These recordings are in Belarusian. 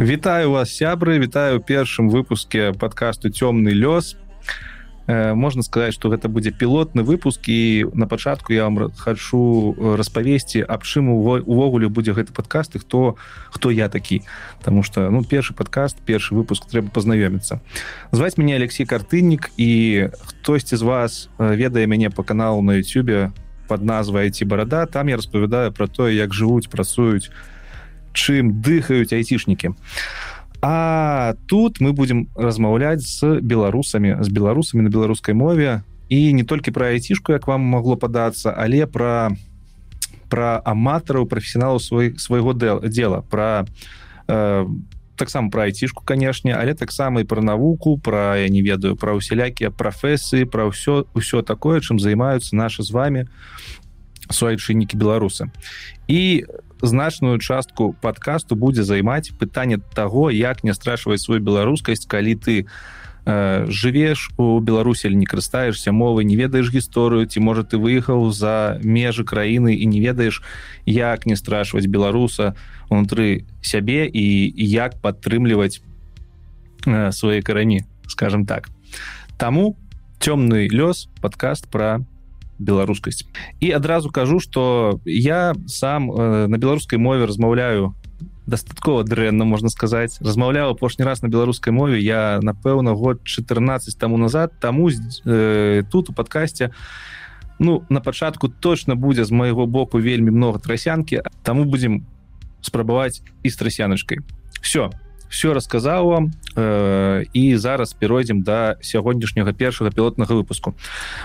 Вітаю вас сябры. Вітаю першым выпуске подкасту цёмны лёс э, можна сказаць что гэта будзе пілотны выпуск і на пачатку я вам хочу распавесці аб чым увогуле будзе гэты подкаст і хто хто я такі. Потому что ну першы подкаст першы выпуск трэба пазнаёміцца. Зваць мяне Алексей картыннік і хтосьці з вас ведае мяне по каналу на Ютюбе под назвай ці барада там я распавядаю про тое як жывуць працуюць чым дыхаюць айцішнікі. А тут мы будем размаўляць з беларусамі з беларусамі на беларускай мове. І не толькі про айцішку як вам могло падацца але про про аматараў прафесіналу свой свайго дела. Про э, таксама про айцішку канешне але таксама і про навуку про я не ведаю про усялякія прафесыі про ўсё ўсё такое чым займаюцца наши з вами суайчыннікі беларусы. І значную частку подкасту будзе займаць пытанне того як не страшваць свою беларускасць калі ты э, жывеш у беларусі не карыстаешься мовы не ведаеш гісторыю ці можа ты выехаў за межы краіны і не ведаеш як не страшваць беларуса унутры сябе і як падтрымліваць э, свае карані скажем так. Таму цёмны лёс подкаст про беларускасць і адразу кажу что я сам э, на беларускай мове размаўляю дастаткова дрэнна можна сказаць размаўляў апошні раз на беларускай мове я напэўна год 14 таму назад. Таму э, тут у подкасте ну на пачатку точно будзе з майго боку вельмі много трасянкі таму будзем спрабаваць і з трасяночкой все все расказаў вам э, і зараз перайдзем да сягоднішняга першага пілотнага выпуску.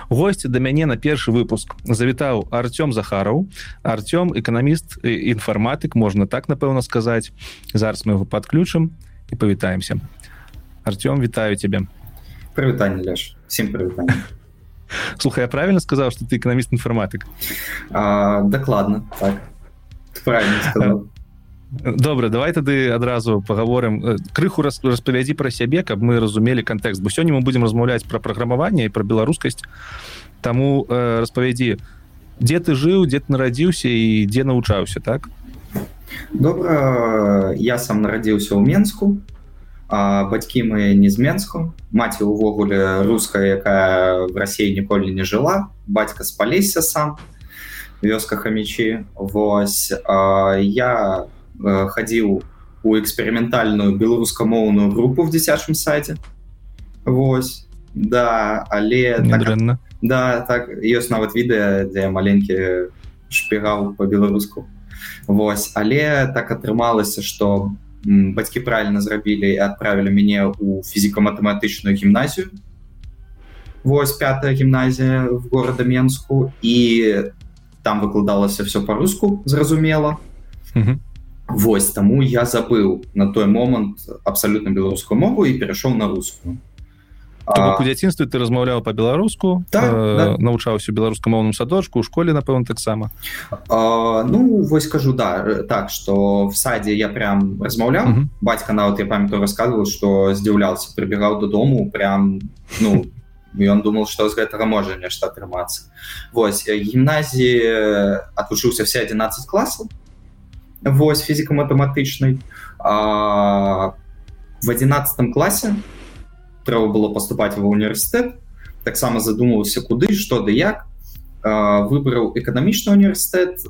Госці да мяне на першы выпуск завітаў Артём захараў. Артём эканаміст інфарматык можна так напэўна сказаць. Зараз мы его подключым і павітаемся. Артём вітаю тебе прывітанне Леш. Всем прывітанне. Слухай я правильно сказал что ты эканаміст інфарматык дакладна так. Правильно сказал добра давай тады адразу паговорым. Э, крыху раз распавядзі пра сябе каб мы разумелі кантэкст бо сёння мы будзем размаўляць пра праграмаванне і пра беларускасць. Таму э, распавядзі дзе ты жыў дзе ты нарадзіўся і дзе навучаўся так? Добра я сам нарадзіўся ў менску а бацькі мы не з менску. Маці увогуле руская якая в рассіі ніколі не жыла. Бацька спаліся сам вёска хамічі восьось я Э, хадзіў у эксперыментальную беларускамоўную групу в дзіцячым садзе Вось да але так, да так ёсць нават відэа дзе маленькі шпігаў по-беларуску Вось але так атрымалася что бацькі правильно зрабілі і адправілі мяне у фізіка-матэматычную гімназію Вось пятая гімназія в города менску. І там выкладалася все по-руску зразумела Вось таму я забыў на той момант абсалютна беларускую мову і перайшоў на рускую. У дзяцінстве ты размаўляў по-беларуску так, э, да. навучаўся беларускамоўным садочку у школе напэўна таксама. Ну вось кажу да так что в садзе я прям размаўляў. Бацька нават я памятаю рассказывал что здзіўляўся прыбегаў дадому прям ну ён думал что з гэтага можа нешта атрымацца. Вось гімназіі отвучыўся все 11 класаў вось фізіка-матэматычнай в одиннадцатом класе трэба было поступать ва універсітэт таксама задумаўся куды что да як. Выбраў эканамічны універсітэт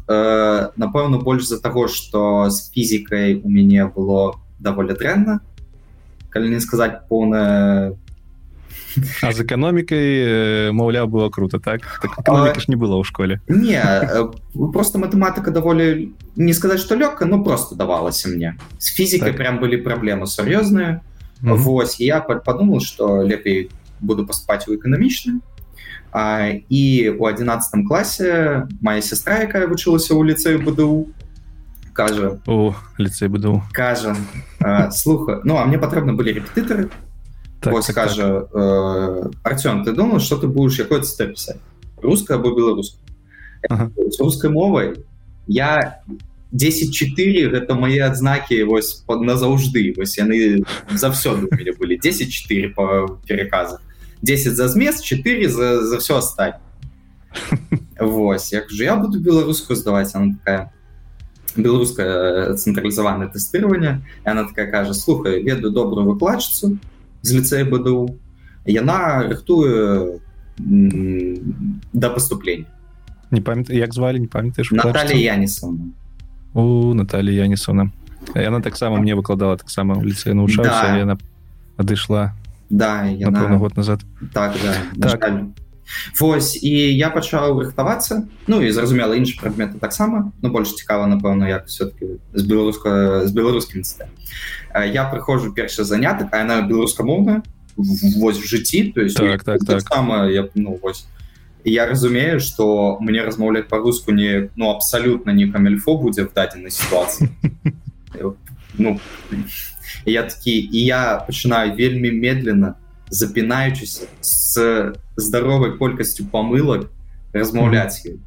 напэўна больш за таго что з фізікай у мяне было даволі дрэнна. Калі не сказаць поўная А з эканомікай маўляў было круто так, так ж не было ў школе не просто матэматыка даволі не сказаць что лёгка но просто давалася мне з фізікай так. прям былі праблемы сур'ёзныя mm -hmm. Вось я подумал что лепей буду паспаць у эканамічным і у одиннадцатом класе моя сестра якая вучылася ў ліцею буду кажа у ліцей буду кажа слуха ну а мне патрэбны былі рэпетытары так, вот так, скажа так. э, Артём ты думал что ты будешь якой степ писать русская або беларуская ага. с русской мовай я 104 гэта мои адзнакі вось под назаўжды вось яны заўсёды были 104 по переказах 10 за змест 4 за, за все остать Вось як же я буду беларускую здаваць она такая беларускае цэнтралізаванае тэстыраванне она такая кажа слухай ведаю добрую выкладчыцу з ліцея БДУ. Яна рыхтуе да паступлення не памят як звалі не памятаеш Наталья Янісовна. У Наталья Янісовна. Яна таксама мне выкладала таксама ў ліцэ навучалася да. яна адышла да яна... год назад. Так, да, так. Вось і я пачаў рыхтавацца. Ну і зразумела іншы прадметы таксама но больш цікава напэўна як все-таки з беларуска з беларускім я прыходжу першы занятак а яна беларускамоўная вось в жыцці то есть так, так, так. сама я ну, вось. Я разумею что мне размаўляць по-руску не ну абсалютна не камельфо будзе в дадзенай сітуацыі. Ну я такі і я пачынаю вельмі медленно запінаючыся с здаровай колькасцю памылак размаўляць ёй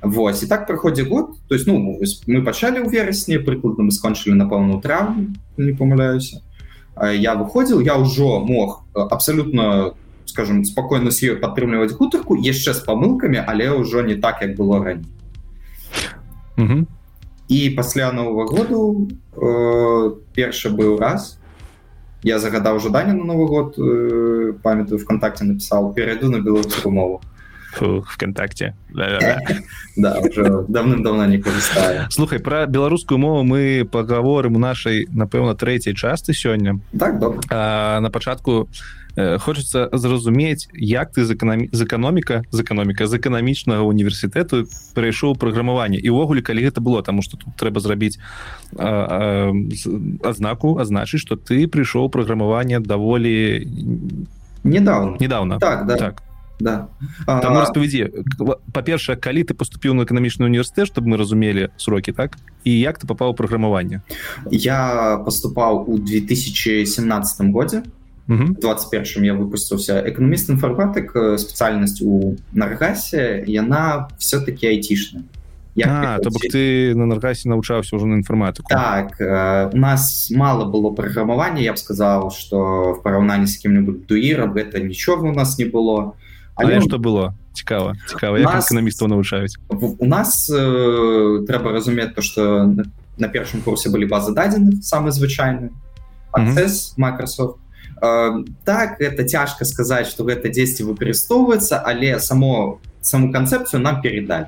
Вось і так праходзе год. То есть ну мы пачалі ў верасні прыкладна мы скончылі напэўна травму не памыляюся я выходзіў я ўжо мог абсалютна скажем спокойно с ёй падтрымліваць гутарку яшчэ з памылкамі але ўжо не так як было раней і пасля нового году э, першы быў раз я загадаў жаданне на новый год э, памятаю вконтакте написал перайду на беларускую мову вконтакте да, давным-давно не карыстаю слухай про беларускую мову мы паговорым у нашай напэўна трэцяй часты сёння так на пачатку у хочется зразумець як ты з эканоміка з эканоміка з эканамічнага універсітэту перайшоў праграмаванне і ўвогуле калі гэта было тому что тут трэба зрабіць азнаку азначыць что ты прыйшоў праграмаванне даволі недавно. Недавно. Так да. так. Да. Распавядзе па-першае калі ты поступіў на эканамічны універсітэт чтобы мы разумелі сроки так? І як ты попаў праграмаванне я поступаў у 2017 годзе 21 я выпусціўся эканаміст інфарматык спецыяльнасць у наргасе яна все-таки айцішная то бок ты на наргасе навучаўся ўжо на інфарматыку так э, у нас мало было праграмавання я б сказал что в параўнанні з кім-нибудь дуірам гэта нічога у нас не было. Але что было? Цікава цікава эканамістаў навучаюць у нас э, трэба разумець то что на першым курсе былі базы дадзеных самы звычайны Access, Microsoft так это цяжка сказаць что гэта дзесьці выкарыстоўваецца але само саму канцэпцыю нам передалі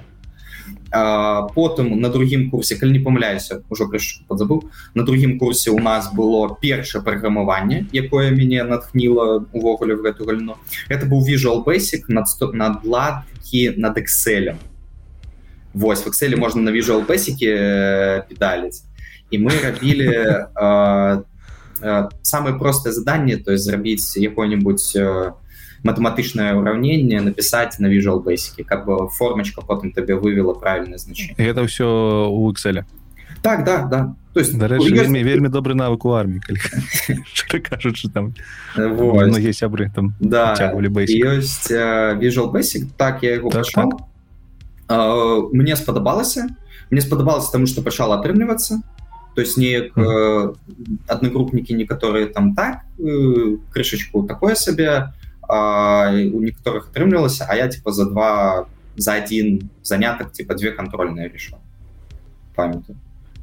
потым на другім курсе калі не памыляюся ўжо крышу подзабыл на другім курсе у нас было першае праграмаванне якое мяне натхніла увогуле в гэту гальну это быў visual basic над надладкі над экселем Вось в экселе можна на visual basic педаліць і мы рабілі Э, самое простое задание то есть зрабіць якое-нибудь э, матэматычнае ўраўненне написать на visual basic как бы формочка потым табе вывела правильное значение это все у excel так да да то есть рэчы, вельмі вельмі добрый навык у армии кажучы там многие сябры там да ёсць visual basic так я его так, так. мне спадабалася мне спадабалася тому что пачал атрымлівацца то есть неяк э, аднагрупнікі некаторыя там так э, крышачку такое сабе у некаторых атрымлівалася а я типа за два за один занятак типа две контрольные решил памятаю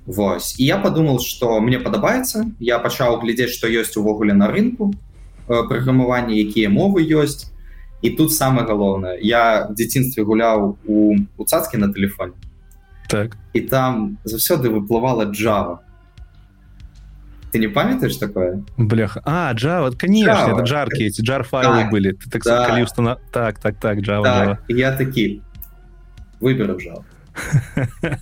Вось і я подумал что мне падабаецца я пачаў глядзець что ёсць увогуле на рынку э, праграмавання якія мовы ёсць і тут самое галоўнае я в дзяцінстве гуляў у у цацкі на телефоне так і там заўсёды выплывала Java ты не памятаешь такое бляха а Java конечно Java. это жаркие эти джар файлы так, были ты так, да. устана... так так так Java, так, Java. я такі выберу Java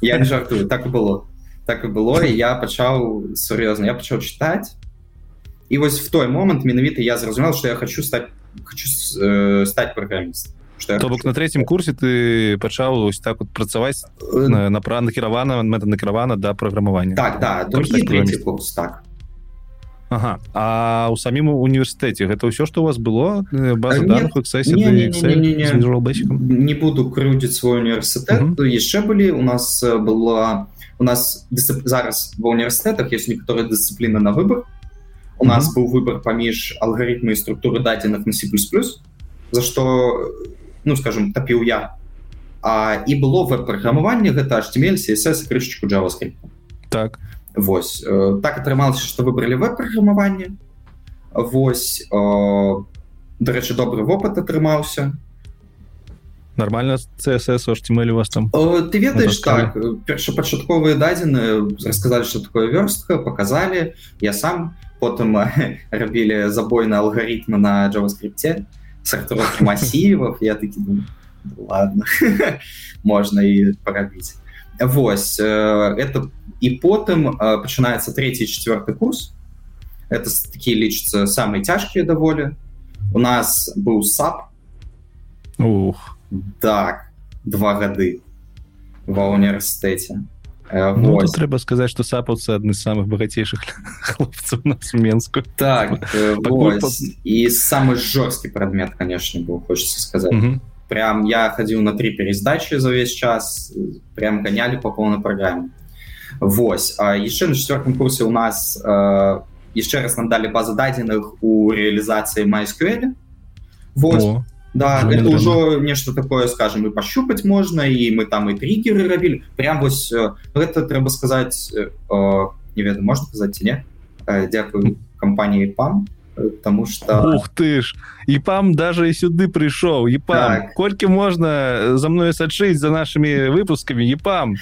я не жартую так і было так і было і я пачаў сур'ёзна я пачаў чытаць і вось в той момант менавіта я зразумел что я хочу стать хочу э, стать Праграмістом то бок на третьем курсе ты пачаў ось так вот працаваць э, на, на пра накіравана мэта накіравана да праграмавання. Так да курс так. Ага. А у самім універсітэце гэта ўсё што у вас было база данных не буду крыўдзіць свой універсітэт яшчэ былі у нас была у нас зараз ва універсітэтах есть некаторыя дысцыпліны на выбор. У нас быў выбор паміж алгарытмы і структуры дадзеных на C++ за што ну скажем тапіў я. А і было веб-праграмаванне гэта HTML CSS крышечку JavaScript так. Вось э, так атрымалася што выбралі веб-праграмаванне Вось э, дарэчы добры вопыт атрымаўся. Нормально CSS HTML у вас там? О, ты ведаеш так першапачатковыя дадзены расказалі что такое вёрстка показалі я сам потым рабілі забойны алгаритмы на JavaScript сортировки массивов. Я такі ладно можно і парабіць Вось это і потым пачынаецца третий четвертый курс. Это такие лічацца самые цяжкія даволі у нас быў сап. Ух. Так два гады ва універсітэце ну, трэба сказаць что сапаўцы адны з самых багацейшых хлопцаў на менску так і самы жорсткі прадмет конечно быў хочется сказаць mm -hmm. прям я хадзіў на три пераздачи за ўвесь час прям гонялі по поўнай праграме Вось. Яшчэ на четвертым курсе у нас яшчэ раз нам далі базы дадзеных у реалізацыі MySQL. Вось. О. Да, Жу это ўжо нешта такое скажем і пощупаць можна і мы там і триггеры рабілі прям вось гэта трэба сказаць о, не ведаю можна сказаць не дзякую кампаніі пам потому что ух ты ж! І пам даже і сюды прыйшоў і пам. Так. колькі можна за мною сачыць за нашими выпусками і пам?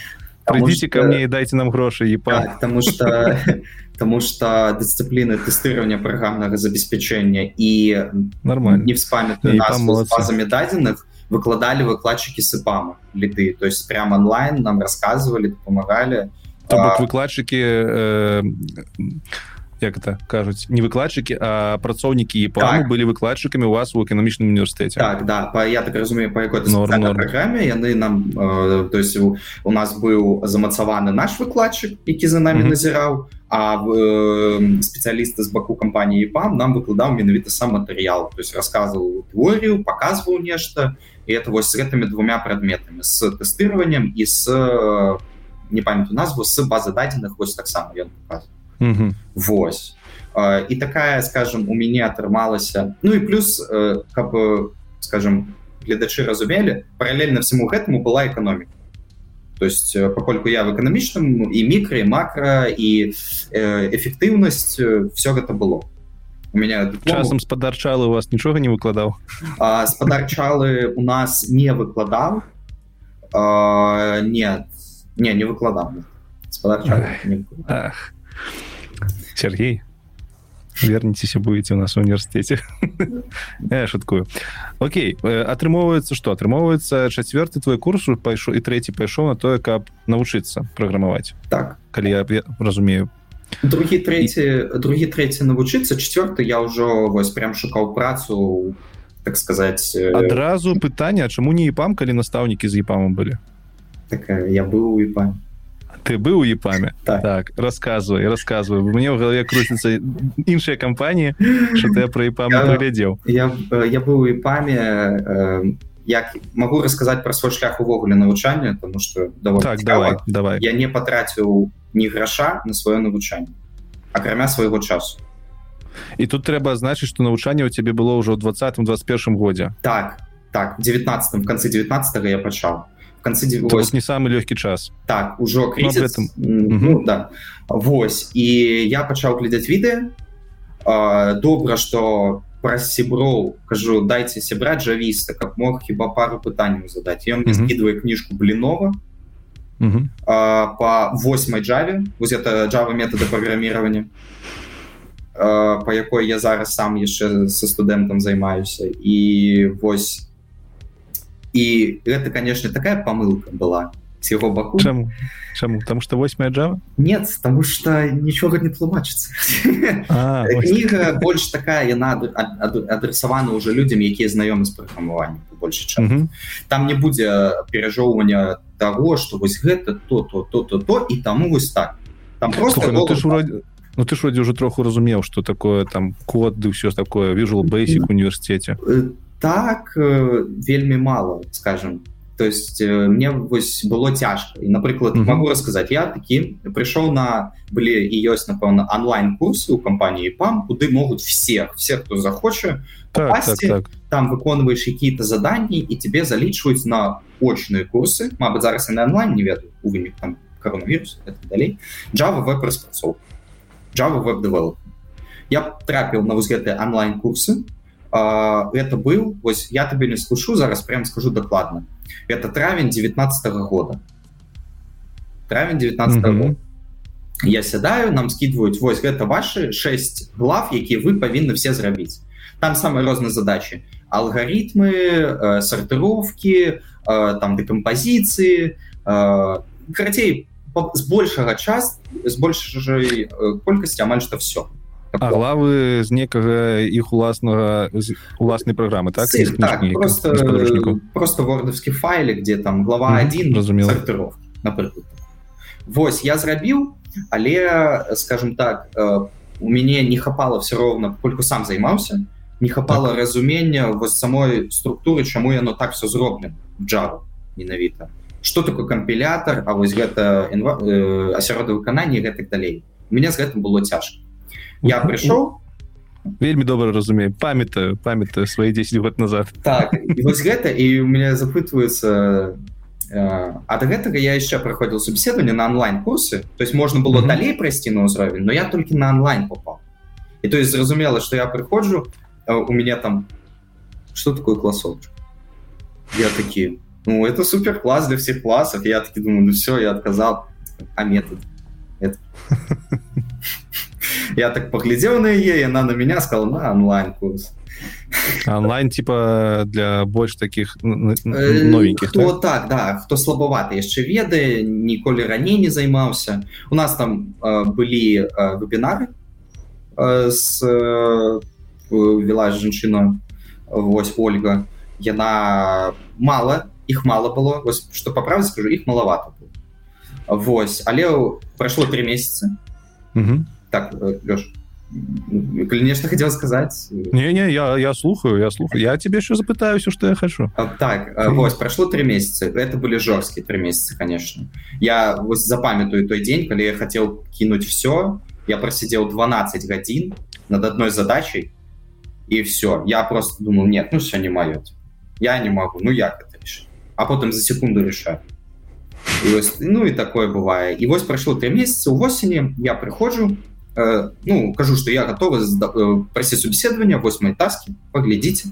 Придите что... ко мне и дайте нам грошы і пам. Так, потому что потому что дисциплины тестирования программного забеспечения и нормально. не вспамятую нас базами даденных выкладали выкладчики сыпама литы то есть прям онлайн нам рассказывали помогали а... выкладчики э, як это кажуць не выкладчыкі а працоўнікі і так. былі выкладчыкамі у вас у эканамічным універсітэце так да. Па, я так разумею по якой праграме яны нам э, то есть у, у нас быў замацаваны наш выкладчык які за нами mm -hmm. назіраў а э, спецыялісты з баку кампаніі пам нам выкладаў менавіта сам матэрыял то есть рассказывал теорію показываў нешта і это вось з гэтымі двумя прадметамі з тэстырованием і с не памятаю назву с базы дадзеных вось таксама ён показывал Mm -hmm. Вось. І такая скажем у мяне атрымалася Ну і плюс каб скажем гледачы разумелі параллельна всему гэтаму была эканоміка то есть пакольку я в эканамічным і мікро і макро і эфектыўнасць все гэта было. У меня диплом... часам спадарчалы у вас нічога не выкладаў спадарчалы у нас не выкладаў а, нет не не выкладаў спадарчалы Сергей, вернитесь и будете у нас в университете. Я шуткую. Окей, атрымоўваецца што? Атрымоўваецца чацвёрты твой курс пайшоў і трэці пайшоў на тое, каб навучыцца праграмаваць. Так. Калі я разумею. Другі трэці, другі трэці навучыцца, чацвёрты я ўжо вось прям шукаў працу, так сказаць... Адразу пытанне, чаму не іпам, калі настаўнікі з іпамам былі? Так, я быў у іпаме ты быў у епаме так. так рассказывай рассказывай. Мне ў галаве круціцца іншыя кампаніі что ты про епам глядзеў я, я, я быў у епаме э, як могу расказаць про свой шлях увогуле навучання тому что так, давай давай. Я не патраціў ні граша на сваё навучанне акрамя свайго часу. І тут трэба значыць что навучанне у цябе было ўжо 20 21 годзе так так 19 в конце 19 я пачаў конце не самый легкий час так ужо кризис, этом... ну, да Вось і я пачаў глядзець відэа добра что про сяброў кажу дайте сябра джавіста как мог хіба пару пытанняў задать ён скидывае кніжку блинова по восьмой джаве вось это java метода программирования по якой я зараз сам яшчэ со студэнтам займаюся і вось і гэта конечно такая помылка была с его баку Чаму? Чаму? потому что 8 Java? нет потому что нічога не тлумачыцца кніга больш такая яна адресавана уже людям якія знаёмы з праграмаваннем больше час mm -hmm. там не будзе перажоўвання того что вось гэта то то то то то і таму вось так там просто Слухай, ну, ты ж вроде Ну ты ж вроде уже троху разумеў что такое там код ды ўсё такое вижу бейсик університете так э, вельмі мало скажем. То есть э, мне вось было цяжка і напрыклад mm -hmm. могу расказаць я такі прыйшоў на былі і ёсць напэўна онлайн курсы у кампаніі пам куды могуць всех все хто захоча так, так, так. там выконваеш какие-то заданні і тебе залічваюць на очные курсы. Мабыць зараз і на онлайн не ведаю у вынік там коронавірус далей Java веб распрацоўка Java веб develop я трапіў на вось гэтыя онлайн курсы это быў вось я табе не слышу зараз прям скажу дакладна это травень 19 -го года. Травень 19 -го mm -hmm. я сядаю нам скидываюць вось гэта ваши 6 глав якія вы павінны все зрабіць там самые розныя задачи. Алгаритмы э, сортировки э, там декомпозиции. Э, карацей з большага час з большай э, колькасці амаль что все А главы з некага іх уласнага уласнай праграмы так, Сын, так просто, просто вордовскі файле где там глава один разумела Вось я зрабіў але скажем так э, у мяне не хапала все роўна кольку сам займаўся не хапала так. разумення вось самой структуры чаму яно так все зроблена Java менавіта что такое кампілятор А вось гэта э, асяродда выканання гэтак далей. У меня з гэтым было цяжка я прыйшоў вельмі добра разумею памятаю памятаю свои 10 год назад так вось гэта і у меня запытваюцца ад гэтага я яшчэ праходзіў собеседаванне на онлайн курсы то есть можна было mm -hmm. далей прайсці на ўзровень но я толькі на онлайн попал і то есть зразумела что я прыходжу у меня там что такое класов я такі ну это супер класс для всех классов я таки думаю ну все я отказал а метод это... я так поглядел на яе и она на меня сказала на онлайн курс онлайн типа для больш таких э, новеньких кто так? так да хто слабоваты яшчэ ведае ніколі раней не займаўся у нас там э, былі э, вебінары э, с э, вела жанчына вось ольга. Яна мало их мало было. Вось, что по правде скажу их маловато Вось але прайшло три месяца так Лёш, конечно хотел сказать не не я я слухаю я слухаю я тебе еще запытаю все что я хочу так вот прошло три месяца это были жесткие три месяца конечно я запамятую той день когда я хотел кинуть все я просидел 12 годин над одной задачей и все я просто думал нет ну все не мое я не могу ну я это решил а потом за секунду решаю і ось, ну і такое бывае і вось прайшло три месяца у восені я прыходжу э, Ну кажу что я готова э, прасіць собеседавання вось мои таски поглядзіце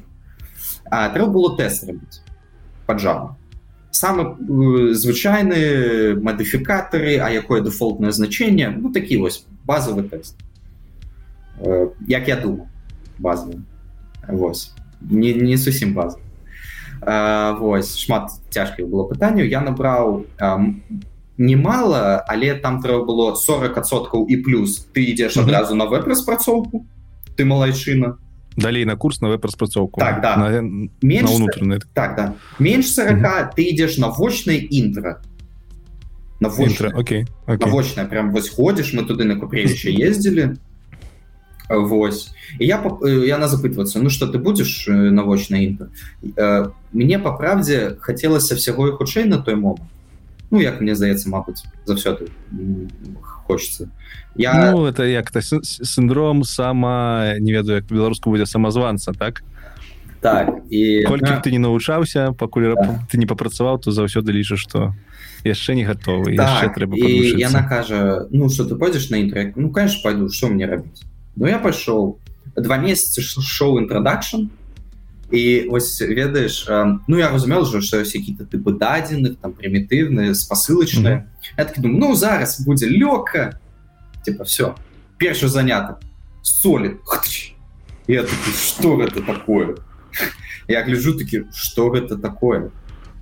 трэба было тест рабіць поджа самы э, звычайны мадыфікатары а якое дэфолтное значение ну такі вось базовый тест. Э, як я думаю базовый Вось не, не зусім база Вось шмат цяжкіх было пытанняў я набраў немало але там трэба было 40соткаў і плюс. Ты ідзеш адразу на веб-распрацоўку ты малайчына. Далей на курс на веб-распрацоўку. Так, да. на, менш, на унутраны так да. Менш 40 mm -hmm. ты ідзеш на вочнай інтра на вочна Окей вочная прям вось ходзіш мы туды на купревіча ездзілі. Вось. І я э, яна запытвацца Ну что ты будешь э, навочна інтер э, мне по правдзе хацелася всяго і хутчэй на той момант Ну як мне здаецца Мабыць заўсёды хочется я ну, это як-то синдром сама не ведаю як беларуску будзе самазванца так? Так і колькі ты не навучаўся пакуль да. ты не папрацаваў то заўсёды лічыш что яшчэ не готовы так, трэба яна кажа ну что ты пойдзеш на інтрек ну конечно пойду что мне рабіць Ну я пайшоў два месяцы шоу інтрадакшн і вось ведаеш ну я разумел уже что які-то тыпы дадзеных там прымітыўныя спасылачныя. Mm -hmm. думаю ну зараз будзе лёгка. Типа все першы занятак. Солі. Что гэта такое? Я гляжу такі что гэта такое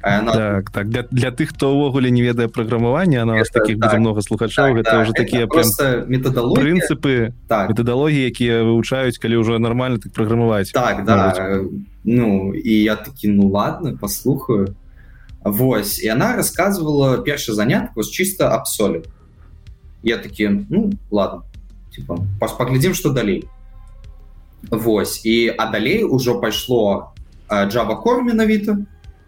она... так, так. Для, для тых хто ўвогуле не ведае праграмавання на вас таких так, много слухачоў так, это уже да, такія методологі прынцыпы так. методології якія вывучаюць калі ўжо нормально так праграмаваць так да. ну і я такі ну ладно послухаю. Вось і она рассказывала першы занятак вось чисто абсолют я такі ну ладно типа паглядзім что далей Вось і а далей ужо пайшло Java кор менавіта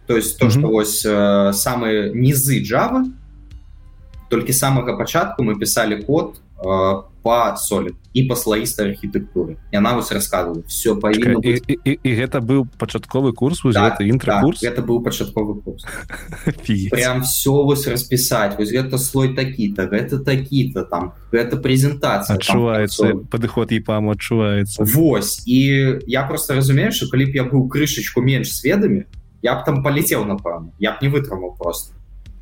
то есть то, mm -hmm. што вось э, самыя нізы Java толькі самага пачатку мы пісалі код э, по солі і па слаістай архітэктуры яна вось рассказывала все павінна і, і, і, і гэта быў пачатковы курс? Так, інтракурс так, это быў пачатковы курс? прям все вось распісаць вось гэта слой такі-то гэта такі-то там гэта прэзентацыя адчуваецца падыход і пам адчуваецца Вось. І я просто разумею что калі б я быў крышачку менш сведамі я б там паляцеў напэўна я б не вытрымаў просто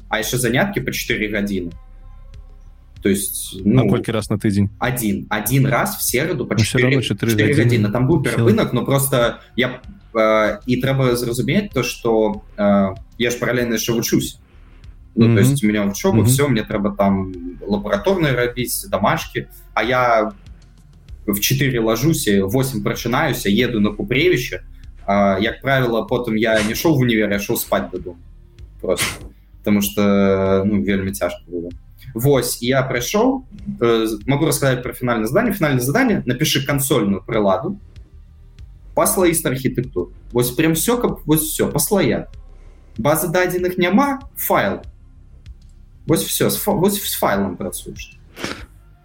а яшчэ заняткі по 4 гадзіны то есть ну, колькі раз на тыдзень один один раз в середу по 4, 4, 4 гадзіны там быў перапынак но просто я э, і трэба зразумець то что э, я ж паралельна яшчэ вучусь ну, mm -hmm. то есть меня вучобу mm -hmm. все мне трэба там лабараторные рабіць домашки а я в 4 ложуся 8 прачынаюся еду на купревище як правило потым я не шоу в універ я шоу спать дадому просто потому что ну вельмі цяжко было Вось я прыйшоў э, могу рассказать про фінальное задание фінальное задание напиши кансольную прыладу паслаіст архітэктур Вось прям все каб вось все по слоя базы дадзеных няма файл Вось все с, вось с файлом працуеш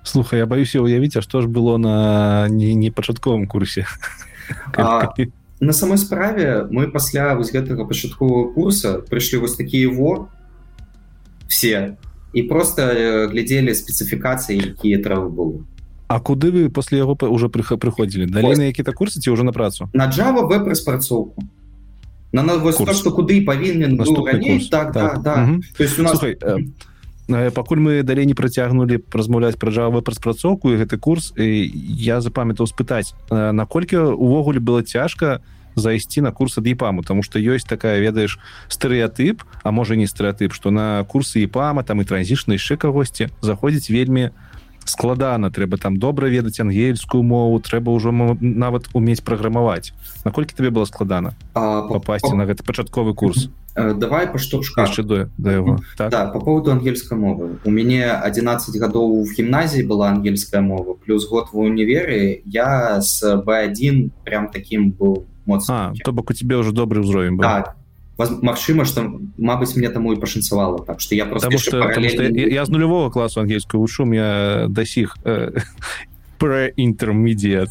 Слухай я боюсь уявіць А что ж было на не, не пачатковым курсе а, на самой справе мы пасля вось гэтага пачаткового курса прыйшлі вось такія во все і просто глядзелі спецыфікацыі якія трэба было А куды вы после яго уже прыходзілі далі на які-то курсы ці уже на працу? На Java веб распрацоўку на нас то, куды павінен так, так. Да, да. Угу. есть у нас Слухай, э, пакуль мы далей не працягнулі размаўляць пра Java распрацоўку і гэты курс і я запамятаў спытаць наколькі увогуле было цяжка зайсці на курс ад епаму тому что ёсць такая ведаеш стэеатып а можа не стэеатып что на курсы епама там і транзішна яшчэ кагосьці заходзіць вельмі складана. Трэба там добра ведаць ангельскую мову трэба ўжо нават умець праграмаваць. Наколькі табе было складана попасть на гэты пачатковы курс? Давай па што до, до его так? да, по поводу ангельской мовы. У мяне 11 гадоў в гімназіі была ангельская мова плюс год в універы я с b1 прям таким был моцна то бок у тебе уже добрый ўзровень так Магчыма что Мабыць мне таму і пашанцавала так что я просто что, параллель... что я, я з нулевого класу ангельскую вушу я да сих э, про інтермедиат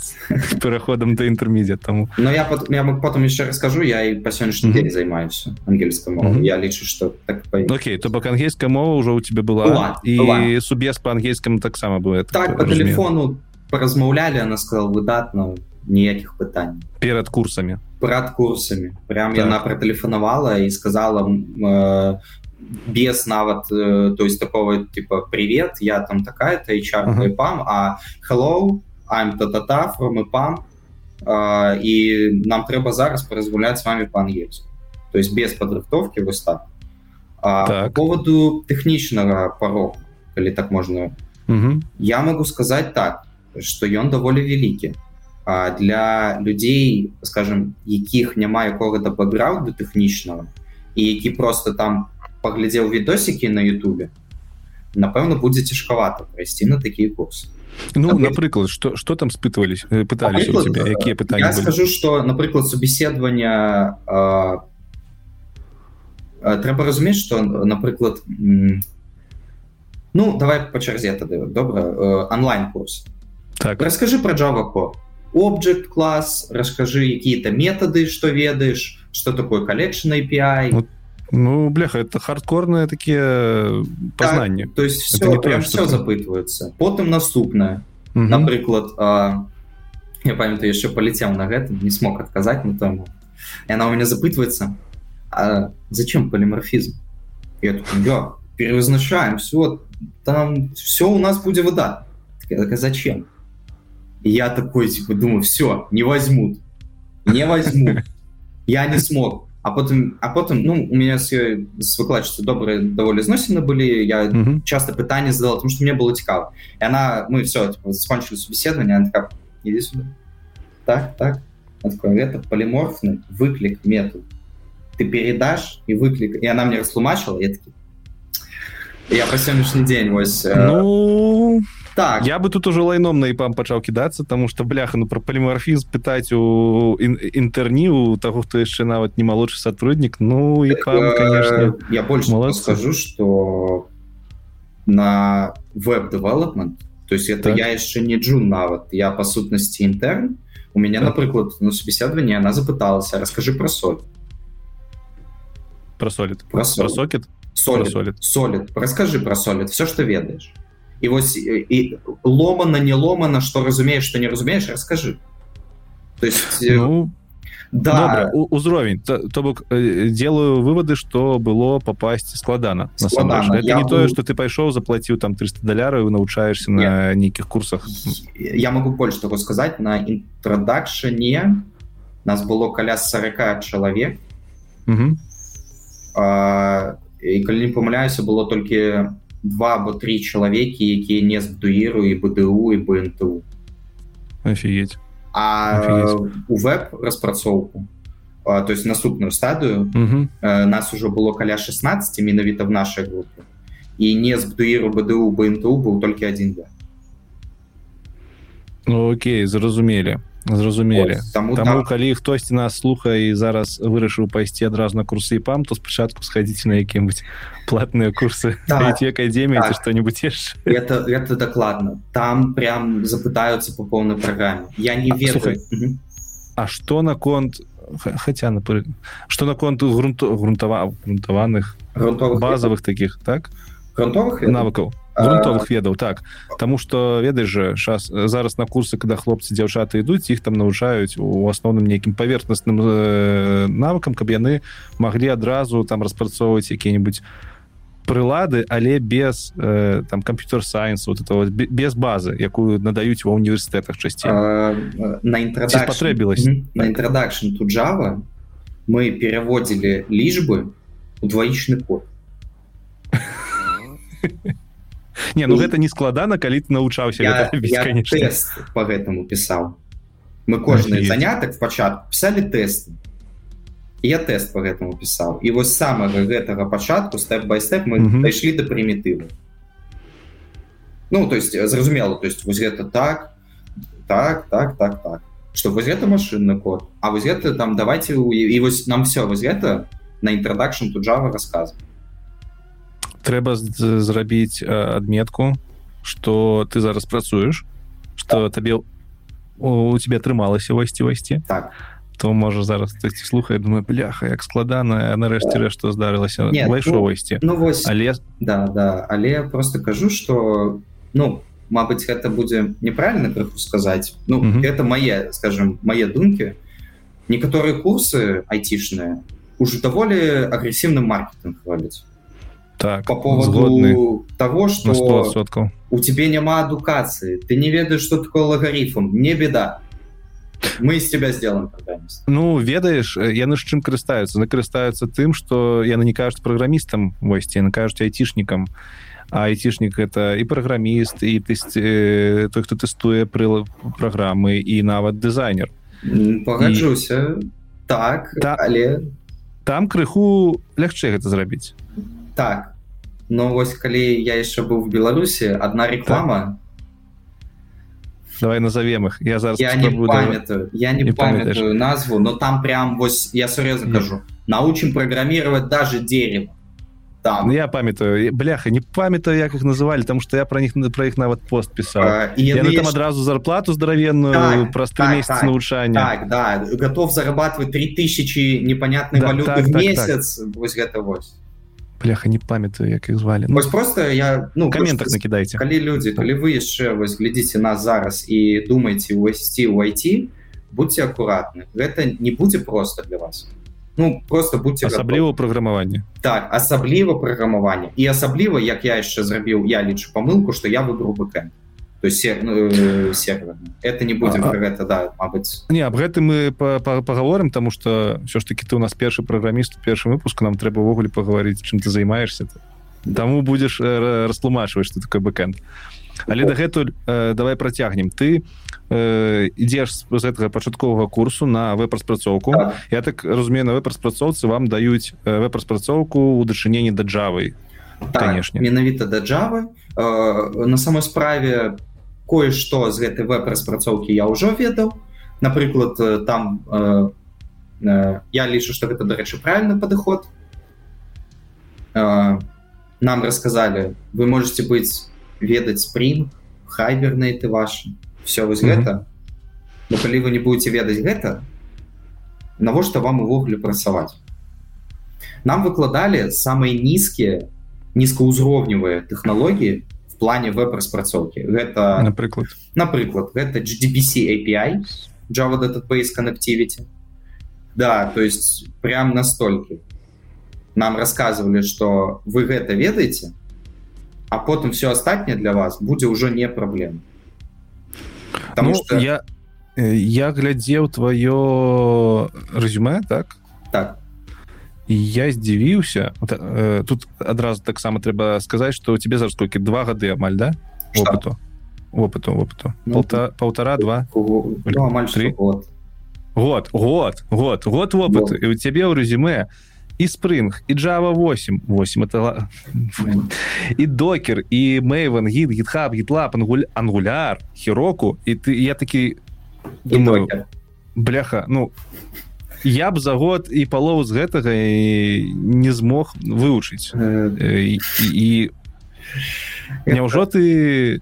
пераходам до інтермедиат там но я я потом еще расскажу я і па сённяшні mm -hmm. дзень займаюся ангельская мова mm -hmm. я лічу что так Окей то бок ангельская мова уже у тебе была, была і была. суб'ез по-ангельскаму таксама будет так по телефону поразмаўлялі она сказал выдатно ніякіх пытань перад курсамі перад курсамі прям так. яна пратэлефанавала і сказала э, без нават э, то есть такого типа привет я там такая-то і чар uh -huh. пам а hello I'm та та та from пам э, і нам трэба зараз паразгуляць с вами по-ангельску то есть без падрыхтовки вось так а, так. по поводу тэхнічнага пароку калі так можна uh -huh. я могу сказать так что ён даволі вялікі для людзей скажем якіх няма якога-то бэкграунду тэхнічнага і які просто там паглядзеў відосікі на Ютубе напэўна будзе цяжкавата прайсці на такія курсы Ну напрыклад. что что там спытывались э, пытались тебя якія пытания скажу что напрыклад субеседавання трэба разумець что напрыклад ну давай по чарзе тады добра онлайн курс так. Расскажи про Java core object класс расскажи какие-то методы что ведаешь что такое collection API вот. Ну, бляха, это хардкорные такие познания. Так, то есть все, не прям то, все запытывается. Потом наступное. Угу. Например, а, я помню, ты еще полетел на этом, не смог отказать на. И она у меня запытывается, а зачем полиморфизм? Я такой, да, перевозначаем, все, там все у нас будет вода. Так, зачем? И я такой, типа, думаю, все, не возьмут. Не возьмут. Я не смог. А потом, а потом, ну, у меня с, с выкладчицей добрые довольно зносины были, я mm -hmm. часто пытание задал, потому что мне было цікаво. И она, мы все, типа, закончили собеседование, она такая, иди сюда. Так, так. Она такая, это полиморфный выклик метод. Ты передашь и выклик. И она мне растлумачила, я такой, я по сегодняшний день, вот... Ну... так. Я бы тут уже лайном на іпам пачаў кідацца тому что бляха ну про полиморфізм пытаць у інтэрні у таго хто яшчэ нават не малодшы сотруднік ну і э, конечно я больше скажу что на веб-девелопмент то есть это так. я яшчэ не джун нават я по сутнасці інтерн у меня так. напрыклад на собеседаванне она запыталася расскажи про соль про солид. Про сокет? Солид. Солид. Расскажи про солид все что ведаешь і вось і ломана не ломана что разумеешь что не разумеешь расскажи. То есть ну, да. узровень. То, то бок делаю выводы что было попасть складана. на это не тое что ты пайшоў заплатіў там 300 даляраў навучаешься на нейкіх курсах. Я могу больше того сказать. На інтрадакшане нас было каля 40 чалавек і калі не памыляюся было толькі два або три чалавекі якія не збдуіру і бДУ і бнту. Офігеть. А у веб распрацоўку то есть наступную стадыю нас уже было каля 16 менавіта в нашай групе і не збдуіру бДУ бнту быў толькі один да ну, Окей зразумелі зразумелі таму, таму там... калі хтосьці нас слухае і зараз вырашыў пайсці адразу на курсы пам то спачатку сходите на якім-нибудь платныя курсы так, академія так. что-нибудь яшчэ это это дакладна там прям запытаются по полной праграме я не ведаю А что наконт хотя напры... что наконт грунт грунтава грунтаваных базовых таких так? Грунтовых навыкаў грунтовых ведаў так. Таму что ведаеш же сейчас зараз на курсы когда хлопцы дзяўчаты ідуць іх там навучаюць у асноўным нейкім паверхнасным э, навыкам каб яны маглі адразу там распрацоўваць якія-нибудь прылады але без э, там камп'ютер сайенс вот это вот, без базы якую надаюць ва універсітэтах часцей. На патрэбілась на інтрадакшн тут Java мы пераводзілі лічбы у дваічны код не ну гэта не складана калі ты навучаўся я, я тест по гэтаму пісаў. Мы кожны занятак пачатку писали тест я тест по гэтаму пісаў. І вось самага гэтага пачатку степ бай степ мы дайшлі mm -hmm. до прымітыву. Ну то есть зразумела то есть вось гэта так так так так так. Что вось гэта машинны код а вось гэта там давайте і вось нам все вось гэта на інтрадакшн тут java рассказывать трэба зрабіць адметку что ты зараз працуеш что табе у тебе атрымалася васцівасці так. То можа зараз слухай думаю бляха як складана нарэшце ре што здарылася. Пайшовасці ну, ну, вось але да да але просто кажу что ну Мабыць гэта будзе неправільна крыху сказаць. Ну mm -hmm. это мае скажем мае думкі. Некаторыя курсы айцішныя уже даволі агрэсіўным маркетинг робяць так по поводу згодны. того что у тебе няма адукацыі ты не ведаешь что такое логарифм. Не беда. Мы из тебя сделаем ну ведаешь яны ж чым карыстаюцца на карыстаюцца тым что яны не кажуць праграмістам восьці на кажуць айцішнікам айцішнік это і праграміст і ты э, той хто тэстуе пры праграмы і нават дызайнер пагаджуся і... так та, але там крыху лягчэй гэта зрабіць. Так но вось калі я яшчэ быў в беларусі одна реклама так. давай назовем их я зараз я не буду... памятаю я не, не памятаю назву но там прям вось я сур'ёзна кажу научим программировать даже дерево там ну, я памятаю бляха не памятаю як их называли там что я про них про іх нават пост писал а, яны там адразу зарплату здоровенную так, про так, месяц так, навучання так, да готов зарабатывать 3000 непонятной да, валюты так, в так, месяц так. вось гэта вось бляха не памятаю як их звали. Ну, просто я ну комментах накидайте. калі люди калі вы яшчэ вось глядзіце нас зараз і думаете увайсці у IT будьте акуратны гэта не будзе просто для вас. Ну просто будьте асабліва праграмаванне так асабліва праграмаванне і асабліва як я яшчэ зрабіў я лічу памылку что я выбрал бэкэнд то есть ну, э, сервер это не будем а, гэта да Мабыць не об гэтым мы поговорим тому что все ж таки ты у нас першы праграміст першым выпуск нам трэба увогуле поговорить чым ты займаешься таму будешь э, растлумачваць что такое бэкэнд. Але дагэтуль э, давай працягнем ты э, ідзеш з гэтага пачатковага курсу на веб-распрацоўку так. я так разумею на веб-распрацоўцы вам даюць веб-распрацоўку у дачыненні да джавы конечно менавіта да Java. Э, на самой справе кое-што з гэтай веб-распрацоўкі я ўжо ведаў. Напрыклад э, там э, э, я лічу што гэта дарэчы правильны падыход. Э, нам рассказалі вы можете быць ведаць сприн хайберныя ты ваши все вось mm -hmm. гэта. Но калі вы не будете ведаць гэта навошта вам увогуле працаваць? Нам выкладалі самыя нізкія нізкаўзроўневыя тэхналогіі в плане веб-распрацоўкі. Гэта напрыклад. напрыклад гэта GDPC API Java database connectivity. Да то есть прям настолькі. Нам рассказывали что вы гэта ведаеце а потым все астатняе для вас будзе ўжо не праблем потому ну, что я я глядзеў твоё резюме так? Так і я здзівіўся э, тут адразу таксама трэба сказаць что у тебе зараз колькі два гады амаль да? Опыту. Опыту опыту. Ну, Полта, полтора два? ну, амаль три? год год год год год опыт. І у цябе ў резюме і спринг і Java 8 8 это і докер і мейвен гид гитхаб гитлап ангуляр хіроку і ты я такі думаю бляха ну я б за год і палову з гэтага не змог вывучыць і, і няўжо ты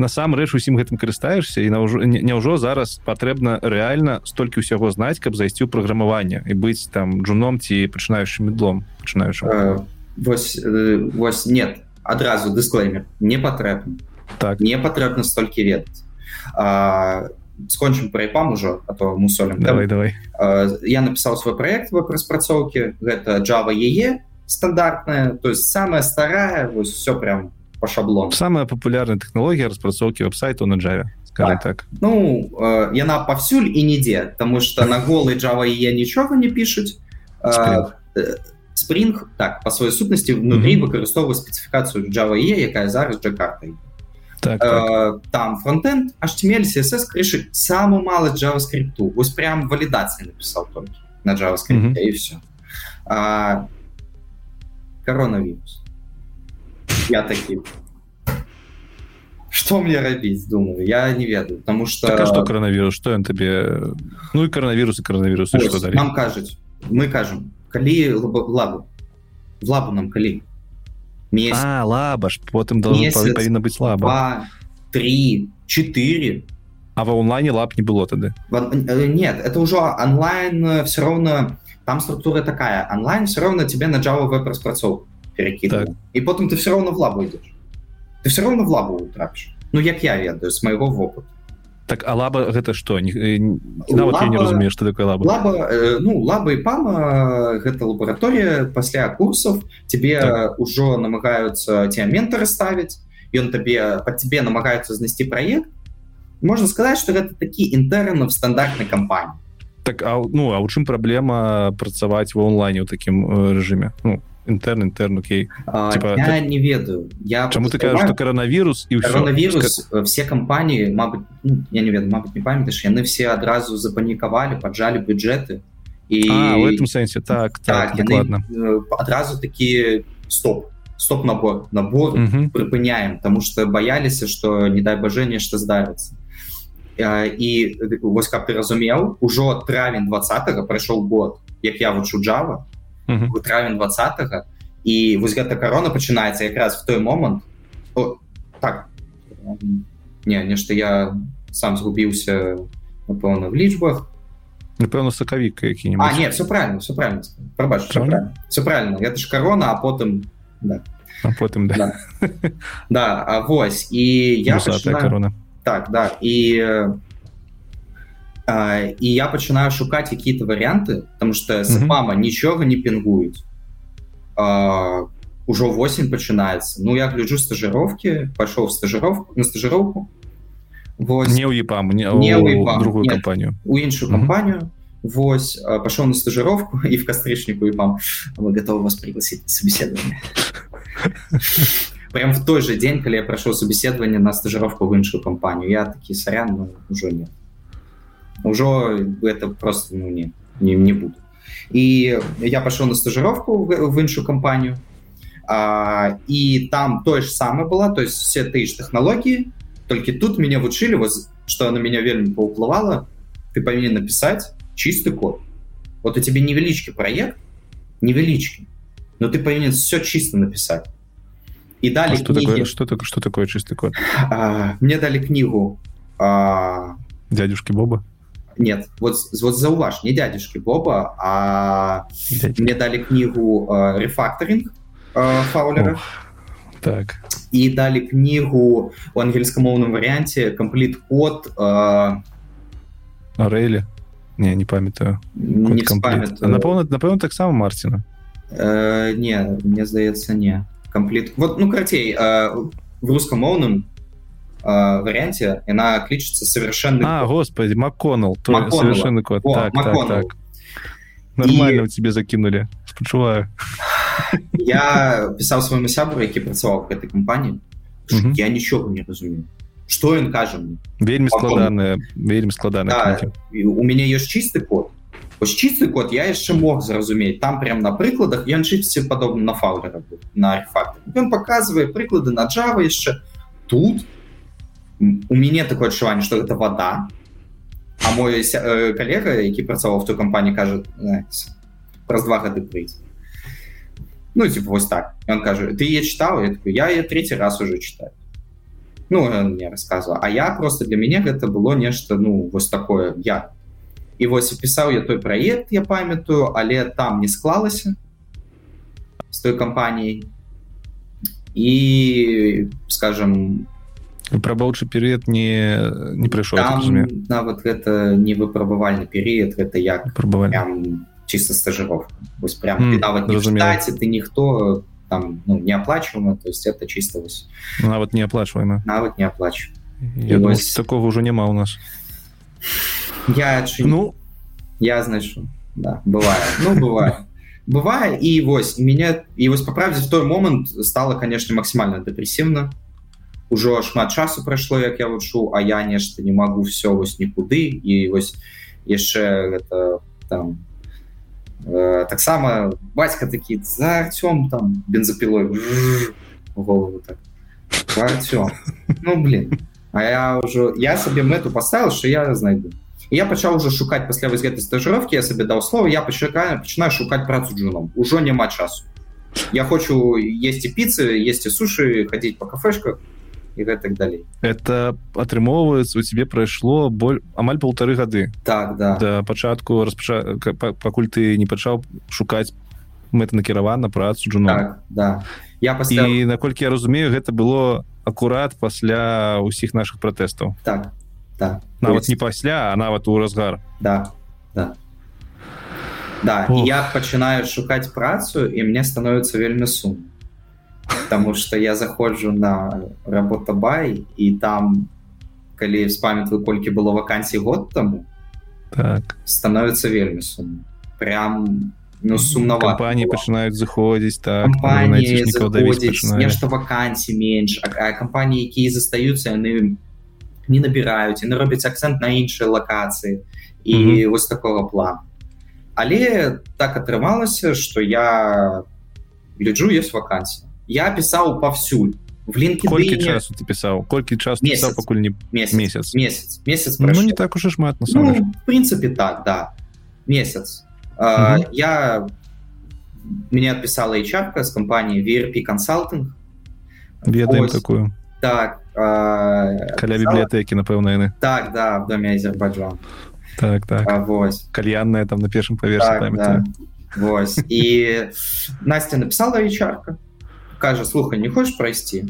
насамрэч усім гэтым карыстаешься і няўжо зараз патрэбна рэальна столькі ўсяго знаць каб зайсці ў праграмаванне і быць там джуном ці пачынаючым медлом пачынаючым? Вось вось нет адразу дысклеймер. Не патрэбна. Так. Не патрэбна столькі ведаць скончым прайпам ужо а то мусолем давай давай. Я написал свой проект в распрацоўки гэта Java е стандартная то есть самая старая вось все прям по шаблону. Самая популярная технологія распрацоўки веб-сайту на Java так. так. Ну яна павсюль і нідзе тому что на голый Java е нічога не пишуць спринг так по сваёй сутнасці внутри mm -hmm. выкарыстоўваю спецыфікацыю Java е якая зараз джакартай так, так. Э, там фронтенд HTML CSS крыши самую мало JavaScript вот прям валидации написал только на JavaScript mm -hmm. и все а, коронавирус я такие что мне рабіць думаю я не ведаю потому что так, что коронавирус что он тебе ну и коронавирус и коронавирус нам кажуць мы кажем калі лабу в лабу нам калі Месяц. А, лаба потым павінна быць лаба три четыре. А в онлайне лап не было тады э, нет это уже онлайн э, все равно там структура такая. Онлайн все равно тебе на Java веб распрацоўку перекидываю так. и потом ты все равно в лабу идешь. Ты все равно в лабу трапишь. Ну як я ведаю с моего опыта так а лаба гэта что не, нават лаба, я не разумею что такое лаба. лаба э, ну лаба і пама гэта лабараторія. Пасля курсов тебе так. ўжо намагаюцца те ментары ставіць ён табе под тебе намагаюцца знайсці проект можна сказаць что гэта такі інтэрн в стандартнай кампаніі. Так а, ну а у чым праблема працаваць в онлайне ў такім э, режиме ну інтерн інтерн окей типа, я ты... не ведаю. Я чаму ты кажаш что коронавірус і коронавірус все, все кампаніі Мабыць ну, я не ведаю Мабыць не памятаеш яны все адразу запанікавалі поджалі бюджеты і а, в этом сэнсе так так, так ладно. адразу такі стоп стоп набор набор прыпыняем тому что баяліся что не дай бажэ нешта здарыцца і вось каб ты разумеў ужо травень 20 прайшоў год як я вучу Java в травень 20 і вось гэта корона пачынаецца якраз в той момант О, так не нешта я сам згубіўся напэўна в лічбах напэўна сакавік які-нибудь не все правильно все правильно. Прабач, все правильно? все правильно. Это ж корона а потым да. а потым да. Да. да а вось і я пачынаю... корона. Так да і і я пачынаю шукаць какие-то варианты потому что мама нічога не пінгуюць ужо 8 пачынаецца ну я гляджу стажировки пашоў стажировку на стажировку. Не ў епам не, не другую кампанію у іншую кампанію Вось пашоў на стажировку і в кастрычніку і вам мы готовы вас пригласить собеседование. Прям в той же день калі я прайшоў собеседование на стажировку в іншую кампанію я такі сарян уже нет ўжо это просто ну, не, не, не буду. І я пашоў на стажировку в, в іншую кампанію а, і там тое ж самае была то есть все ты ж тэхналогіі толькі тут мяне вучылі вас что на меня вельмі паўплывала ты павінен написать чистый код. Вот у тебе невялічкі проект невялічкі но ты павінен все чисто написать. І далі что такое что такое что такое чистый код? А, мне далі книгу а... дядюшки боба нет вот вот зауваж не дядюшки боба а Дядя. мне далі книгу э, рефакторинг э, фаулера так і далі книгу у ангельскамоўным варианте комплит код э... рейли не не памятаю напэўна напэўна таксама марціна э, не мне здаецца не комплит вот ну карацей э, в рускамоўным э, варианте яна клічыцца совершенно а, господи макконал совершенно код О, так, так, так. нормально и... тебе закинули. Спачуваю я пісаў свайму сябру які працаваў в этой кампаніі я нічога не разумею. Что ён кажа вельмі складаная вельмі складана да, у мяне ёсць чисты код. Ось чисты код я яшчэ мог зразумець там прям на прыкладах ён чыце падобна на фаулера на факт ён показывае прыклады на Java яшчэ тут у мяне такое адчуванне что гэта вода. А мой э, калега які працаваў в той кампаніі кажа праз два гады прыйдзе ну типа вось так. Он кажа ты я читал? Я, я я третий раз уже читаю ну мне рассказывал. А я просто для мяне гэта было нешта ну вось такое я. І вось опісаў я той проект я памятаю але там не склалася с той кампаніяй і скажем прабаўчы перыяд не не прыйшоў нават гэта не выпрабавальны перыяд гэта як прабавалі чисто стажировка вось прям mm, нават не разумеце ты ніхто там ну, не оплачиваемо то есть это чисто вось нават не оплачиваемо нават не оплачу вось... такого уже няма у нас я чи... ну я значу да, бывае ну бывае бывае і вось меня і вось по правдзе в той момант стало конечно максимально дэпрессивно Ужо шмат часу прайшло як я вучу а я нешта не могу все вось нікуды і вось яшчэ гэта там Э, таксама бацька такі за Артём там бензапілой голову так. Артём ну блин. А я ўжо я сабе мэту паставіў що я знайду. Я пачаў уже шукаць пасля вось гэтай стажыровки я сабе даў слова я пачакаю пачынаю шукаць працу джуном. Ужо няма часу. Я хочу есці піцы есці сушы хадзіць по кафешках і гэтак далей это атрымоўваецца у тебе прайшло боль амаль полторы гады так да. Да пачатку распача... пакуль ты не пачаў шукаць мэтанакіравана працу джуна так, да. Я пасля... і наколькі я разумею гэта было акурат пасля ўсіх наших пратэстаў так да. Нават есть... не пасля а нават у разгар. Да да. Да, я пачынаю шукаць працу і мне становіцца вельмі сум потому что я заходжу на работа бай і там калі спамятваю колькі было вакансій год таму так. становится вельмі сум прям ну сумнова компании пачынаюць заходзіць так нешта вакансій менш а кампаніі якія застаюцца яны не набіраюць і робяць акцент на іншыя лакацыі і mm -hmm. вось такого плана. Але так атрымалася что я гляджу есть вакансія я пісаў павсюль в линке часу ты пісаў колькі час пакуль не месяц месяц месяц месяц ну, не так уже шмат на ну, в принципе так да месяц uh, я меня отписала и чапка с компанией VRP консалтинг ведаем такую так каля бібліятэкі напэўна яны так да в доме азербайджан так так а, вось кальянная там на першым паверсе так, да. Вось і Настя написала вечарка кажа слуха не хочешь пройсці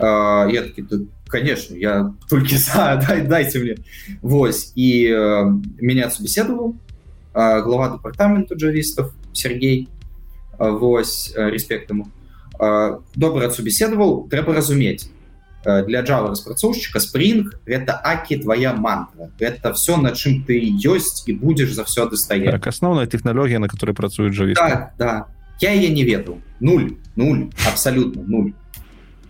uh, я таки тут конечно я только за дай, дайте мне Вось и uh, меня собеседовал uh, глава департамента джавистов Сергей uh, Вось uh, респект ему uh, добра собеседовал трэба разуметь для Java распрацоўшчыка Spring это аки твоя мантра это все на чым ты ёсць і будешь заўсёды стаять так, основная технологія на которой працуюць жа так, да я яе не ведаў нуль. Нуль. Абсолютно нуль.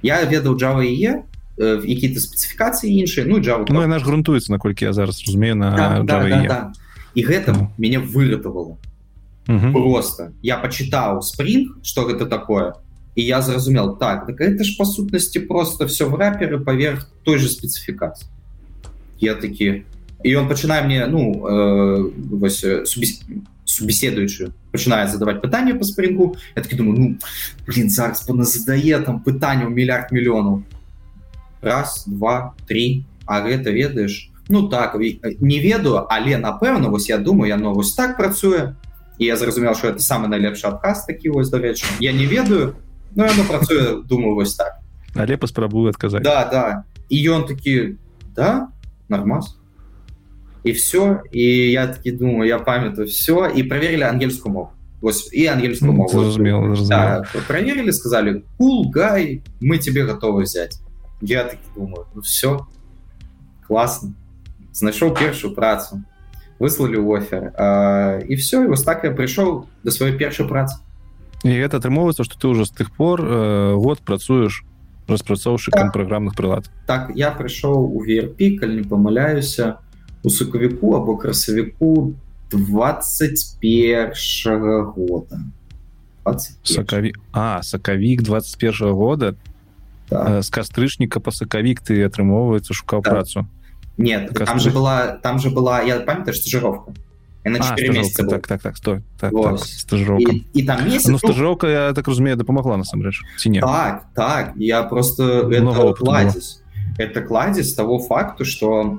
Я ведаў Java і е какие-то спецыфікацыі іншыя ну Java ну, наш грунтуецца наколькі я зараз разумею на да, да, да, да. і гэта ну. мяне выратавала просто. Я почытаў спринг что гэта такое і я зразумел так так это ж па сутнасці просто все в раперы паверх той же спецыфікацыі я такі і он пачынае мне ну э, вось э, субес... субеседуючы пачынае задаваць пытанне по спрынгу я таки думаю ну блин зараз пона задае там пытанне мільярд мільёнаў раз два три. А гэта ведаеш ну так не ведаю але напэўна вось я думаю я но вось так працуе і я зразумел что это самы найлепшы адказ такі вось дарэчы я не ведаю но яно працуе думаю вось так. Але паспрабую адказаць да да. І ён такі да нормас і все і я такі думаю я памятаю все і проверили ангельскую мову Вось, і ангельскую мову зразумела, зразумела. Да, проверили сказали кул cool, гай мы тебе готовы взять я таки думаю ну все классно знайшоў першую працу выслали офер і все і вось так я прыйшоў до сваёй першай працы і гэта атрымоўваецца что ты уже з тых пор э, год працуеш распрацоўшчыкам так. праграмных прылад так я прыйшоў у VRP калі не памыляюся у сакавіку або красавіку 21 года сакаві а сакавік 21 года так. Э, з кастрычніка па сакавік ты атрымоўваецца шукаў так. працу нет там же была там же была я памятаю стажировка а, месяца так так так стой так, так, стажировка и, и там месяц ну, стажировка я так разумею дапамагла насамрэч ці не так так я просто кладзіць это кладзіць того факту что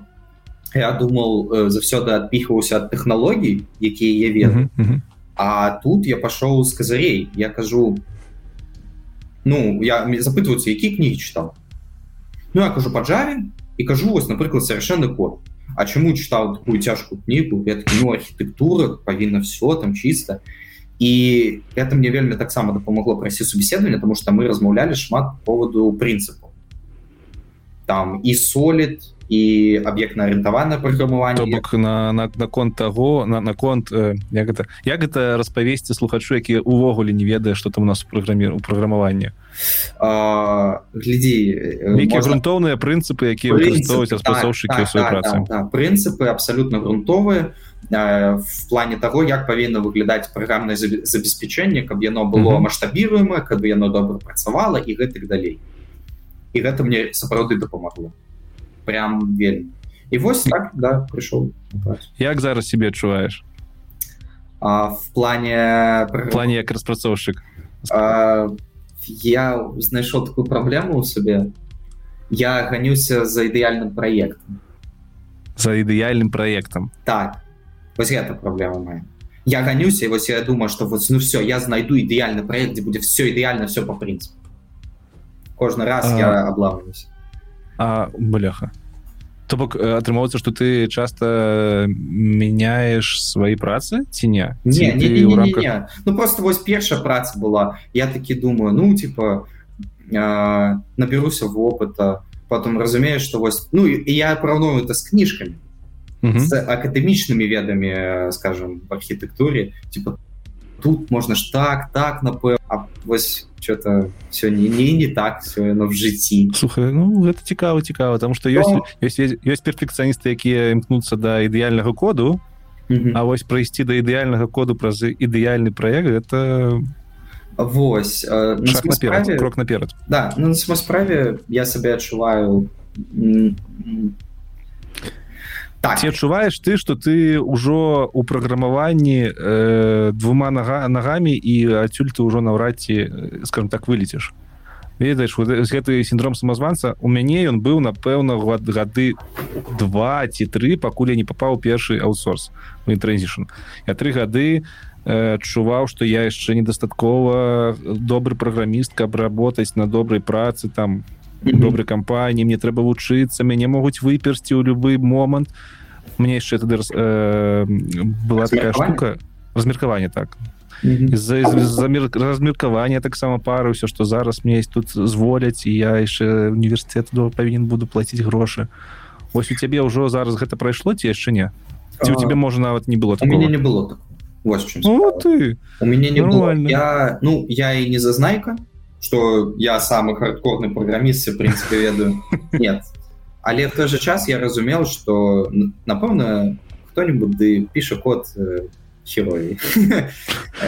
я думал э, заўсёды адпіхваўся ад тэхналогій якія я ведаю uh -huh, uh -huh. а тут я пашоў з казарей я кажу ну я запытваюцца які кнігі чытаў ну я кажу па джаве і кажу вось напрыклад совершенно код А чаму чытаў такую цяжкую кнігу ну архітэктура павінна все там чисто і это мне вельмі таксама дапамогло прайсці субеседаванне тому что мы размаўлялі шмат поводу прынцыпу там і солід і аб'ектна-арыентаванае праграмаванне бок на наконт на таго на наконт э, як гэта як гэта распавесці слухачу які увогуле не ведае что там у нас праграмі у праграмаванні глядзі нейкія можна... грунтоўныя прынцыпы якія выкарыстоўваюць распрацоўшчыкі так, так, працы? так, так. прынцыпы абсалютна грунтовыя в плане того як павінна выглядаць праграмнае забеспячэнне каб яно было маштабіруемае каб яно добра працавала і гэтых далей і гэта мне сапраўды дапамагло прям вельмі і вось так да прыйшоў як зараз себе адчуваеш в плане плане як распрацоўшчык я знайшоў такую праблему у сабе я ганюся за ідэальным праектам за ідэальным праектам так вось гэта праблема моя я ганюся вось я думаю что вот ну все я знайду ідэальны проект дзе будзе все ідэальна все по прынцыпу Кожны раз а... я обламываюсь. а бляха. То бок атрымоўваецца что ты часто меняешь свои працы ці не? Не, не, не, не, рамках... не, не. ну просто вось першая праца была. Я таки думаю ну типа э, наберуся в опыта потом разумею что вось ну і я параўную это с кніжками с акадэмічнымі ведамі скажем в архітэктуре типа тут можна ж так так напэў а вось что-то все не не не так все оно в жыцці слухай ну гэта цікава цікава потому что ёсць Но... ёсць ёсць перфекцыяністы якія імкнуцца да ідэальнага коду mm -hmm. А вось прайсці да ідэальнага коду праз ідэальны проект это Вось наперад, справе... крок наперад. Да на справе я сабе адчуваю так. ці адчуваеш ты что ты ўжо у праграмаванні э, двума нага нагамі і адсюль ты ўжо наўрад ці скажем так вылеціш ведаеш вот, гэты синдром самазванца у мяне ён быў напэўна год гады два ці тры пакуль я не попаў першы аутсорс транзішн я тры гады адчуваў что я яшчэ недастаткова добры праграміст каб работаць на добрай працы там добрай кампаніі мне трэба вучыцца мяне могуць выперсці ў любы момант мне яшчэ тады э, была такая штука. Размеркаванне так. З-за размеркавання таксама пары ўсё што зараз мне есть тут зволяць і я яшчэ універсітэт павінен буду плаціць грошы ось у цябе ўжо зараз гэта прайшло ці яшчэ не ці у тебе можа нават не было меня не было ну, ты. У мяне не было. Я ну я і не зазнайка что я самый хардкорный программіст в принципе ведаю. Нет. Але в той же час я разумел что напэўна кто-нибудь ды піша код херой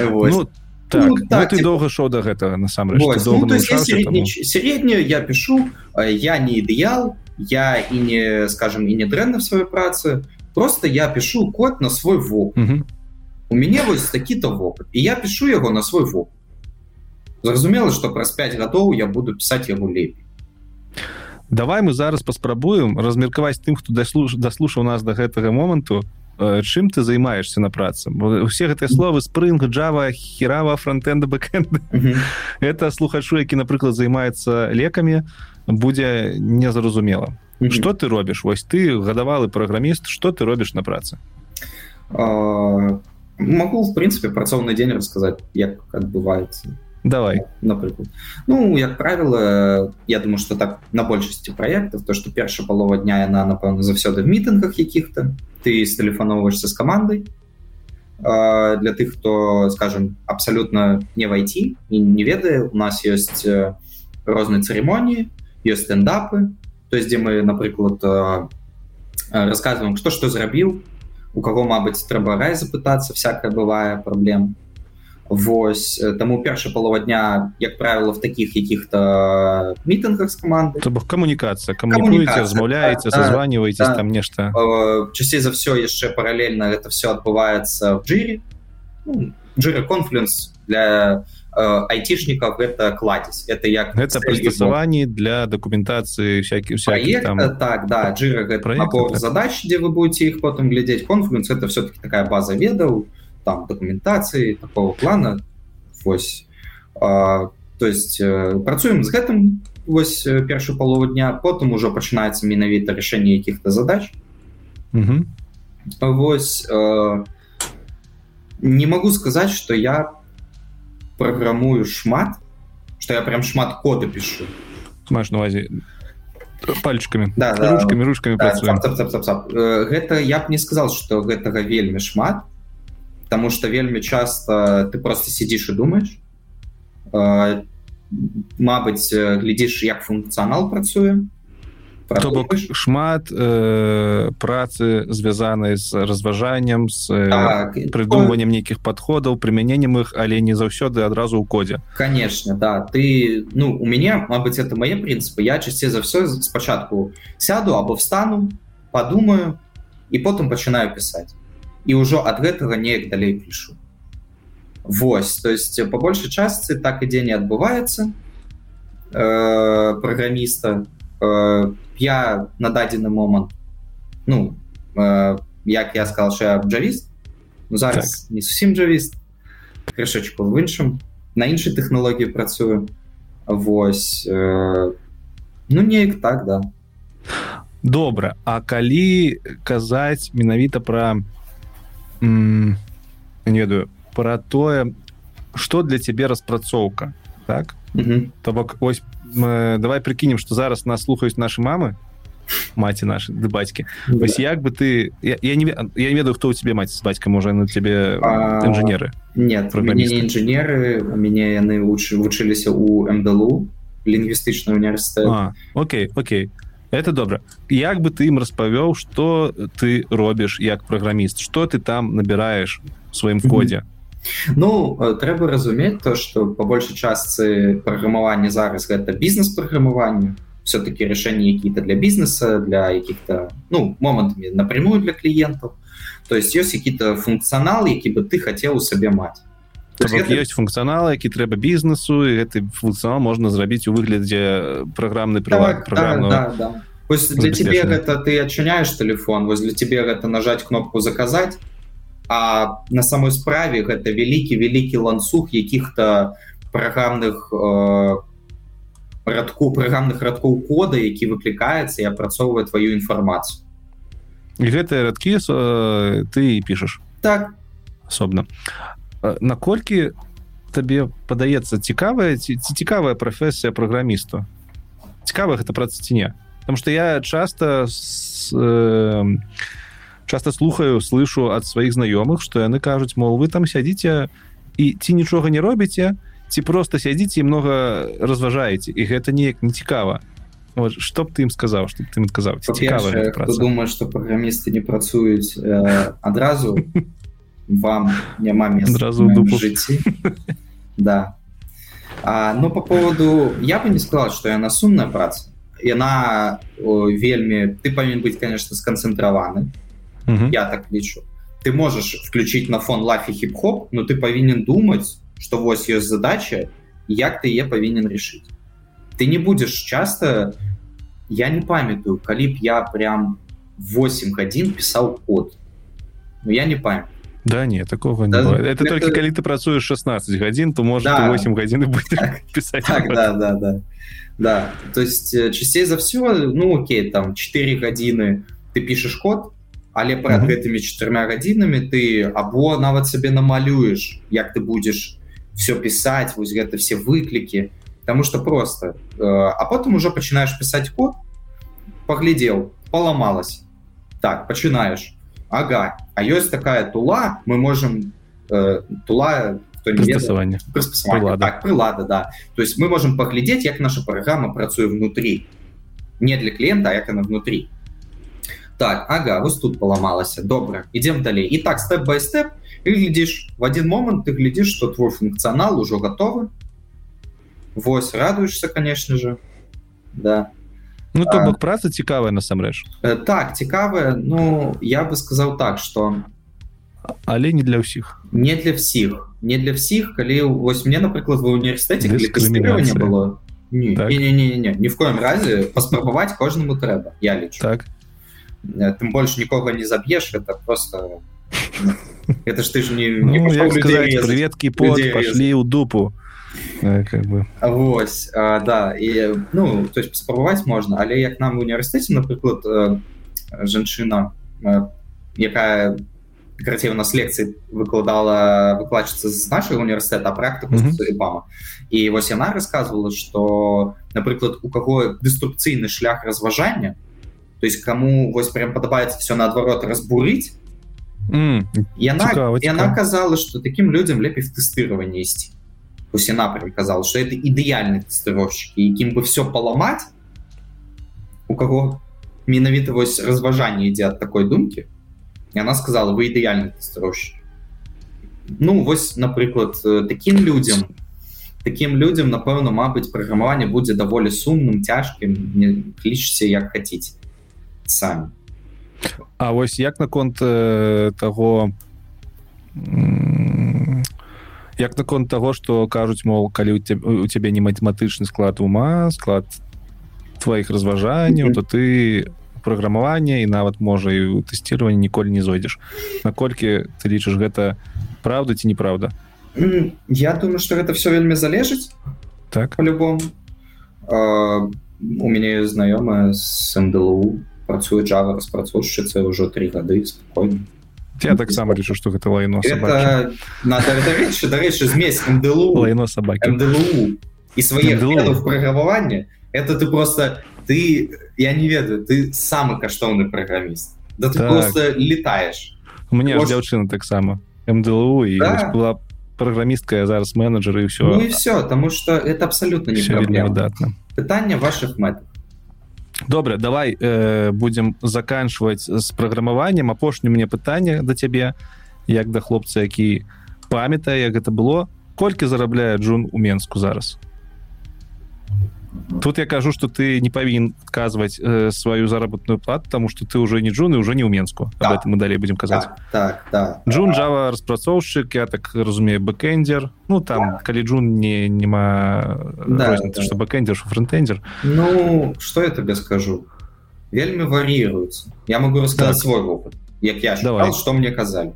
ну, так, ну, так ты доўга шоў да гэтага насамрэч ну, сярэднюю я пишу я не ідэал я і не скажем і не дрэнна в сваёй працы просто я пишу код на свой воп у мяне вось такі-то вопыт і я пишу яго на свой воп зразумела что праз 5 гадоў я буду писать яму лепей давай мы зараз паспрабуем размеркаваць тым хто даслуш даслушаў нас до гэтага моманту. Э, чым ты займаешься на працы? Усе гэтыя словы спрынг Java херава фронтенда бэкэнд это слухачу які напрыклад займаецца лекамі будзе незразумела. Что ты робіш? Вось ты гадавалы праграміст что ты робіш на працы? Могу в принципе працоўны дзень расказаць як адбываецца давай. Напрыклад ну як правило я думаю что так на большасці проектов то что перша палова дня яна напэўна заўсёды в мітынгах якіх-то ты стэлефановаешься с командой для тых хто скажем абсолютно не войти і не ведае у нас есть розныя церемоніі есть стендапы то есть дзе мы напрыклад рассказываем что что зрабіў у кого Мабыць трэба рай запытацца всякая бывае праблема Вось таму перша палова дня як правило в таких якіх-то мітынгах з каманды. То бок камунікацыя камунікуеце размаўляеце да, зазваніваеце да, там нешта. Часцей за все яшчэ паралельна это все адбываецца в джире. Ну, джира конфлюенс для айцішнікаў гэта кладзіць это як гэта прыстасаванні для дакументацыі всякіх там... так да джира так. задач дзе вы будете іх потым глядзець. Конфлюенс это все-таки такая база ведаў. то там документации такого плана. Вось а, то есть э, працуем з гэтым вось э, першую палову дня. Потым ужо пачынаецца менавіта рашэнне якіх-то задач. Угу. вось э, не могу сказать что я праграмую шмат что я прям шмат кода пишу маш навазе пальчиками да, ручками да, ручками да, цап, цап, цап, цап, цап. гэта я б не сказал что гэтага вельмі шмат потому что вельмі часто ты просто сидишь и думаешь. Мабыць глядзіш як функцыянал працуе то бок шмат э, працы звязанай з разважаннем з так, прыдумваннем нейкіх подходаў прымяненнем іх але не заўсёды адразу ў кодзе конечно да. Ты ну у мяне Мабыць это мае прынцыпы я часцей за все спачатку сяду або встану подумаю і потым пачынаю пісаць і ўжо ад гэтага неяк далей пішу. Вось то есть по большай частцы так ідзе не адбываецца. Э, праграміста э, я на дадзены момант ну э, як я сказал что джавіст ну, зараз так. не зусім джавіст крышачку в іншым на іншай тэхналогіі працую. Вось э, ну неяк так да. Добра А калі казаць менавіта про не ведаю про тое что для цябе распрацоўка так? То бок ось мы, давай прикінем что зараз нас слухаюць наши мамы маці наши ды бацькі вось як бы ты я, я не я не ведаю хто у тебе маці с бацькам можа на тебе інжынеры нет інжынеры у мяне яны вучыліся у мдалу лінгвістычны універсітэт Окей Окей это добра як бы ты ім распавёў что ты робіш як праграміст что ты там набираешь сваім коде? Ну э, трэба разумець то что по большай частцы праграмавання зараз гэта бізнес-праграмаванне все-таки рашэнні які-то для бізнеса для якіх-то ну момантамі напрямую для кліентаў то есть ёсць які-то функцыянал які бы ты хацеў у сабе маць ёсць функцыянал які трэба бізнесу і гэты функцыянал можна зрабіць у выглядзе праграмны прыват так, да, да, да. для тебе гэта ты адчыняешь телефон вось для тебе гэта нажать кнопку заказать а на самой справе гэта вялікі вялікі ланцуг якіх-то праграмных э, радку праграмных радкоў кода які выклікаецца і апрацоўвае твою інфармацыю і гэтыя радкі э, ты пішаш так. Асобна наколькі табе падаецца цікавая ці, ці цікавая прафесія праграмісту цікавая гэта праца ці не? Потому что я часто с, э, часто слухаю слышу ад сваіх знаёмых что яны кажуць мол вы там сядзіце і ці нічога не робіце ці просто сядзіце і много разважаеце і гэта неяк не цікава. Что б ты ім сказаў что ты адказаў? Цікава думаю что праграмісты не працуюць э, адразу вам няма адразу жыцці да а, но по поводу я бы не сказал что яна сумная праца яна вельмі ты павінен быць конечно сканцэнтраваны я так лічу ты можешь включить на фон лафи хип-хоп но ты павінен думать что вось ёсць задача як ты е павінен решить ты не будешь часто я не памятаю калі б я прям 8 гадзін пісаў код но я не памятаю Да не такого да, не это, это только калі ты працуеш 16 гадзін то может да. 8 гадзін так, писать так, да, да, да. да то есть э, часцей за все ну окей там 4 гадзіны ты пишешь код але пред mm -hmm. гэтымі четырьмя гадзінамі ты або нават сабе намалюеш як ты будешь все писать вось гэта все выклікі потому что просто э, а потом уже пачынаешь писать код поглядел поломалась так пачынаешь Ага а ёсць такая тула мы можем э, тула прыстасаванне прылада. Так, прылада да. То есть мы можем паглядзець як наша праграма працуе внутри. Не для клиента як она внутри. Так ага вось тут поломалася добра идем далей і так степ by степ глядишь в один момант ты глядишь что твой функционал уже готовы. Вось радуешься конечно же. Да Ну то бок праца цікавая насамрэч э, так цікавая Ну я бы сказаў так что але не для ўсіх не для всіх не для всіх калі вось мне напрыклад в універсітэце было не, так. не, не, не, не, не в коем разе паспрабаваць кожнаму трэба я лічу так э, тым больш нікога не заб'еш это просто это ж ты ж не, не ну, приветкі под пошли ў дупу Э, как бы Вось а, да і ну то есть спрабаваць можна але як нам універсітэце напрыклад э, жанчына э, якая карацей у нас лекцыі выкладала выкладчыца з нашага універсітэта практыку mm -hmm. і вось яна рассказывала что напрыклад у каго дэструкцыйны шлях разважання то есть кому вось прям падабаецца все наадварот разбурыць mm, яна цікава, яна цікава. казала что таким людям лепей в тэстыраванне ісці Кусина приказал, что это идеальный тестировщик, и яким бы все поломать, у кого менавіта вось разважанне ідзе ад такой думкі і она сказала вы ідэальны тестировщик. Ну вось напрыклад таким людям таким людям напэўна Мабыць праграмаванне будзе даволі сумным цяжкім не клічце як хаце самі А вось як наконт э, того як наконт того что кажуць мол калі у тебя у цябе не матэматычны склад ума склад твоих разважанняў mm -hmm. то ты праграмаванне і нават можа і у тэсціраванне ніколі не зойдзеш. Наколькі ты лічыш гэта правда ці неправда mm, я думаю что гэта все вельмі залежыць. Так. По-любому. У мяне знаёмая с МДЛУ працуе Java распрацоўшчыца ўжо три гады спокойно я таксама лічу что гэта лайно дарэчы змесь МДЛУ лайно собаки МДЛУ і свае праграмаванне это ты просто ты я не ведаю ты самы каштоўны праграміст да ты так. просто летаешь у меня Может... дзяўчына таксама МДЛУ і да. была праграмістка зараз менеджер і все ну, і все тому что это абсолютно не выдатна пытанне ваших мэтов добра давай э, будем заканчивать з праграмаваннем апошні мне пытанне да цябе як да хлопца які памятае як гэта было. Колькі зарабляе Джун у менску зараз тут я кажу что ты не павінен адказваць э, сваю заработную плату тому что ты уже не джун и уже не ў менску да. этом мы далей будем казаць так, так, да. Джун Java распрацоўшчык я так разумею бэкендер ну там да. калі Джун не нема да, да. что бэкендер фронтендер Ну что я тебе скажу вельмі вар'ируется я могу рассказать так. свой опыт як я Давай. что мне казалі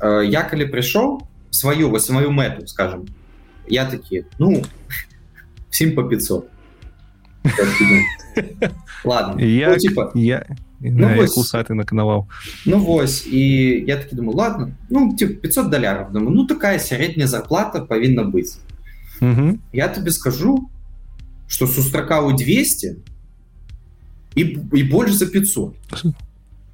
э, я калі прыйшоў сваю вось мою мэту скажем я такі ну всем по 500 ладно я ну, типа я ну, да, вось, усаты наканаваў ну вось і я таки думаю ладно ну типа 500 даляров думаю ну такая сярэдняя зарплата павінна быць угу. я тебе скажу что сустракаў 200 і, і больш за 500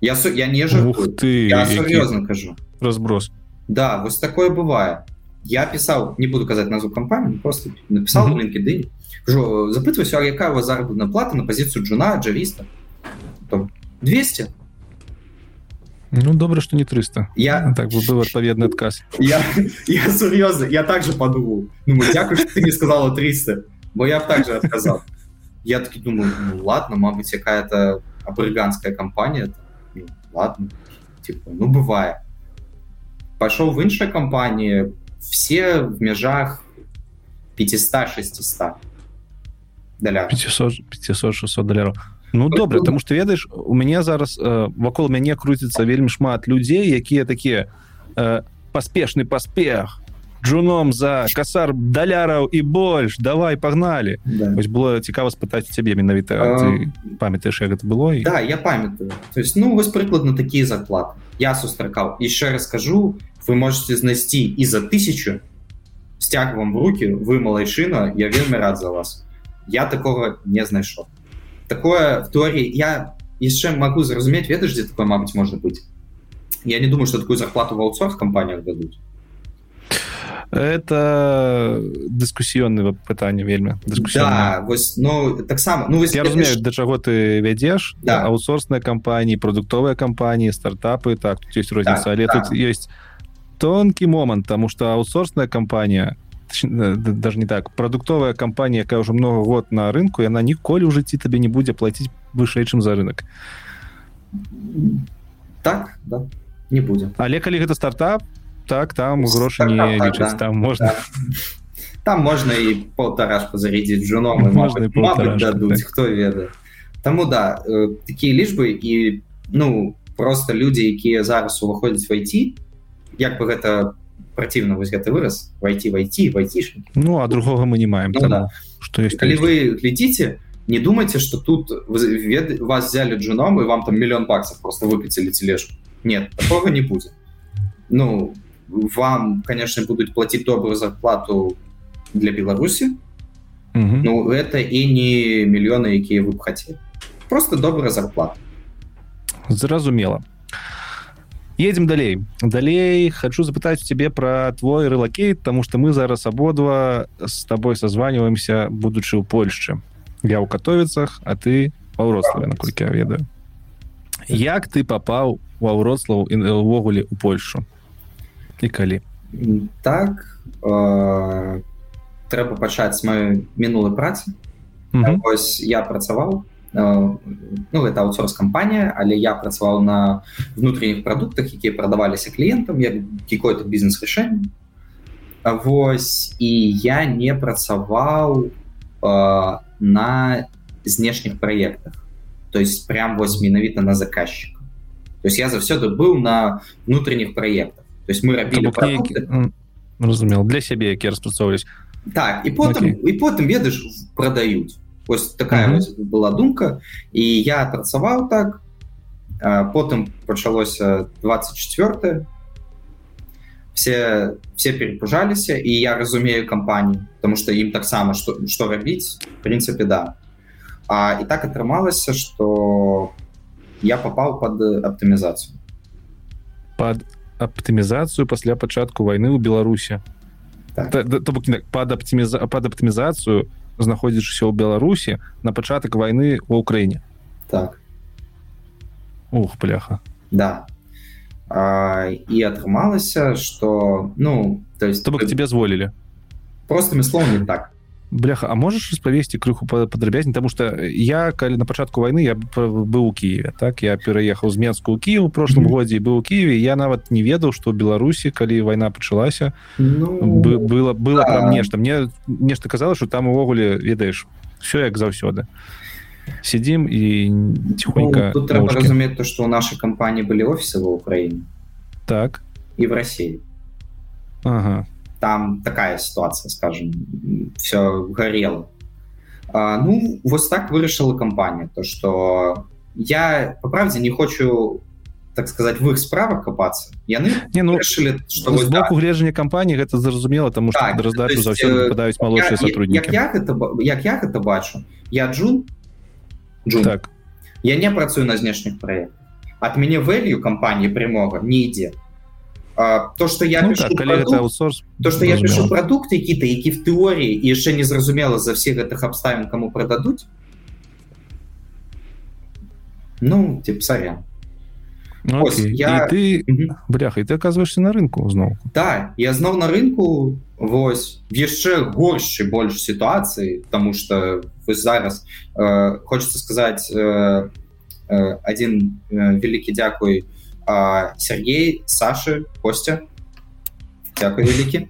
я я не ты серьезно кажу разброс да вось такое бывает я писал не буду казаць назву кампанію просто написал mm -hmm. LinkedIn запытваюся якая у вас заработная плата на позицию джуна джавіста 200 Ну добра что не 300 я так бы был адпаведны адказ я я сур'ёзна я также подумал ну, дзякую ты не сказала 300 бо я также отказал я таки думаю ну, ладно мабыць якая-то абрыганская компания ну, ладно типа, ну бывает пошел в іншай компании все в межах 500 600 даля 500 500 600 даляров Ну добра тому что ведаеш у мяне зараз э, вакол мяне круціцца вельмі шмат людзей якія такія э, паспешны паспех джуном за касар даляраў і больш давай пагналі да. было цікава спытаць цябе менавіта. Памятаеш як гэта было і... да я памятаю. То есть ну вось прыкладна такія заклад я сустракаў. Яшчэ раскажу вы можете знайсці і за тысячу сцяг вам в руки вы малайчына я вельмі рад за вас я такого не знайшоў такое в теории я яшчэ могу зразумець ведаешь где такое мабыць может быть я не думаю что такую зарплату в аутсорс компаниях дадуць это дыскусіённы пытанне вельмі да, вось, ну таксама ну я разумею да чаго ты вядзеш да. аутсорсныя кампаніі прадуктовыя кампаніі стартапы так тут есть розніца да, але да. тут есть тонкі момант тому что аутсорсная кампанія даже не так прадуктовая кампанія якая уже много год на рынку яна ніколі ў жыцці табе не будзе платіць вышэй чым за рынок так да. не будзе але калі гэта стартап так там грошы не так, лічаць да. там можна да. там можна і полтарашку зарядзіць жуном дадуць хто ведае Таму да э, такія лічбы і ну просто людзі якія зараз уваходзяць войти як бы гэта праціўна вось гэты выраз войти войти войти Ну а другога мы не маем ну, да. что есть калі вы глядзіце не думайте что тут вед... вас взяли джуном і вам там мільён баксов просто выпіцілі тележку. Нет такого не будзе ну вам конечно будут платить добрую зарплату для беларуси угу. ну это и не миллионы якія вы хотели. Просто добрая зарплата. Зразумела едем далей. Далей хочу запытать тебе про твой релакейт потому что мы зараз абодва с тобой созваниваемся будучи у польшчы я у катовіцах а ты паўрославе наколькі я ведаю. Як ты попаў у аўрославу увогуле у польшу? І калі так э, трэба пачаць маю мінулай працы mm -hmm. ось я працаваў э, ну это аутсорс кампанія але я працаваў на внутренніх прадуктах якія прадаваліся кліентам як какой-то бізнес рашэнне Вось і я не працаваў э, на знешніх праектах. То есть прям вось менавіта на заказчика. То есть я заўсёды быў на внутренніх праектах то есть мы рабілі разумел для сябе які распрацоўваюць так і потым okay. і потым ведаеш продаюць ось такая uh -huh. была думка. І я працаваў так. Потым пачалося 24 все все перепужаліся і я разумею кампанію потому что ім таксама что что рабіць в принципе да. А і так атрымалася что я попал под аптымізацыю под аптымізацыю пасля пачатку войны ў беларусе так. под аптыміза под аптымізацыю знаходзячыся ў беларусі на пачатак войны у украіне так ух пляха да а, і атрымалася что ну то есть то бок тебе зволілі простымі словамі так Бляха а можешь распавесці крыху падрабязней тому что я калі на пачатку войны я быў у Киеве так? Я пераехаў з менску Киев у прошлом mm -hmm. годзе быў у Киеве я нават не ведаў что беларусі калі война пачалася ну, было было да. нешта мне нешта казала что там увогуле ведаеш все як заўсёды сидим і тихонько ну, трэба разумець то что у нашай кампаніі былі офісы в Украіне так. І в России Ага там такая ситуация скажем все горело. А, ну вот так вырашила компания то что я по правде не хочу так сказать в их справах копаться. Яны не ну решили что з боку гледжання кампании это зразумела тому что так, раздачу за попадаюць молодшие сотрудники. як, як, это, як я это бачу. Я джун. Джун. Так. Я не працую на знешніх проектах. От мяне вэлью кампании прямого не ідзе А, то что я ну, пишу так, продукт, аутсорс, то что я пишу продукты какие-то які в тэории і яшчэ не зразумела за всех гэтых абставін кому продадуць ну тип сорян. Ну, Ось, я... і ты угу. бляха і ты оказываешься на рынку зноў да я зноў на рынку Вось яшчэ горшчы больш сітуацыі тому что вы зараз э, хочется сказаць э, э, один э, вялікі дзякуй э, Сергей Сашы Костя Дякую вялікі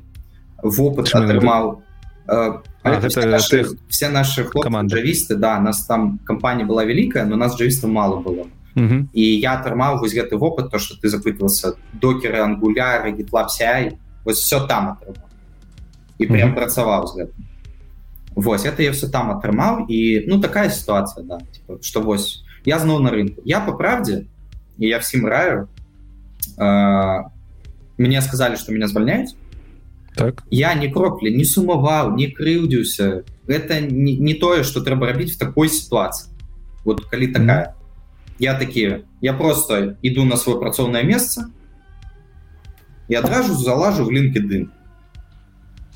вопыт атрымаў э, наши, все наши командавісты да нас там кампанія была вялікая но нас жывіста мало было угу. і я атрымаў вось гэты вопыт то что ты запытвался докеры ангуляры гитлапсяй вот все там атрымаў і прям угу. працаваў з гэтым Вось это я все там атрымаў і ну такая ситуация да типа, что вось я зноў на рынку я по правде і я всім раю. Э, мне сказали что меня звальняюць так. Я не кроплі не сумаваў не крыўдзіўся это не, не тое что трэба рабіць в такой ситуации. Вот калі такая mm -hmm я такие я просто иду на свое працоўное место и адразу залажу в LinkedIn.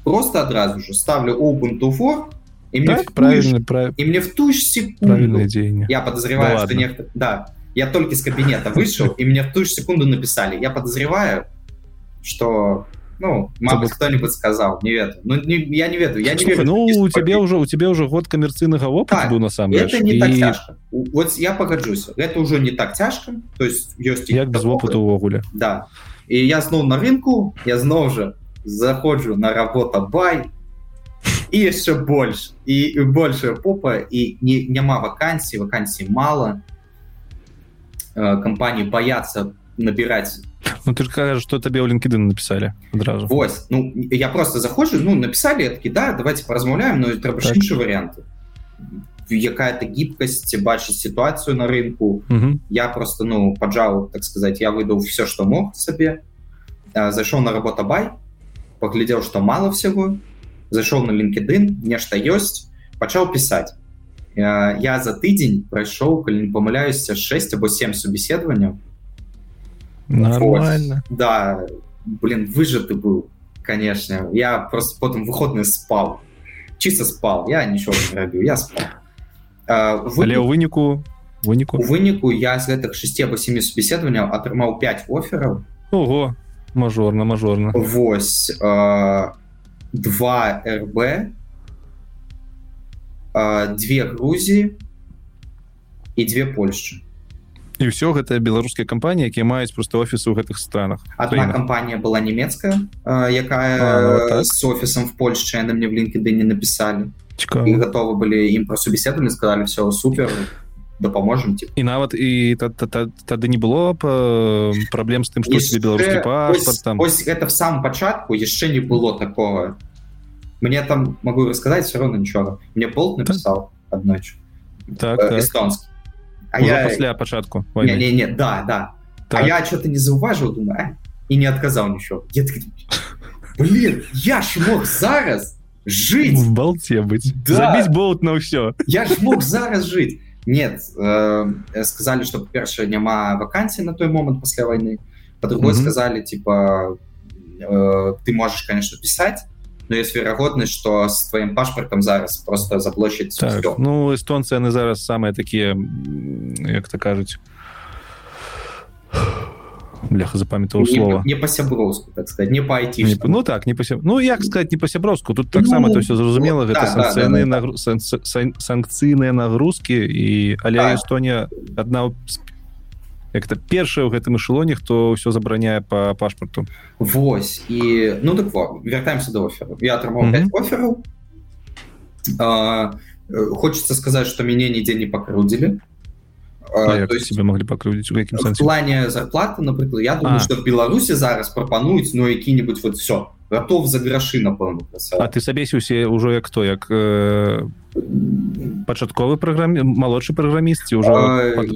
Просто адразу же ставлю open to for и мне так, правильно прав... и мне в ту секунду я подозреваю да что некто да я только с кабинета вышел и мне в ту же секунду написали. Я подозреваю что ну мама кто-нибудь сказал не ведаю. Ну не, я не ведаю я не Слушай, ну у тебя уже у тебя уже год коммерцыйнага опыта так, был на самом это не и... так цяжка. вот я погоджусь это уже не так цяжка то есть ёсць як без опыта увогуле да. И я зноў на рынку я зноў же заходжу на работа бай і яшчэ больш і большая попа і не няма вакансій вакансій мало э, кампанії боятся набирать. Ну ты ж кажаш что табе ў лінкедын написали адразу Вось ну я просто заходжу ну написали такі да давайте поразмаўляем но трэба так. іншыя варианты якая-то гибкасць бачыць сітуацыю на рынку. Угу. я просто ну поджал так сказать я выдаў все что мог сабе зайшоў на работа бай поглядзеў что мало всего. Зайшоў на лінкедын нешта ёсць пачаў пісаць я за тыдзень прайшоў калі не памыляюся 6 або 7 субеседаванняў Нормально. Вот. Да, блин, выжатый был, конечно. Я просто потом выходные спал. Чисто спал. Я ничего не робил, я спал. А, вы... Але ў выніку выніку у выніку я з гэтых 6 або 7 субеседаванняў атрымаў 5 офераў Ого мажорна мажорна Вось э, 2 рб э, две Грузіі і две Польшчы і все гэта беларускія кампаніі якія маюць просто офісы ў гэтых странах. Одна кампанія была нямецкая якая а, ну, так. с офісам в Польше яны мне в лінкеды не написали. І готовы былі ім про субеседовали сказали все супер дапаможем і нават і тады не было праблем з тым себе беларускі паспорт там? ось это в самом пачатку яшчэ не было такого мне там могу рассказать все равно нічога мне болт написал аднойчы так, так. эстонский а я пасля пачатку не, не, не, да да так. а я что-то не заўважыў думаю і не адказаў нічого Блин, я ж мог зараз жить в балте быть да. забить болт на ўсё я ж мог зараз жить нет э, сказали что першая няма вакансій на той момант пасля войны по другой mm -hmm. сказали типа э, ты можешь конечно писать но есть верагоднасць что с твоим пашпартом зараз просто заплощадь так, ну эстонцы яны зараз самые такие як то кажуць бляха запамятаў слова не па-сяброўску так сказать не пойти не, ну так не пася... ну як сказать не па-сяброўску тут таксама ну, то все зразумела гэта да, санкцыйныя да, да, да. нагру... санкцыйныя нагрузки і але да. Эстонія одна з як это першае ў гэтым эшелоне хто ўсё забараняе по пашпарту. Вось і ну так вяртаемся до оферу. Я атрымаў mm -hmm. оферу хочется сказать что мяне нідзе не пакрудзілі себе могли у якім плане зарплаты напрыклад я думаю что в беларусі зараз прапануюць ну які-нибудь вот все готов за грашы напэўна А ты сабесі усе ўжо як кто як э, пачатковы праграме малодшы праграмісці ўжо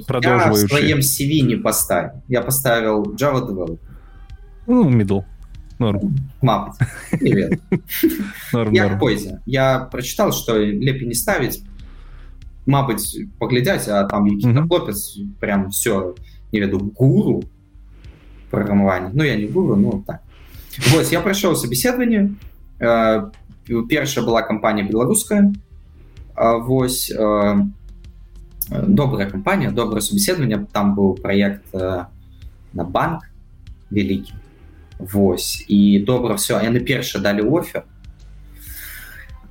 продолжваю сваем CV не поставил. Я поставил Java develop ну, middle. Пойзе я прочитал что лепей не ставить Мабыць паглядзяць а там хлопец прям все не веду гуру праграмавання Ну я не гуру ну так Вось я прайшоў собеседаванне э, першая была кампанія беларуская Вось э, добрая кампанія добрае собеседаванне там быў проект на банк вялікі Вось і добра все яны перша далі офер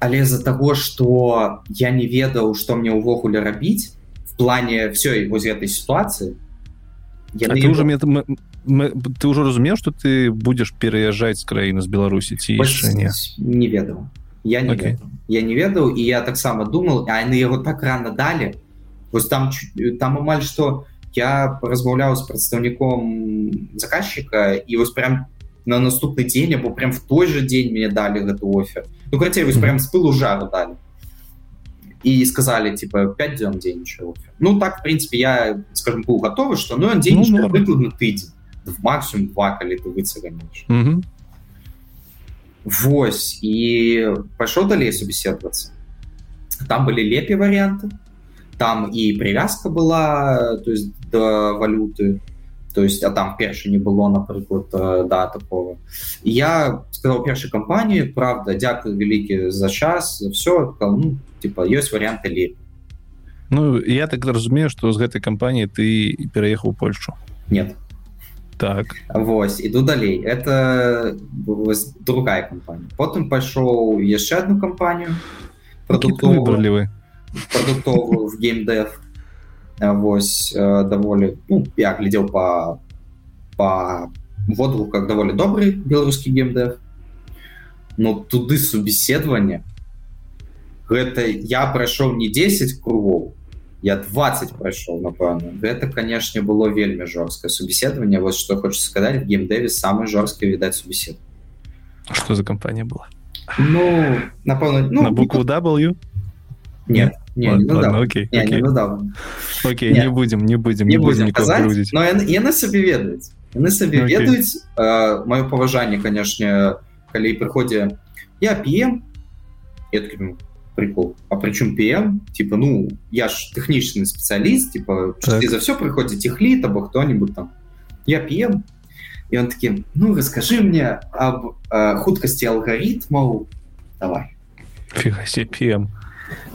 але з-за того что я не ведаў что мне ўвогуле рабіць в плане все вось гэтай сітуацыі яны... ты уже мне ты ўжо разумеў что ты будешь пераязджаць з краіны з беларусі ці яшчэ не не ведаў я не okay. я не ведаў і я таксама думал а яны яго так рано далі вось там там амаль что я размаўляў з прадстаўніком заказчика і вось прям на наступны дзень або прям в той же дзень мне далі гэты офер ну крацей вось прям з пылу жару далі і сказали типа 5 дзён дзейнічаў ну так в принципе я скажем был готовы что ну он дзень ну, выкладна тыдзень в максимум два калі ты выцаганіш mm -hmm. Вось і пайшоў далей собеседоваться. Там были лепей варианты там і привязка была то есть до валюты то есть а там перша не было напрыклад да такого. Я сказал першай кампаніі правда дзякую вялікі за час все ну, типа ёсць варианты лепей Ну я так разумею что з гэтай кампаніі ты пераехаў Польшу. Нет так Вось іду далей это другая кампанія потым пайшоў яшчэ одну кампанію продуктовую продуктовую в геймдев Вось даволі ну, я глядзеў по по водгуках даволі добрый беларускі геймдев но туды субеседаванне гэта я прайшоў не 10 кругоў я 20 прайшоў напэўна гэта канешне было вельмі жорсткае субеседаванне вот что хочу сказать геймдэві самы жорсткі відаць субесед что за кампанія была ну напэўна ну, на букву w нет не, ладно, ну, ладно, окей, не, окей. Не, ну, окей, не будем не будем не, не будем казаць, но яны сабе ведаюць яны сабе okay. ведаюць э, маё паважанне канешне калі прыходзе я п'ем прикол. А причем PM типа ну я ж тэхнічны спецыяліст типа так. за все прыходзіць іх літ або кто-нибудь там. Я PM і он таким ну расскажи мне об э, хуткасці алгаритмаў давай. PM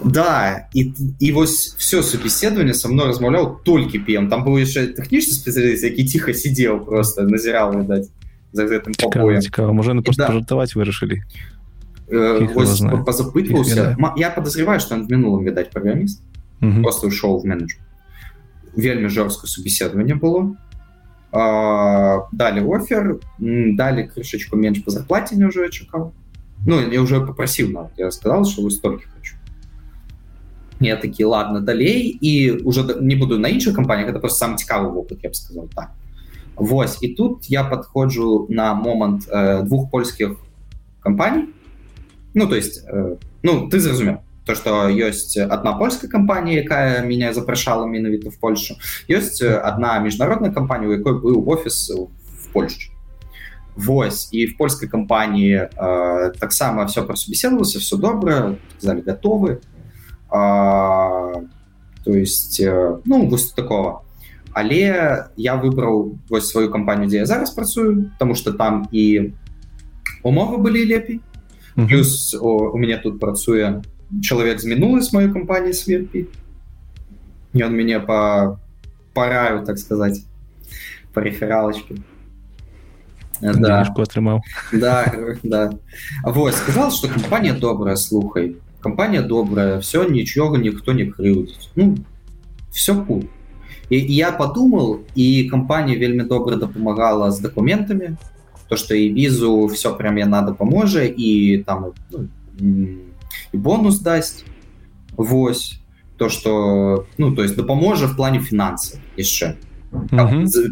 да і і вось все субеседаванне со мной размаўляў толькі PM там быў яшчэ тэхнічны спецыяліст які ціха сидзеў просто назірал даць за гэтым цікава можа просто жартаваць вырашылі позапытваўся я подозреваю что он в мінулым відаць праграміст просто ушел в менедж вельмі жорстка субеседаванне было далі офер далі крышечку менш по зарплате не уже чакаў ну я уже попросил на я сказал что вы столькі хочу я такі ладно далей і уже не буду на іншых кампаніях это просто сам цікавы вопыт я б сказал так Вось і тут я подходжу на момант э, двух польскіх кампаній Ну то есть э, ну ты зразумеў то что ёсць одна польская кампанія якая меня запрашала менавіта в Польшу ёсць одна міжнародная кампанія у якой быў офіс в Польше. Вось і в польской кампаніі э, таксама все просубеседовалася все добра сказали готовы а, то есть э, ну вось такого. Але я выбраў вось сваю кампанію дзе я зараз працую потому что там і умовы былі лепей плюс о, у меня тут працуе чалавек з мінулы з маёй кампаніі сверпі ён мяне по параю так сказать по рефералочке да. атрымаў да, да. вот сказал что кампанія добрая слухай кампанія добрая все нічога ніхто не крыўдзіць ну все кул і я подумал і кампанія вельмі добра дапамагала з документами то что і візу все прям яна дапаможа і там ну, і бонус дасць Вось то что ну то есть дапаможа в плане фінансы яшчэ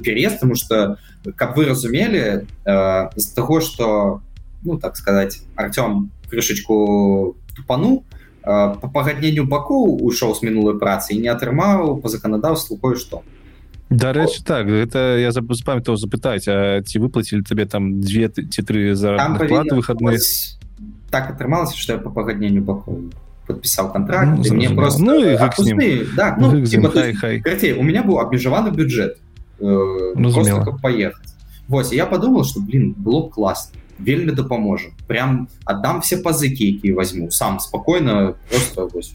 переезд потому что как вы разумелі э, з того что ну так сказать Артём крышечку тупану э, по пагадненню бакоў ушоў з мінулай працы і не атрымаў по законодаўству кое-что дарэчы так это я памятаў запытаць ці выплацілі табе там две ці тры за выходные так атрымалася что я по пагадненню баку подпісаў контракт ну, мне просто ну, отпусты, да, ну, ну, типа, хай, хай. Карте, у меня быў абмежаваны бюджет э, ну, поехать Вось я подумал что блин было б классно вельмі дапаможа прям отдам все пазыкі якія возьму сам спокойно просто вось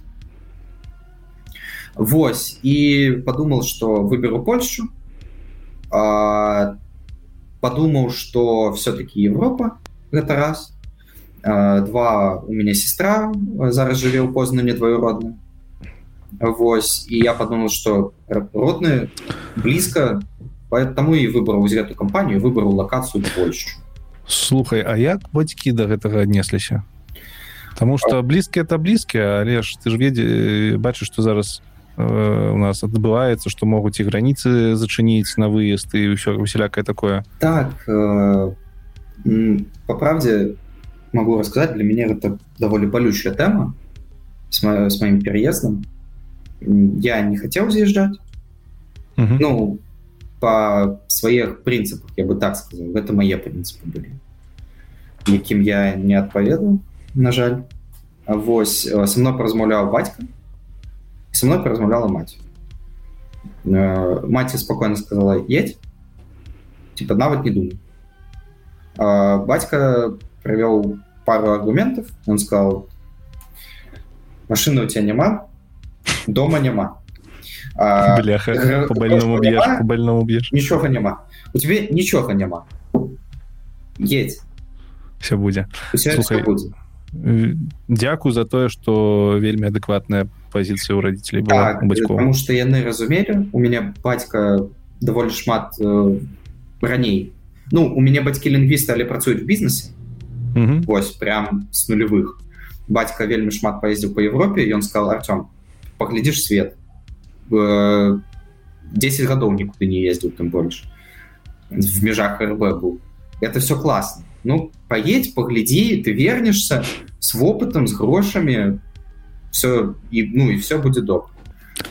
Вось і подумал что выберу Польшу. Подумаў что все-таки Европа гэта раз. Два у меня сестра зараз жыве ў позна не двоюродна Вось і я подумал что родны блізка поэтому і выбраў з эту кампанію выбраў лакацыю больш слухай А як бацькі до гэтага аднесліся Таму что блізкі это блізкі але ж ты ж ведзе бачыш что зараз э, у нас адбываецца что могуць і граніцы зачыніць на выезд і ўсё усялякае такое так э, по правде могу рассказать для меня это даволі балючая тэма с, мо с моим переездом я не хотел заезжать uh -huh. ну по своих принципах я бы так сказал это мои принципы были якім я не адпаведал на жаль Вось э, со мной поразмаўляў бацька со мной поразмаўляла мать э, маці спокойно сказала едь типа нават не думаю бацька провел пару аргументов он сказал машины у тебя няма дома няма Бляха, по больному б'еш, по больному б'еш. Нічога няма. У тебе нічога няма. Едь. Все будзе. Все, Слухай, все будзе. Дзякую за тое, што вельмі адэкватная пазіцыя ў радзіцелей была так, бацькоў. Таму што яны разумелі, у мяне бацька даволі шмат э, раней. Ну, у мяне бацькі лінгвісты, але працуюць в бізнесе. Вось прям з нулевых. Бацька вельмі шмат паездзіў па Европе, ён сказал Артём, паглядзіш свет 10 гадоў нікуды не ездзіў тым больш в межах рб быў это все классно ну поедь поглядзі ты вернешься с опытом с грошамі все і ну і все будзе добра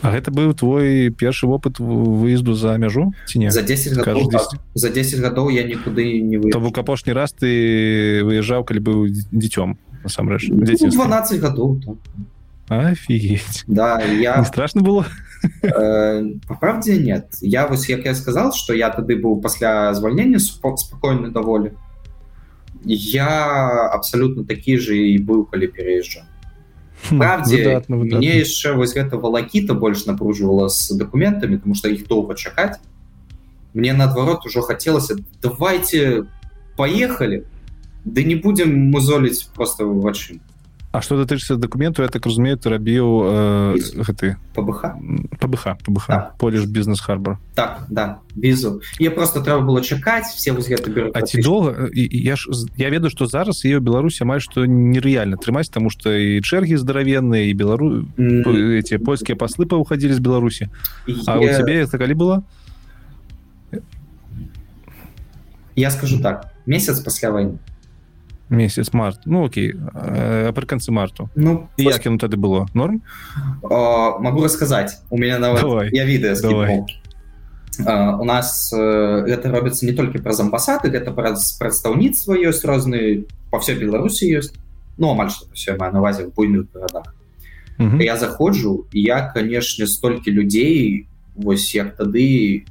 А гэта быў твой першы опыт выезду за мяжу ці не за 10 гадоў, 10... Так. за 10 гадоў я нікуды не вы бок апошні раз ты выязджаў калі быў дзіцём насамрэч ну, 12 гадоў так. офигеть. Да я не страшно было? Э, по правде нет. Я вось як я сказал что я тады быў пасля звальнення спокойны даволі я абсолютно такі же і быў калі переезжа хм, правде мне яшчэ вось гэта валакіта больш напружвала с документами потому что іх доўга чакаць мне наадварот ужо хацелася давайте поехали да не будем музоліць просто вачым А что датычыцца документу я так разумею ты рабіў э, гэты пбх? Пбх пбх. Так. поліж бізнес харбор так да візу я просто трэба было чакаць все вось гэта А ці доўга я ж я ведаю что зараз ее беларусі амаль что нереальна трымаць тому что і чэргі здаравенныя і белару mm. эти польскія паслы паўхадзілі з беларусі А я... у цябе это калі было я скажу так. Месяц пасля войны месяц март. Ну окей э, при канцы марту ну як яно тады было? Норм? О, могу рассказать. У меня нават... я відэа у нас гэта робіцца не толькі праз амбасады гэта праз прадстаўніцтва ёсць розныя по всей беларусі ёсць ну амаль что все на увазе в буйных гарадах я заходжу я канешне столькі людзей вось як тады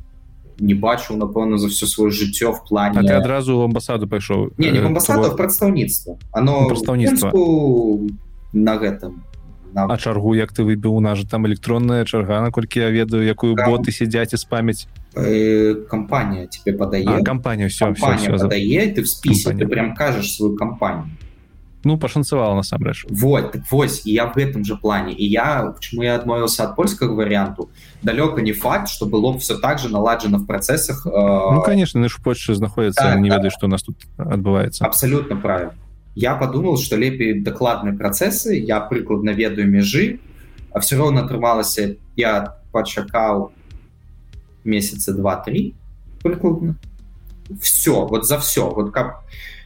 не бачыў напэўна за все свое жыццё в плане так, адразу амбасаду пайшоў не, не амбасада того... прадстаўніцтва оно прадстаўніцтва на гэтым на... А чаргу як ты выбіў же там электронная чарга наколькі я ведаю якую да. боты сядзяць і спаміць э, кампанія тебе падае кампанія все, все, все падае ты в спісе ты прям кажаш сваю кампанію ну пашанцавала насамрэч вот так вось і я в гэтым же плане і я почему я адмовился от польскага варианту далёка не факт что было б все так же наладжено в процессах э... ну конечно наш почта знаходится так, не ведаю да. что у нас тут адбываецца абсолютно правильно я подумал что лепей докладные процессы я прыкладно ведаю межы а все равно атрымалася я пачакаў месяца два-три прыкладно все вот за все вот как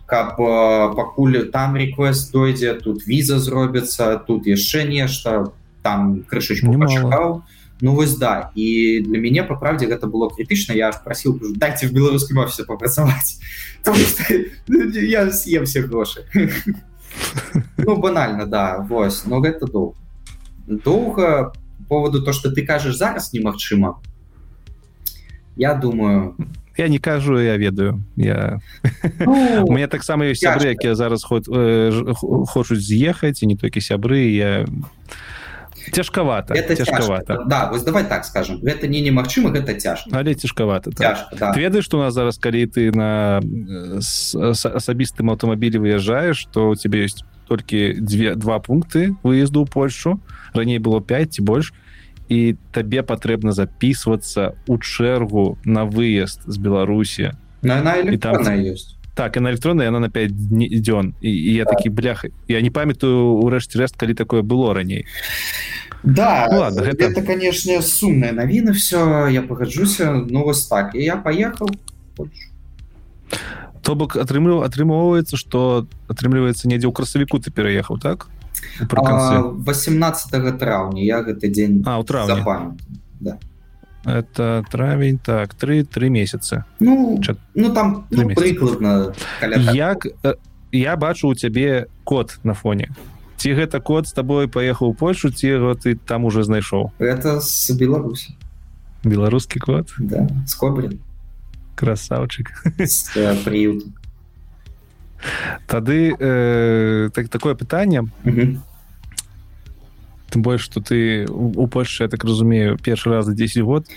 каб пакуль там реквест дойдзе тут віза зробіцца тут яшчэ нешта там крышачку Ну вось да і для мяне по правде гэта было крытычна. Я просил дайте в беларускім офісе попрацаваць я съем все грошы. Ну банальна да вось но гэта доўг доўга поводу то что ты кажаш зараз немагчыма я думаю я не кажу я ведаю. Я ну, мне таксама ёсць сябры якія зараз ход э, хочуць з'ехаць і не толькі сябры я цяжкавата это цяжкавата цяжка. да вось давай так скажем. Гэта не немагчыма гэта цяжка але цяжкавата так. да. ведаеш што у нас зараз калі ты на асабістым аўтамабілі выязджаеш то у тебе ёсць толькі дзве два пункты выезду ў Польшу. Раней было 5 ці больш і табе патрэбна записывацца у чэргу на выезд з Беларусі на, на і там ёсць так и на электронной она на 5 дзён і, і я такі блях я не памятаю урэшце рэшт калі такое было раней да ну, ладно гэта... это конечно сумная навіна все я пагаджуся ну вось так. І я поехал то бок атрымліваў атрымоўваецца что атрымліваецца недзе ў красавіку ты пераехаў так 18 траўня я гэты дзень а у траўня да. Это травень так три три месяца. Ну, Ча... ну там ну, прыкладна як э, я бачу у цябе код на фоне. Ці гэта код с тобой поехаў польшу ці ты там уже знайшоў? Это с беларусі беларускі код? Да. скобрин красавчык. Э, приют тады э, так такое пытанне. Тым больш что ты у Польше я так разумею першы раз за 10 год.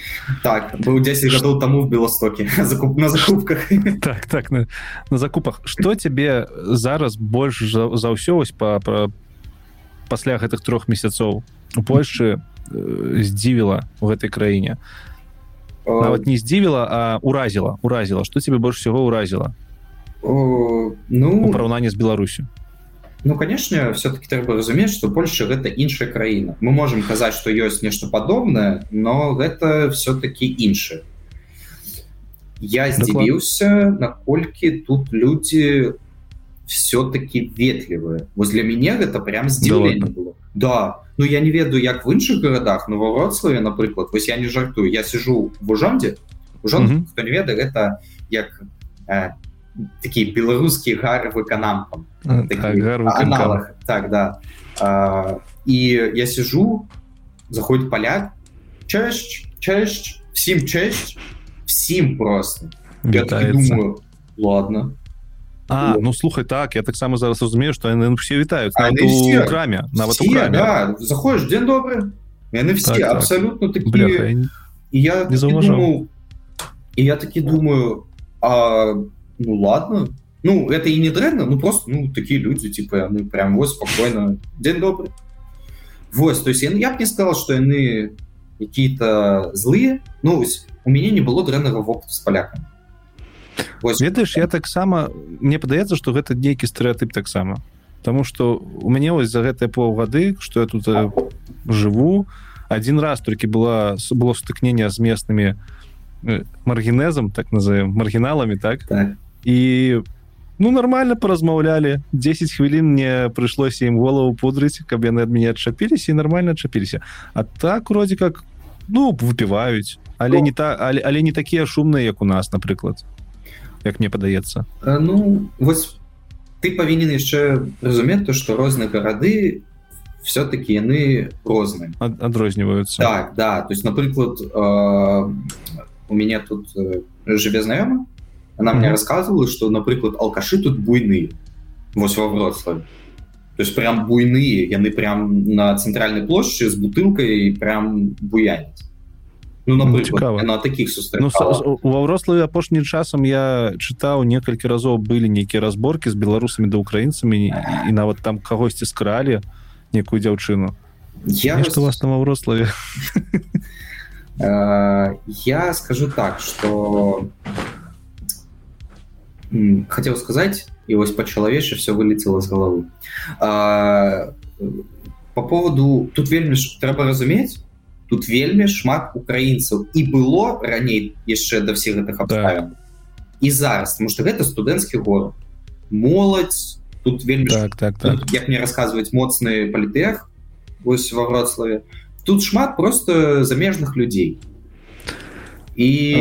Так быў 10 гадоў таму в беластоке закуп на закупках. Так так на, на закупах. Что тебе зараз больш за, за ўсё вось па па пасля гэтых трох месяцоў у Польшы э, здзівіла у гэтай краіне? Нават не здзівіла а уразіла уразіла. Что тебе больш всего уразіла ну параўнанне з беларусю Ну конечно все-таки трэба разумець что Польша гэта іншая краіна мы можем казаць что ёсць нешта падобнае но гэта все-таки іншае я здзівіўся наколькі тут люди все-таки ветлівыя воз для мяне гэта прям здзіўлення да, было. Да. Ну я не ведаю як в іншых гарадах но вроцлаве напрыклад вось я не жартую. Я сижу в ужонде ужон mm -hmm. хто не веда гэта як э, такі беларускі гар выканампам так, так да. А, і я сижу заходит поляк чэшч чэшч всім чэшч всім просто. Думаю, ладно. А, ну слухай так я таксама зараз разумею что яны все вітаюць краме нават да, заходишь день добры яны все так, абсолютно так. такі я не думаю, і я таки думаю а ну ладно. Ну это и не дрэнна ну просто ну такие люди типа ну прям вот спокойно день добрый. Вот то есть я б не сказал что яны какие-то злые ну у меня не было дрэннага опыта с поляками. Ведаешь я таксама мне падаецца что гэта нейкі стэеотып таксама потому что у мяне вось за гэтыя полгады что я тут э, живу один раз толькі была было сутыкнение з местными э, маргенезам так назовем маргіналами так, так і ну нормально поразмаўлялі 10 хвілін мне прыйшлося ім голову пудрыць каб яны ад мяне адчапіліся і нормально адчапіліся а так вроде как ну выпіваюць але не та але, але не такія шумныя як у нас напрыклад як мне падаецца ну вось ты павінен яшчэ разумець то что розныя гарады все-таки яны розныя адрозніваюцца так да. То есть напрыклад э, у меня тут э, жыве знаёма она мне рассказывала что напрыклад алкашы тут буйны вось во вроцлаве. То есть прям буйныя яны прям на цэнтральнай плошчы з бутылкай прям буяць ну, напрыклад, на таких ну, ва ўрославе апошнім часам я чытаў некалькі разоў былі нейкія разборки з беларусамі да украінцамі і нават там кагосьці скралі некую дзяўчыну. Я что вас там ўрославе я скажу так что хотел сказать и вось по-чалавечы все вылетело з головы. А, по поводу тут вельмі трэба разумець тут вельмі шмат украінцаў і было раней яшчэ до всех гэтых абставін і зараз потому что гэта студэнцкі город. Моладзь тут вельмі так, так, так. Тут, як мне рассказывать моцны палітэх вось во вроцлаве. Тут шмат просто замежных людзей і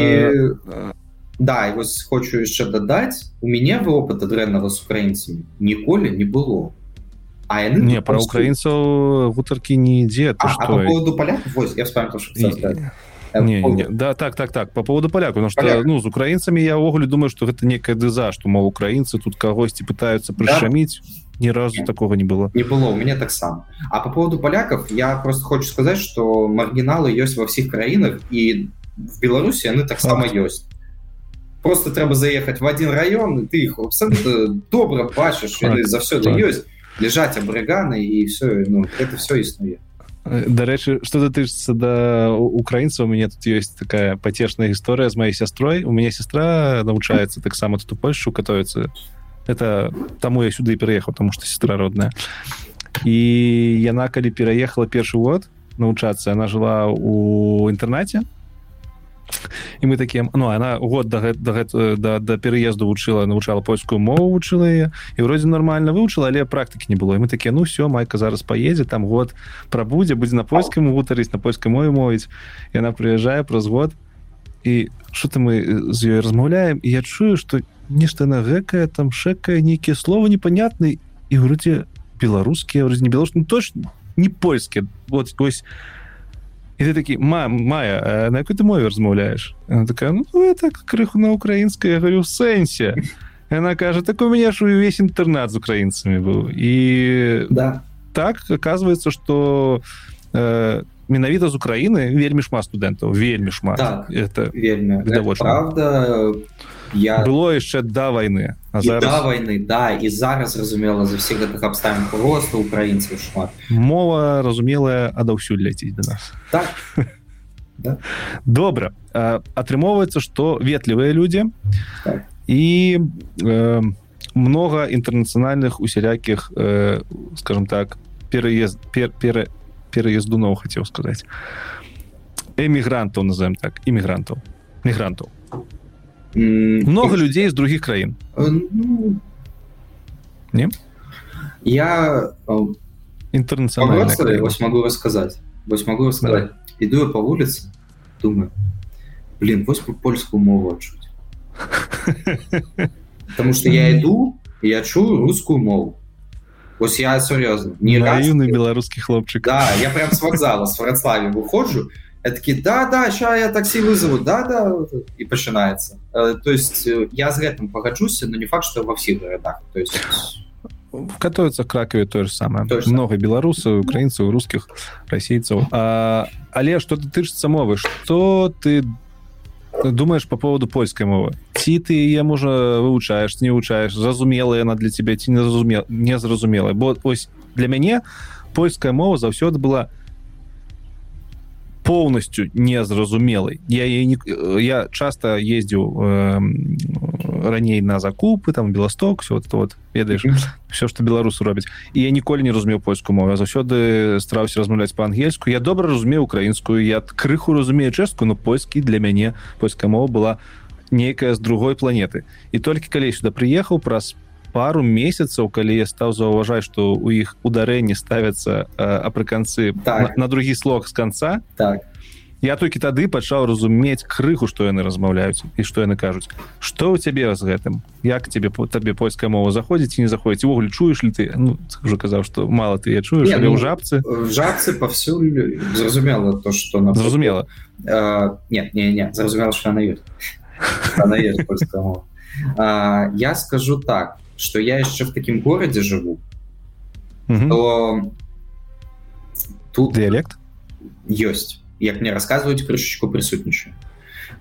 а... Да і вось хочу яшчэ дадаць у мяне вы опыта дрэннага з украінцамі ніколі не было. А яны не пра украінцаў гутаркі не ідзе поводу поля я не, не, да так так так по поводу поляку потому что Поляк. ну з украінцамі я ўвогуле думаю что гэта некая дыза что мол украінцы тут кагосьці пытаются прышаміць да? ни разу Нет, такого не было. Не было у меня таксама а по поводу поляков я просто хочу сказать что маргиналы ёсць во всех краінах і в беларуси яны таксама ёсць просто трэба заехать в один район ты их абсолютно добра бачыш за все ёсць лежать абрыганы і все ну, это все існуе дарэчы что датычыцца да украінцаў у мяне тут ёсць такая пацешная гісторыя з моей сястрой у меня сестра навучаецца таксама тут у польшу катаюцца это таму я сюды пераехаў тому что сестра родная і яна калі пераехала першы год навучацца она жыла у інтэрнаце і мы такія ну она год да, да, да, да пераезду вучыла навучала польскую мову вучыла яе і вроде нормально вывучыла але практыкі не было і мы такія ну все майка зараз поедзе там год прабудзе будзе на польскім гутарыць на польскай мове мовіць яна прыязджае праз год і что-то мы з ёй размаўляем і я чую что нешта на гэкая там шэкая нейкія слова непонятны і вроде беларускія не беларус ну, точно не польскія вот ось і ты такі ма мая на якой ты мове размаўляеш такая ну, так крыху на украінскай говорю сэнсе она кажа так у меня ж увесь інтэрнат з украінцамі быў і да. так оказывается что э, менавіта з Украіны вельмі шмат студэнтаў вельмі шмат так, это вельмі правда я было яшчэ да войны зараз... да войны да і зараз зразумела за всех гэтых абставін просто украінцаў шмат мова разумелая адаўсюль ляціць до нас так. да? добра атрымоўваецца что ветлівыя людзі так. і э, много інтэрнацыянальных усялякіх э, скажем так пераезд пер, пер, пераездунов хацеў сказаць эмігрантаў назовем так іммігрантаў мігрантаў много людей из других краін э, ну, не? я интернациональный могу рассказать. Вось могу рассказать. Да. иду я по улице думаю блин вось по польскую мову чуть потому что я иду я чую русскую мову ось я сур'ёзна не юный беларускі хлопчык да я прям с вокзала с францлаве выходжу такі да да ща я таксі вызову да да і пачынаецца то есть э, я з гэтым пагаджуся но не факт что во всіх гарадах то есть катаюцца кракаве тое же самое. То много беларусаў украінцаў русских расейцаў але что ты тычыцца мовы что ты думаешь по поводу польскай мовы? Ці ты яе можа вывучаеш не вывучаеш зразумела яна для тебя ці не зразуме незразумела бо ось для мяне польская мова заўсёды была не полностью незразумелый я не я часто ездил э, раней на закупы там белосток все вот вот ведаешь все что беларусу робіць і я ніколі не разумеў польскую мову. Заўсёды стараўся размаўляць по-ангельску я добра разумею украінскую я крыху разумею чэшку но польскі для мяне польская мова была нейкая з другой планеты. І толькі калі сюда прыехаў праз по пару месяцаў калі я стаў заўважаць что у іх ударэнні ставятся апрыканцы так. на, на другі слог з конца так. я толькі тады пачаў разумець крыху што яны размаўляюць і што яны кажуць что у цябе з гэтым як тебе по табе польская мова заходзіць не заходзіць увогуле чуеш ли ты? Ну, уже казаў что мало ты я чуеш ну, у жабцы? жабцы павсюль зразумела то что на зразумела нет не не зразумела что она ёсць я скажу так что я еще в таким городе живу, угу. то тут диалект есть. Як мне рассказываюць крышечку прысутнічаю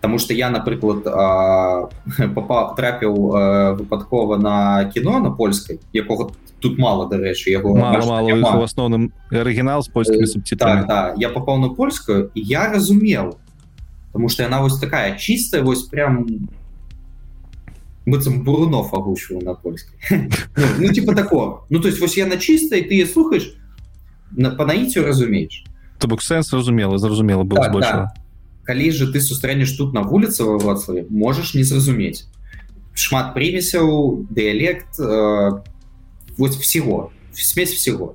Таму что я напрыклад попал трапіў выпадкова на кіно на польскай якога тут мало дарэчы яго в асноўным арыгінал з польскімі субтитрами так, да, я попал на польскую я разумел потому что яна вось такая чистая вось прям быццам бурунов агучваў на польскай ну, ну типа такого. Ну то есть вось я на чистой ты слухаешь на по наіцю разумееш то бок сэнс зразумела зразумела был так, да. калі же ты сустрэнеш тут на вуліцы во вроцлаве можаш не зразумець шмат прымесяў дыялект э, вот всего смесь всего.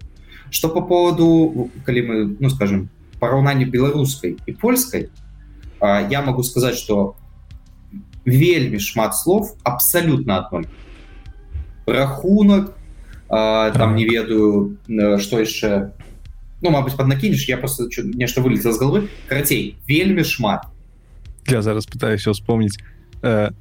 Что по поводу калі мы ну скажем параўнанне беларускай і польскай э, я могу сказать что вельмі шмат слов абсолютно адной. Рахунок а, там не ведаю что яшчэ. Ну мабыць паднакінеш я просто нешта вылетел з головы карацей вельмі шмат. Я зараз пытаюся вспомніць э,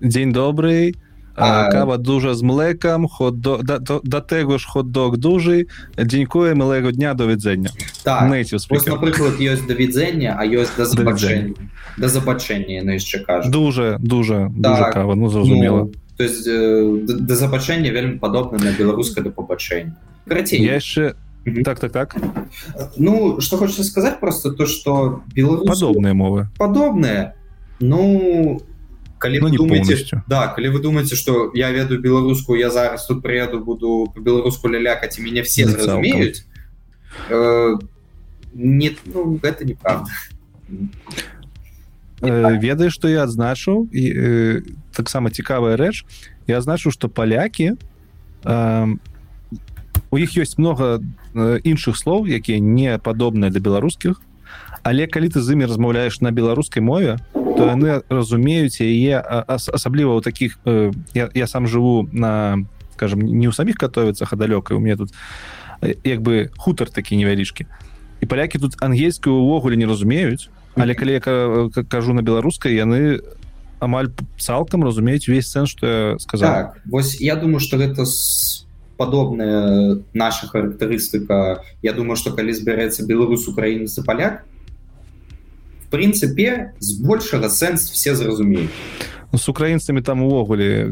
дзень добрый а... кава дужа з млекам ход до да, да tego ж хот-дог дужы дзенькуе милого дня до відзення. Так, напрыклад ёсць да відзення а ёсць да забачэння да забачэння ну яшчэ кажу. Дуже дуже так, кава ну зразумела ну, то есть э, да забачэння вельмі падобна на беларускае да пабачэння карацей я яшчэ так так так. Ну что хочется сказать просто то что беларус подобные мовы подобные ну калі ну, думаете да калі вы думаете что я ведаю беларускую я зараз тут приеду буду по беларуску лялякаць и меня все зразумеюць э, нет ну, это неправда. Э, ведаеш что я адзначыў і э, таксама цікавая рэч я азначу что палякі э, у іх ёсць много іншых слоў якія не падобныя да беларускіх але калі ты з імі размаўляеш на беларускай мове то яны разумеюць яе асабліва ў таких э, я, я сам жыву на скажем не ў саміх катовіцах а далёка у меня тут як бы хутар такі невялічкі. І палякі тут ангельскую увогуле не разумеюць але калі я кажу на беларускай яны амаль цалкам разумеюць увесь сэнс что сказал так, вось я думаю что гэта с падобная наша характарыстыка. Я думаю что калі збярэцца беларус украінец і паляк прынцыпе збольшага сэнс все зразумеюць. Ну, с украінцамі там увогуле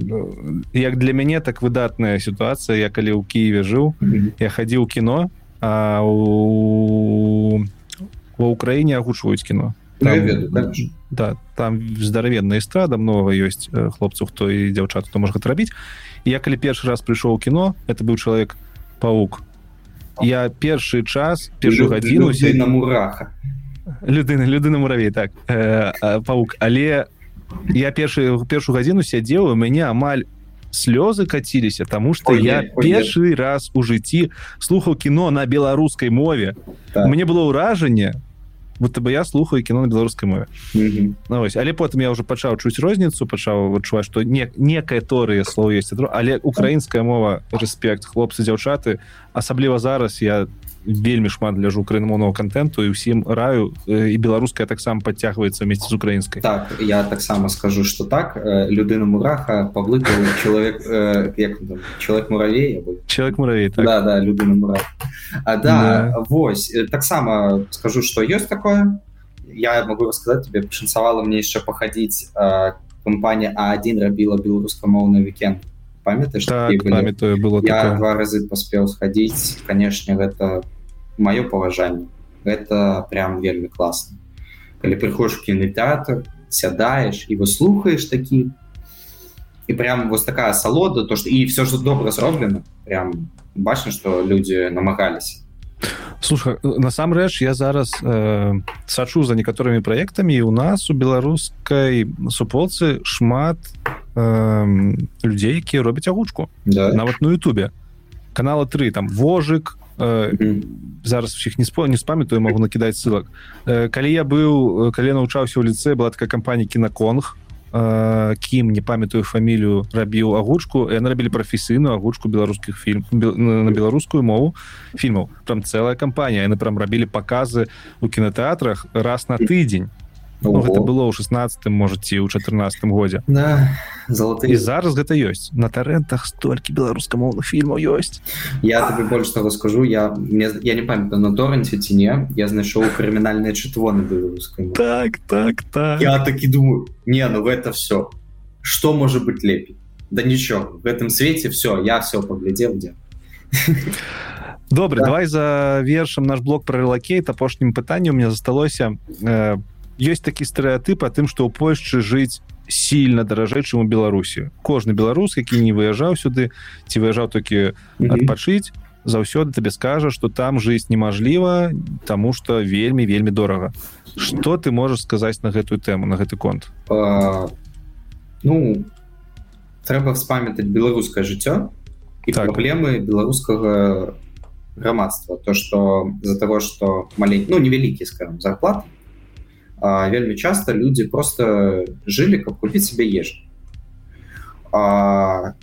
як для мяне так выдатная сітуацыя. Я калі ў Киеве жыў mm -hmm. я хадзіў кіно а у ва ўкраіне агучваюць кіно. Там, веду, да. там здаравенная эстрада много ёсць хлопцаў хто і дзяўчат хто можа гэта рабіць. Я калі першы раз прыйшоў кіно это быў чалавек паук я першы час першую гадзіну на мураха людына людына муравей так. Э, паук. Але я першы першую гадзіну сядзеў у мяне амаль слёзы каціліся тому что я першы раз у жыцці слухаў кіно на беларускай мове. Так. мне было ўражанне будто бы я слухаю кіно на беларускай мове. Mm -hmm. ну, вось, але потым я уже пачаў чуць розніцу пачаў адчуваць что не некая торыя слова есть. Але украінская мова рэспект хлопцы дзяўчаты асабліва зараз я вельмі шмат ляжу украінамоўнага контенту і ўсім раю і беларуская таксама подцягваецца вместе з украінскай. Так я таксама скажу что так. Людына мураха паблы человек як, человек муравей человек муравей так. да, да людына мура а, да, да. вось таксама скажу что ёсць такое. Я могу рассказать тебе пашанцавала мне яшчэ пахадзіць кампанія а1 рабіла беларускамоўны вікенд. Памятаешь так, памятаю было я такое. два разы паспеў схадзіць. Канешне гэта маё паважанне это прям вельмі класна калі прыходишь в кінотэатр сядаешь і выслухаешь такі і прям вось такая асалода то что і все что добра зроблена прям бачна что люди намагались слушай насамрэч я зараз э, сачу за некаторымі проектамі у нас у беларускай суполцы шмат э, людзей якія робяць агучку да. нават на Ютубе канала 3 там вожык mm -hmm. зараз усіх не спо не спамятаю могу накідаць ссылак калі я быў калі навучаўся ў ліцэ была такая кампанія кінаконг кім не памятаю фамілію рабіў агучку яны рабілі прафесійную агучку беларускіх фільм на беларускую мову фільмаў там цэлая кампанія яны прям рабілі паказы у кінотэатрах раз на тыдзень Ну, гэта было ў 16 можа ці ў 14 годзе да, золоты і зараз гэта ёсць на тарэнтах столькі беларускамоўных фільмаў ёсць я табе больш того скажу я мне, я не памятаю на торренце ці не я знайшоў крымінальнае чытво на беларускай так так так. Я такі думаю не ну гэта все что можа быть лепей да нічого в гэтым свеце все я все паглядзеў дзе добрый да. давай за вершам наш блок про рэлакейт апошнім пытанню меня засталося по э, ёсць такі стэеатып а тым что ў Польшчы жыць сильно даражэй чым у беларусі кожны беларус які не выязджаў сюды ці выязджаў толькі адпачыць заўсёды табе скажа что там жыць немажліва тому что вельмі вельмі дорага что ты можешь сказаць на гэтую тэму на гэты конт? А, ну трэба вспамятаць беларускае жыццё і так. праблемы беларускага грамадства то что за того что маленький ну невялікі скажем зарплаты а, вельмі часто люди просто жили каб купить себе ежь а,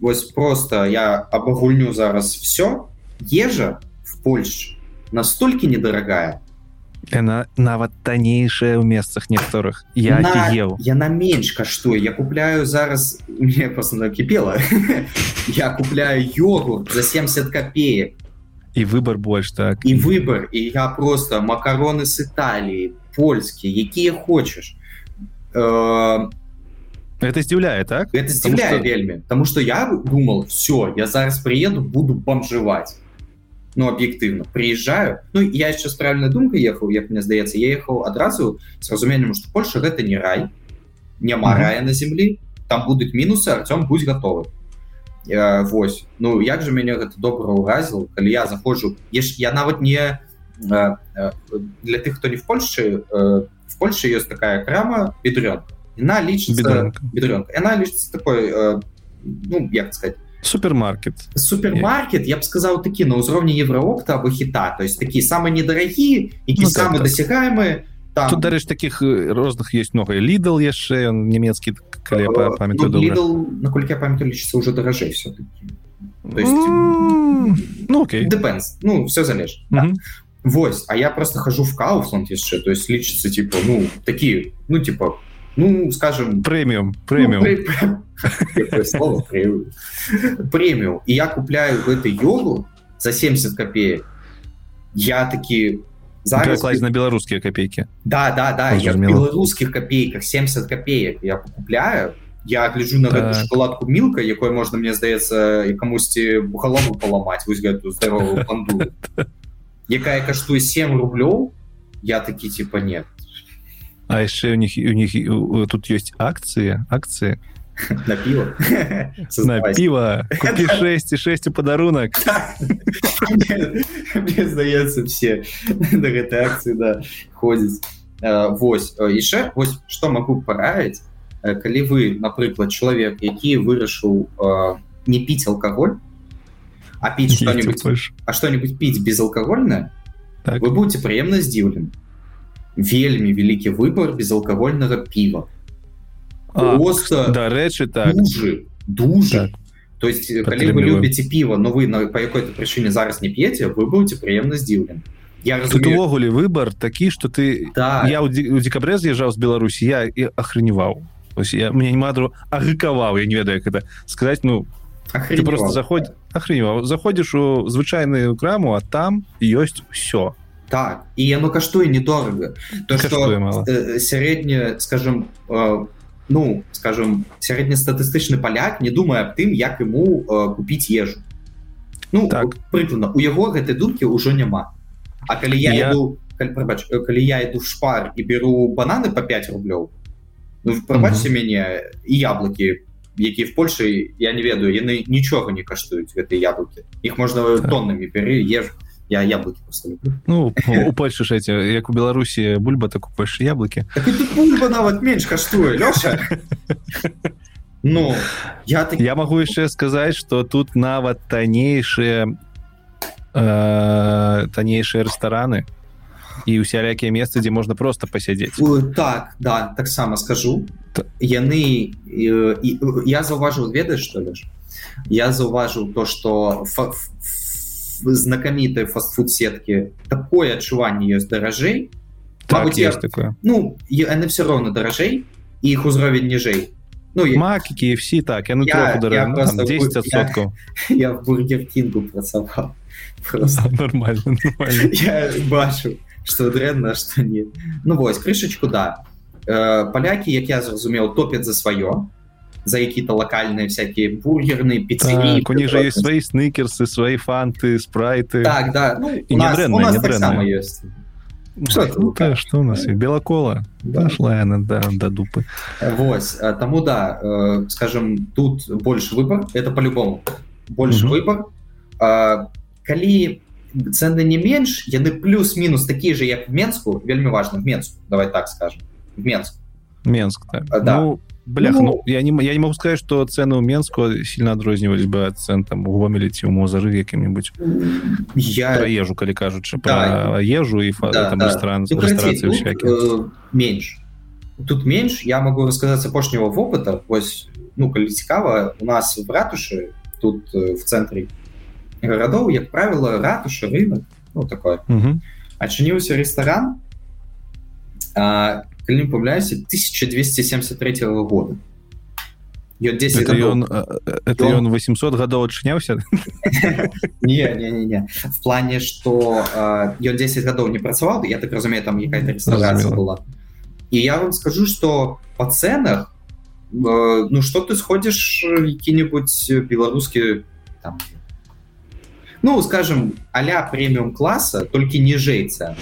вось просто я обагульню зараз все ежа в Польше настолько недорогая яна нават таннейшая ў месцах некаторых я на, еў яна менш каштуе я купляю зараз мне просто накипела я купляю йогурт за 70 копеек і выбор больш так і выбор і я просто макароны с італіі польскія якія хочаш э, это здзіўляе так? это здзіўляе что... вельмі потому что я думал все я зараз приеду буду бомжевать. Ну об'ектыўна приезжаю. Ну я сейчас правильная думка ехал як мне здаецца я ехал адразу с разуменнем что Польша гэта не рай няма mm -hmm. рая на землі там будуць мінусы Артём будь готовы. Э, Вось ну як же мяне гэта добра ўразіл калі я заходжу еш я нават не э, для тых хто не в Польше э, в Польше есть такая крама бедрёнка. Она лічыцца бедрёнка. она лічыцца такой э, ну як сказать супермаркет. супермаркет я б сказаў такі на ўзроўні евроопта або хіта то есть такі самы недарагі які ну, самы так, дасягаемы там тут дарэч таких э, розных есть много. Лідал яшчэ нямецкі калі э, памятаю ну, наколькі я памятаю лічыцца уже даражэй все-таки ну окей. Depends. Ну все залеж Вось а я просто хожу в кауфланд яшчэ то есть лічыцца типа ну такі ну типа ну скажем премиум премиум ну, премиум и я купляю в этой йогу за 70 копеек я таки зараз на беларускія копейки да да да я беларускіх копейках 70 копеек я покупляю я гляжу на так. шоколадку милка якой можна мне здаецца і камусьці бухалову паламаць вось гэтую здоровую панду якая каштуе 7 рублёў я такі типа нет. А яшчэ у них у них тут ёсць акцыі акцыі на пиво. На пиво. 6 і 6 у падарунак здаецца все. До гэтай акцыі да ходзіць Вось яшчэ вось что могу параіць калі вы напрыклад чалавек які вырашыў не піць алкаголь а піць что-нибудь? а что-нибудь піць безалкагольна так. вы будете прыемна здзіўлены вельмі вялікі выбор безалкагольнага піва просто дарэчы так. дужы, дужы. Так. то есть калі вы любіце піва но вы на по якой-то прычыне зараз не п'еце вы будете прыемна здзіўлен я увогуле выбор такі что ты да. я у декабре з'язджаў з Беларусі я і ахреневаў я мне не мадру агыкаваў я не ведаю это сказать ну просто заходь ахреневаў заходишь у звычайную краму а там ёсць все так і яно каштуе недорага то что э, сярэдне скажем э, ну скажем сярэднестатыстычны паляк не думае аб тым як ему э, купіць ежу. Ну так. прыкладна у яго гэтай думкі ўжо няма А калі я, я... Іду, калі, прабач, калі я иду в шпар і беру бананы по 5 рублёў ну, прабачце угу. мяне і яблокі які в Польше я не ведаю яны нічога не каштуюць гэтай яблыкі. Іх можна так. тоннамі перы ежу. Я яблоки ну у польши ж эти як у беларусі бульба так у польши яблыки так нават менш каштуе лёша. Ну я так... я могу яшчэ сказаць что тут нават таннейшие э, таннейшие рестораны і усялякія месцы дзе можна просто пасядзець так да таксама скажу яны я заўважыў ведаеш что лишь я заўважыў то что в знакамітай фастфуд сеткі такое адчуванне ёсць даражэй так, я... такое ну яны все роўна даражэй іх узровень ніжэй ну макікі все так я, я, я, ну, просто, 10 я, я в бургеркінгу працаваў нормально, нормально. я бачу что дрэнна что не ну вось крышачку да э, палякі як я зразумеў топят за сваё за какие-то локальные всякие бургерные пиццерии. Так, у них же есть свои сникерсы, свои фанты, спрайты. Так, да. Ну, и не брендные, у нас не так само есть. Что, ну, ну, что у нас есть? Белокола. Да. Пошла она до, до дупы. Вот. Тому да, э, скажем, тут больше выбор. Это по-любому. Больше угу. выбор. Э, коли цены не меньше, яны плюс-минус такие же, как в Менску, вельми важно, в Менску, давай так скажем. В Менску. Менск, так. Да. Ну, Блях, ну, ну я, не, я не могу сказать, что цены у Менску сильно адрознівались бы от цен там у Гомелі ці у Мозары якім-нибудь я... про ежу, калі кажучи, да. про ежу и да, там да. ресторан, ну, ресторации тут, э, меньше. Тут меньше, я могу рассказать апошнего опыта. Вось, ну, коли цікаво, у нас в ратуше, тут э, в центре Городов, як правило, ратуша, рынок, ну такое угу. адчыніўся ресторан калі не памляюся 1273 года. Ён 10 это ён, это ён 800 гадоў адчыняўся не, не, не, не. в плане что ён 10 гадоў не працаваў я так разумею там якая реставрация была. І я вам скажу что по ценах ну что ты сходишь які-нибудь беларускі там ну скажем аля премиум класса только ніжэй цены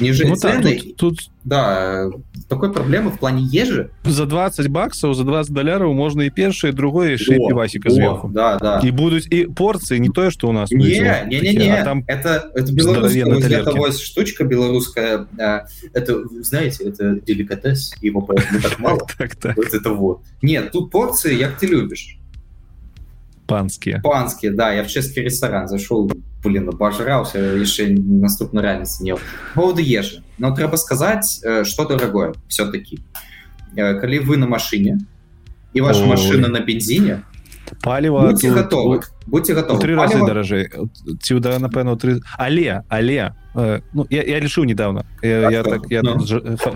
ниже ну, цены. Тут, тут... Да, такой проблемы в плане ежи. За 20 баксов, за 20 долларов можно и первое, и другое, и пивасика сверху. Да, да. И будут и порции, не то, что у нас. Не, не, не, не. А там это, это белорусская вот штучка белорусская. А, это, знаете, это деликатес, его поэтому так мало. Вот это вот. Нет, тут порции, як ты любишь. Панские. Панские, да. Я в чешский ресторан зашел, блин, обожрался, еще наступную реальность не По поводу ежи. Но треба сказать, э, что дорогое все-таки. Коли вы на машине, и ваша Ой. машина на бензине, паліва будьте тут, готовы будьте готовы три разы даражэй ці да напэўна три але але э, ну я, я лічыў недавно я, я так я ну.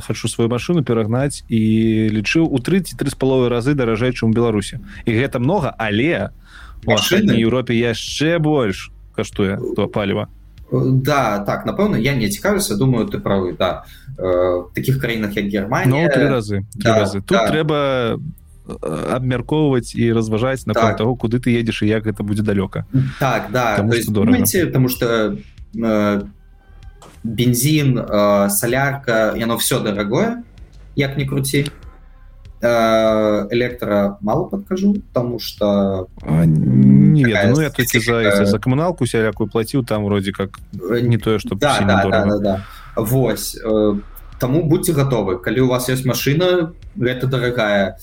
хочу сваю машину перагнаць і лічыў у 33 з паловы разы даражэй чым беларусі і гэта много але машины Еўропе яшчэ больш каштуе то паліва да так напэўна я не цікавіся думаю ты правы да э, таких краінах як Германія ну, три разы, да, разы. тут да. трэба абмяркоўваць і разважаць на так. того куды ты едзеш і як гэта будзе далёка так да потому что, думаете, потому что э, бензин э, солярка яно все дорогое як не круці Э, электра мало подкажу, потому что... А, нет, такая ну я таки за, если за коммуналку всякую платил, там вроде как э, не то, что да, сильно да, дорого. Да, да, да. Вось. Э, Таму будьце гатовы. Калі у вас ёсць машына, гэта дарагая.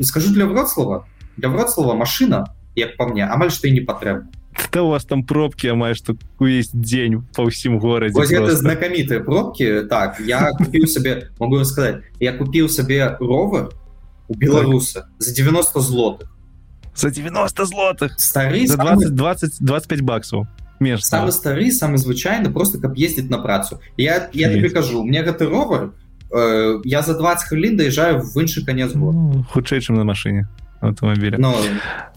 Скажу для Вроцлава, для Вроцлава машына, як па мне, амаль што і не патрэбна. что у вас там пробки амаль что есть день по всем городе это знакомитые пробки так я купил себе могу рассказать я купил себе ровер у беларуса так. за 90 злотых за 90 злотых старый за 20 20 25 баксов меж самый стары самый звычайны просто каб ездить на працу я я тебе кажу мне гэты ровер э, я за 20 хвілін доезжаю в іншы конец ну, хутчэй чым на машине Автомобиля. Но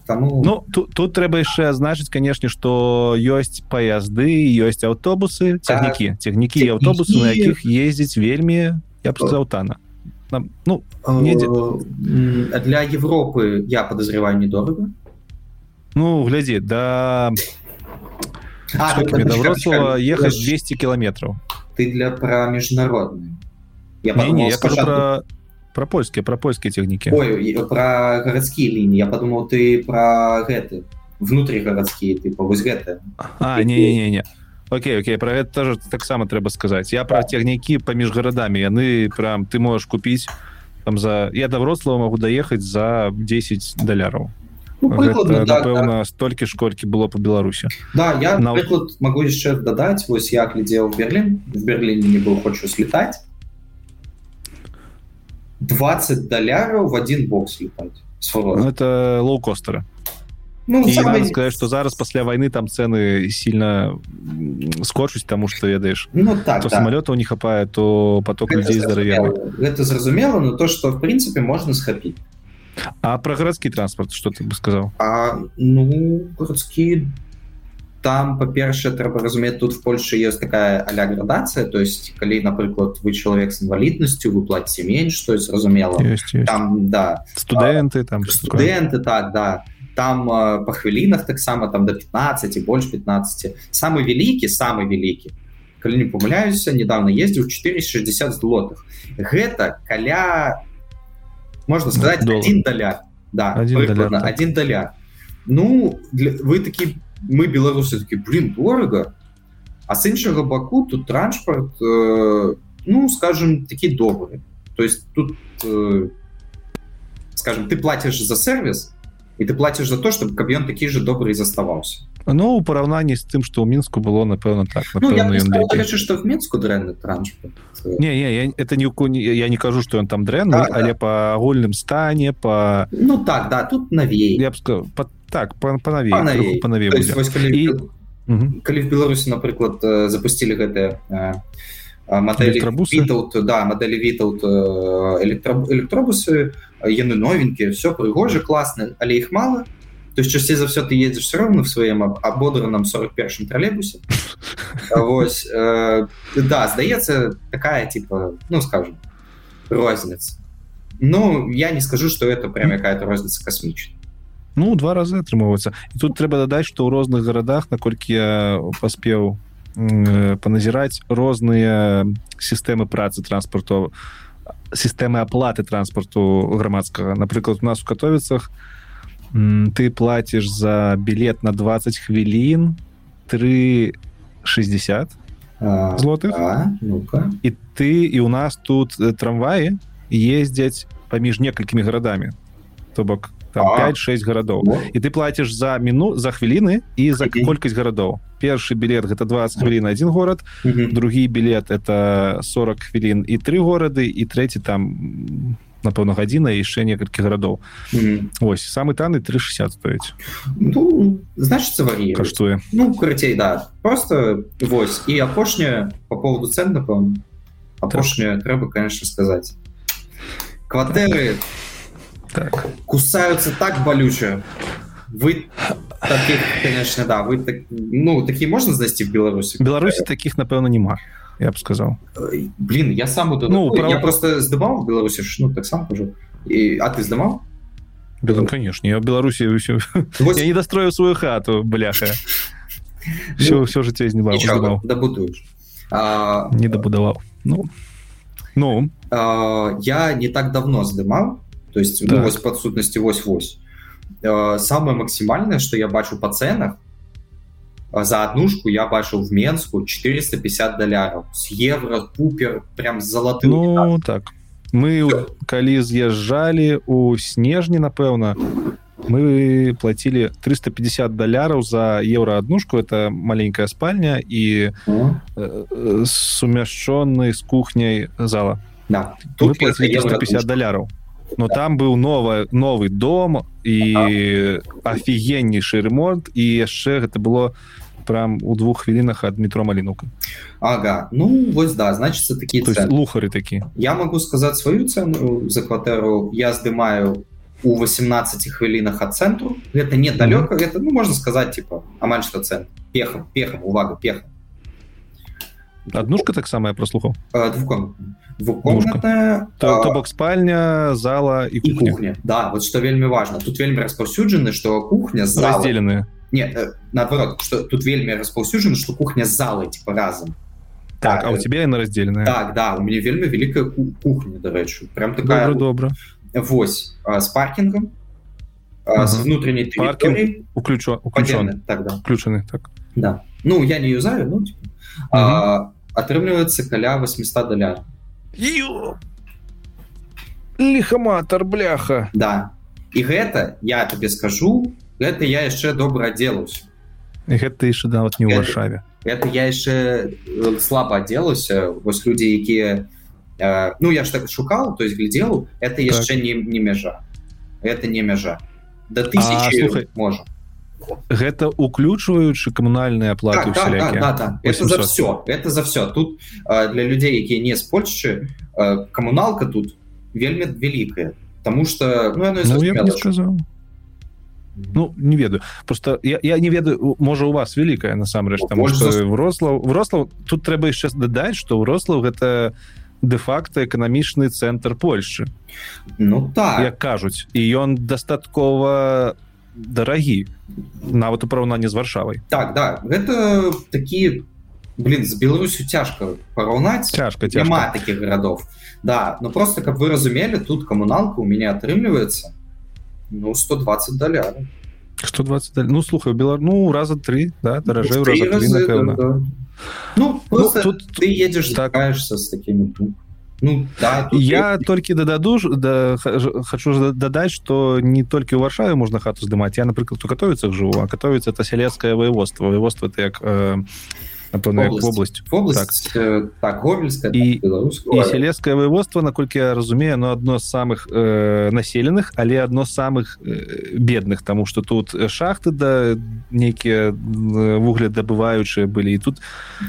тому... ну тут, тут трэба яшчэ азначыць канешне что ёсць паязды ёсць аўтобусы цягнікі так. цягнікі і аўтобусы на якіх ездзіць вельмі я б сказаў тана. Ну недзе... для Европы я подозреваю недорого ну глядзі да а, Вроцлава ехаць 200 кіламетраў ты для пра міжнародны я, не, не, я скажу про про польскія про польскія технікі про гарадскія лініі. Я подумал ты про гэты внутри гарадскія типа вось гэта. А не не не, не. Окей Окей про гэта тоже таксама трэба сказаць. Я про цягнікі паміж гарадамі. Яны прям ты можешь купіць там за я да вроцлава могу даехаць за 10 даляраў. Ну, напэўна да, да. столькі школькі было по беларусі. Да я На... могу яшчэ дадаць вось я глядзеў берлін. В берліне не был хочу слетать 20 даляраў в один бокс летать ну, это лоукостера ну, самый... сказать что зараз пасля войны там цены сильно скочусь тому что ведаешь ну, так, то да. самолета не хапае то поток это людей здараве это зразумела но то что в принципе можно схапіць а про гарадскі транспорт что ты бы сказал? А, ну гарадскі там по-першае трэба разумець тут в Польше есть такая аля градация то есть калі напрыклад вы чалавек с інваліднасцю вы платите менш что зразумела там да. Студэнты там студэнты так да. Там э, по хвілінах таксама там до 15 і больш 15 самый вялікі самый вялікі калі не памыляюся недавно ездзіў 460 злотых гэта каля можна сказать один даля да один даля, так. один даля ну для, вы такі мы беларусы такі блин дорого а с іншага баку тут транспорт э, ну скажем такі добры. То есть тут э, скажем ты платишь за сервис і ты плаціш за то чтобы каб ён такі же добрый заставаўся Ну у параўнанні з тым што ў мінску было напэўна так напэўна, ну, сказал, лечу, што в мінску дрэнны транспорт не, не я, это не не я не кажу што ён там дрэнны да, але да. па агульным стане па ну так да тут навей я б сказал, па, так панавей панавей, панавей есть, вось, калі, і... калі в беларусі напрыклад э, запусцілі гэтыя мадэлі Вітаут, да мадэлі вітаут электро, электробусы яны новенькія все прыгожа класна але іх мало то есть часцей за все ты едзеш все равно в сваем абодраным 41 троллейбусе Вось э, да здаецца такая типа ну скажем розница Ну я не скажу что это прям какая-то розница космічная Ну два разы атрымоўваецца і тут трэба дадаць што ў розных гарадах наколькі я паспеў э, паназіраць розныя сістэмы працы транспарту сістэмы аплаты транспарту грамадскага. Напрыклад у нас у катовіцах ты платіш за билет на 20 хвілін 360 злотых. ну і ты і у нас тут трамваі ездзяць паміж некалькімі гарадамі. То бок 5-6 гарадоў і ты платіш за міну за хвіліны і за колькасць гарадоў першы білет гэта 20 хвілін один горад другі білет это 40 хвілін і три горады і трэці там напэўна гадзіна яшчэ некалькі гарадоў ось самы таны 360 стоіць ну, значится каштуе ну карацей да просто вось і апошняе по поводу цен напэўна апошняе так. трэба конечно сказаць кватэры так так. кусаются так болюче вы таких, конечно да вы так, ну такие можно знайсці в беларуси беларуси таких напэўна нема я б сказал блин я сам буду ну, прав... я просто здымал в беларуси ну так сам хожу и а ты здымал Белым, конечно я в беларуси я не дострою свою хату бляха все ну, все жыццё знімал дабудуешь не дабудаваў ну ну я не так давно здымал то есть ну, так. ну, вось под сутнасці вось вось э, самое максімальное что я бачу по ценах э, за однушку я бачыў в менску 450 даляров с евро пупер прям золоты ну, так мы Всё. калі з'язджалі у снежні напэўна мы платили 350 даляраў за евро однушку это маленькая спальня і э, сумяшченный с кухняй зала да. тут 350 даляраў Но там быў новый новый дом і офігеннейшы ремонт. І яшчэ гэта было прям у двух хвілінах ад метро малінука Ага. Ну вось да значится такие лухары такі я могу сказать сваю цену за кватэру я здымаю у 18 хвілінах ад цэнтру гэта недалёка mm -hmm. это ну можно сказать типа амаль что цен пехам пехам увага пехам аднушка таксама я прослухаў двухкомнатная то, то бок спальня зала і кухня. кухня да вот что вельмі важно тут вельмі распаўсюджаны что кухня разделены нет э, наоборот что тут вельмі распаўсюджаны что кухня з залой типа разом так, так а у тебя на разделены так да у меня вельмі великая кухня дарэчу прям такая добра Вось с паркингом uh -huh. с внутренней паркинг уключу тогда включены так да ну я не юзаю ну, типа. uh -huh. а, атрымліваецца каля 800 даляр лихаматор бляха. Да. І гэта я тебе скажу гэта я яшчэ добра адзелаўся гэта яшчэ нават не ў варшаве. Это я яшчэ э, слаба адзелася вось людзі якія э, ну я ж так шукал то есть глядзел это яшчэ так. не не мяжа. Это не мяжа. Да тысячи можа гэта уключваючы камунальныя аплаты да, да, да, да. это за все это за все тут э, для людзей якія не з Польшчы э, камуналка тут вельмі вялікая потому что ну, ну, не сказал Ну не ведаю. Просто я, я не ведаю можа у вас вялікая насамрэч там врослаў врослаў тут трэба яшчэ дадаць что ўрослаў гэта де-факто эканамічны цэнтр Польшчы. Ну так. Як кажуць і ён дастаткова дарагі нават у параўнанні з варшавай так да гэта такі блин з беларусю цяжка параўнаць цяжка няма таких гарадов да ну просто каб вы разумелі тут камуналка у меня атрымліваецца ну 120 даля 120 даль... ну слухай бела ну раза три да даражэй да, да. ну, ну тут ты едзеш такаешься с такими тут Ну, да, я толькі дададу да, хочу дадаць что не толькі ў варшаве можна хату здымаць я напрыклад у катовіцах жыву а катовіцца это сялецкае воеводство. Воеводство это як э, напэўна як вобласць вобласць так, так гомельская і і селескае воеводство наколькі я разумею но адно з самых э, населеных але адно з самых э, бедных тому что тут шахты да нейкія вугледабываючыя былі і тут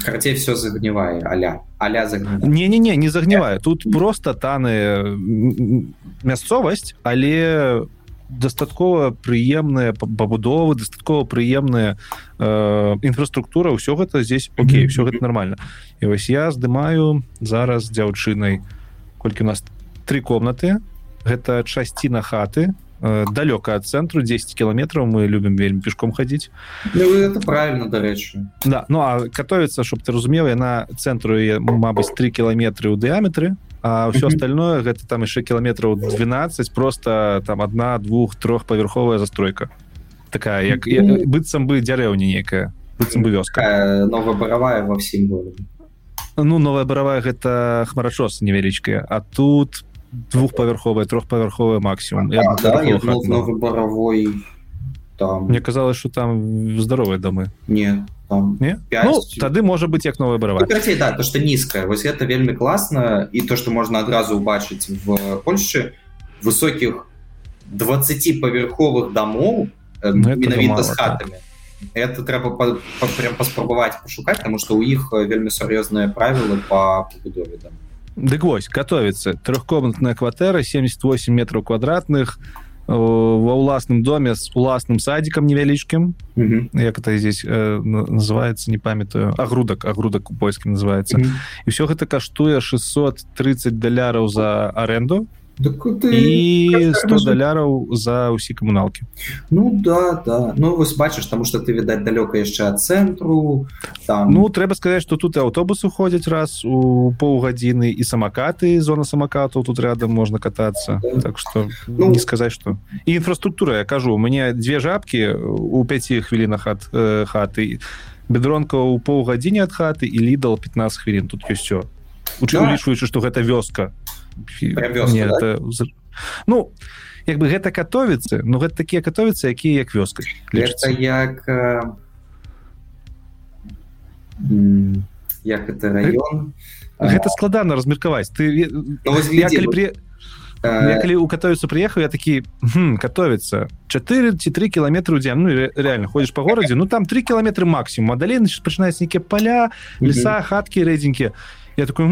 карцей все загнівае аля аля не не не не загнівае тут просто таны мясцовасць але у дастаткова прыемная пабудовы дастаткова прыемная э, інфраструктура ўсё гэта здесь Окей все гэта нормально і вось я здымаю зараз дзяўчынай колькі у нас три комнаты. Гэта часціна хаты э, далёка ад цэнтру 10 кіламетраў мы любім вельмі пешком хадзіць. Ну, это правильно дарэчы. Да ну а катовіцца чтоб ты разумела на цэнтру Мабыць три кіламетры ў дыаметры а все остальное гэта там яшчэ кіламетраў 12 просто там одна двух трохпавярховая застройка. Такая як быццам бы дзярэўня некая быццам бы вёска. Новая баравая во всім городе. Ну новая баравая гэта хмарачос невялічкая а тут двухпавярховая трохпавярховая максимум. Да, новый баравой там. Мне казалось что там здаровыя дамы не там, не? 5... ну, тады можа быть як новая барава ну, да, то что нізкая вось это вельмі класна і то что можна адразу убачыць в Польше высоких 20 павярховых домоў ну, менавіта с хатами так. это трэба па, па, прям паспрабаваць пашукаць потому что у іх вельмі сур'ёзныя правілы по побудове там Дык вось готовится трехкомнатная кватэра 78 метров квадратных и Ва ўласным доме з уласным садикам невялічкім mm -hmm. як это здесь э, называется не памятаю агрудак агрудак у польскім называется mm -hmm. і все гэта каштуе 630 даляраў за аренду і 100 даляраў за ўсе камуналкі Ну да да. Ну вось бачыш тому что ты відаць далёка яшчэ ад цэнтру там. Ну трэба сказаць что тут аўтобусы ходзяць раз у паўгадзіны і самакаты зона самакатаў тут рядом можна катацца да. так что ну, не сказаць что. І інфраструктура я кажу мне две жабкі у 5 хвілінах ад э, хаты бедронка у паўгадзіне ад хаты і лідал 15 хвілін тут ёсць все улічваючы что гэта вёска не, да? это... ну як бы гэта катовіцы Ну гэта такія катовіцы якія як вёска як як это район? Гэта складана размеркаваць ты ну, при калі у катовіцу приехаў я такі катовіцца 4 ці 3 кіламетры ў дзень ну реально ходзіш по горадзе ну там 3 кіламетры максимум. А далей пачынаюць нейкія поля леса хаткі рэдзенькі я такой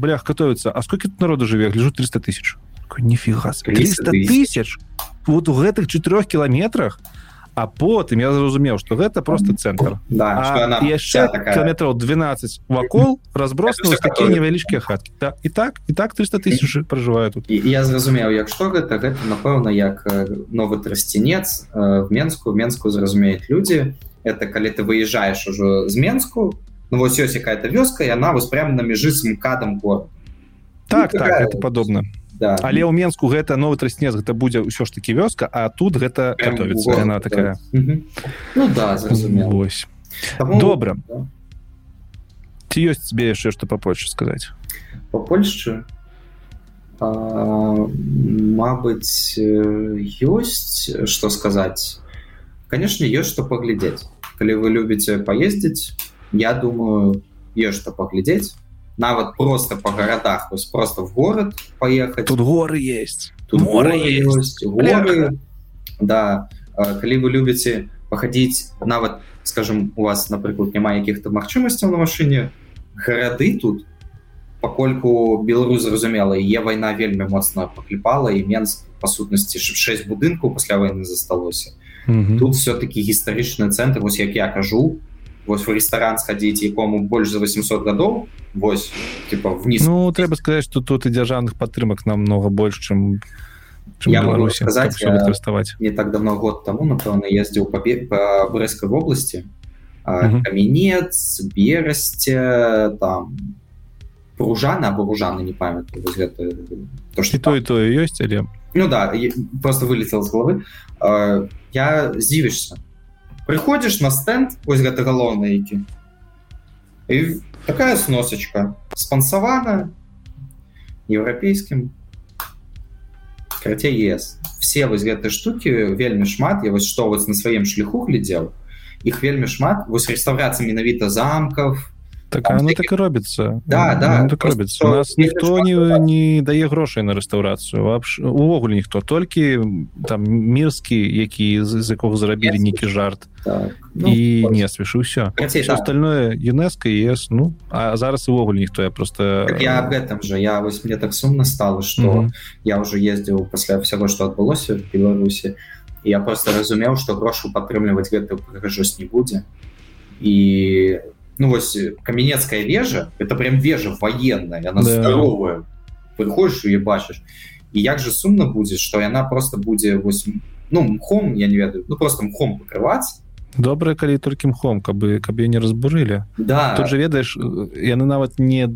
блях готовится а сколько тут народу жыве гляжу 300 тысяч. Нифига 300 тысяч? вот у гэтых четырех кіламетрах а потым я зразумеў что гэта просто центр. Да, яшчэ кіметраў 12 вакол разбросаны такие невялічкія хатки. Да, і так і так 300 тысяч проживаю тут. і, я зразумеў як что гэта гэта напэўна як новы трасцінец в менску. Менску зразумеюць люди. Это калі ты выезжаешь ужо з менску ну вось ёсць якая-то вёска і она вось прям на мяжы з мкадам гор. Так, ну, так это падобна да. але ў менску гэта новы трасснец гэта будзе ўсё ж таки вёска а тут гэта готовится. она такая. Ну да вось добра да. ці ёсць тебе яшчэ что па Польше сказаць? По Польшчы? Мабыць ёсць что сказаць. Конечно ёсць что паглядзець. Калі вы любіце паездзіць я думаю есть что поглядеть. Нават просто по городах то есть просто в город поехать. Тут горы есть тут море есть, есть горы. да. Коли вы любите походить нават скажем у вас напрыклад няма каких-то магчымасцяў на машине городы тут покольку Беларусь зразумела е война вельмі моцна покліпала і менск по сутнасці 6 будынку пасля войны засталося. Mm -hmm. тут все-таки гістарычны центр вось як я кажу вось в ресторан сходить якому больше за 800 годов вось типа вниз ну трэба сказать что тут и дзяржаўных падтрымак намного больше чем я могу сказать расставать не так давно год тому напэўна ездил по по брестской области каменец берасце там пружана або ружаны не памятаю то что то и то ёсць але ну да просто вылетел з головы я здзівішься Прыходзіш на стенд вось гэта галоўна які. І такая сносочка спансавана еўрапейскім карацей ес. Все вось гэты штуки вельмі шмат. Я вось што вось на сваім шляху глядзеў. Іх вельмі шмат. Вось рэстаўрацыя менавіта замков так оно так і робіцца да, да, так робіцца у нас ніхто не, не дае грошай на рэстаўрацыю увогуле ніхто толькі там мірскі які з, з якога зрабілі нейкі жарт. Так. ну, і не свіш ўсё остальное ЮНЕСКО ЕС ну а зараз увогуле ніхто я просто так я об этом же. Я вось мне так сумна стало что mm -hmm. я уже ездзіў пасля всего что адбылося в беларусі я просто разумеў что грошу падтрымліваць гэтую прыгажосць не будзе і ну вось каменецкая вежа это прям вежа военная. Она да. здоровая. Выходишь ее бачыш і як же сумна будзе что яна просто будзе вось ну мхом я не ведаю ну просто мхом покрываць добрая калі толькі мхом каб бы каб не разбурылі да. Тут же ведаеш яны нават не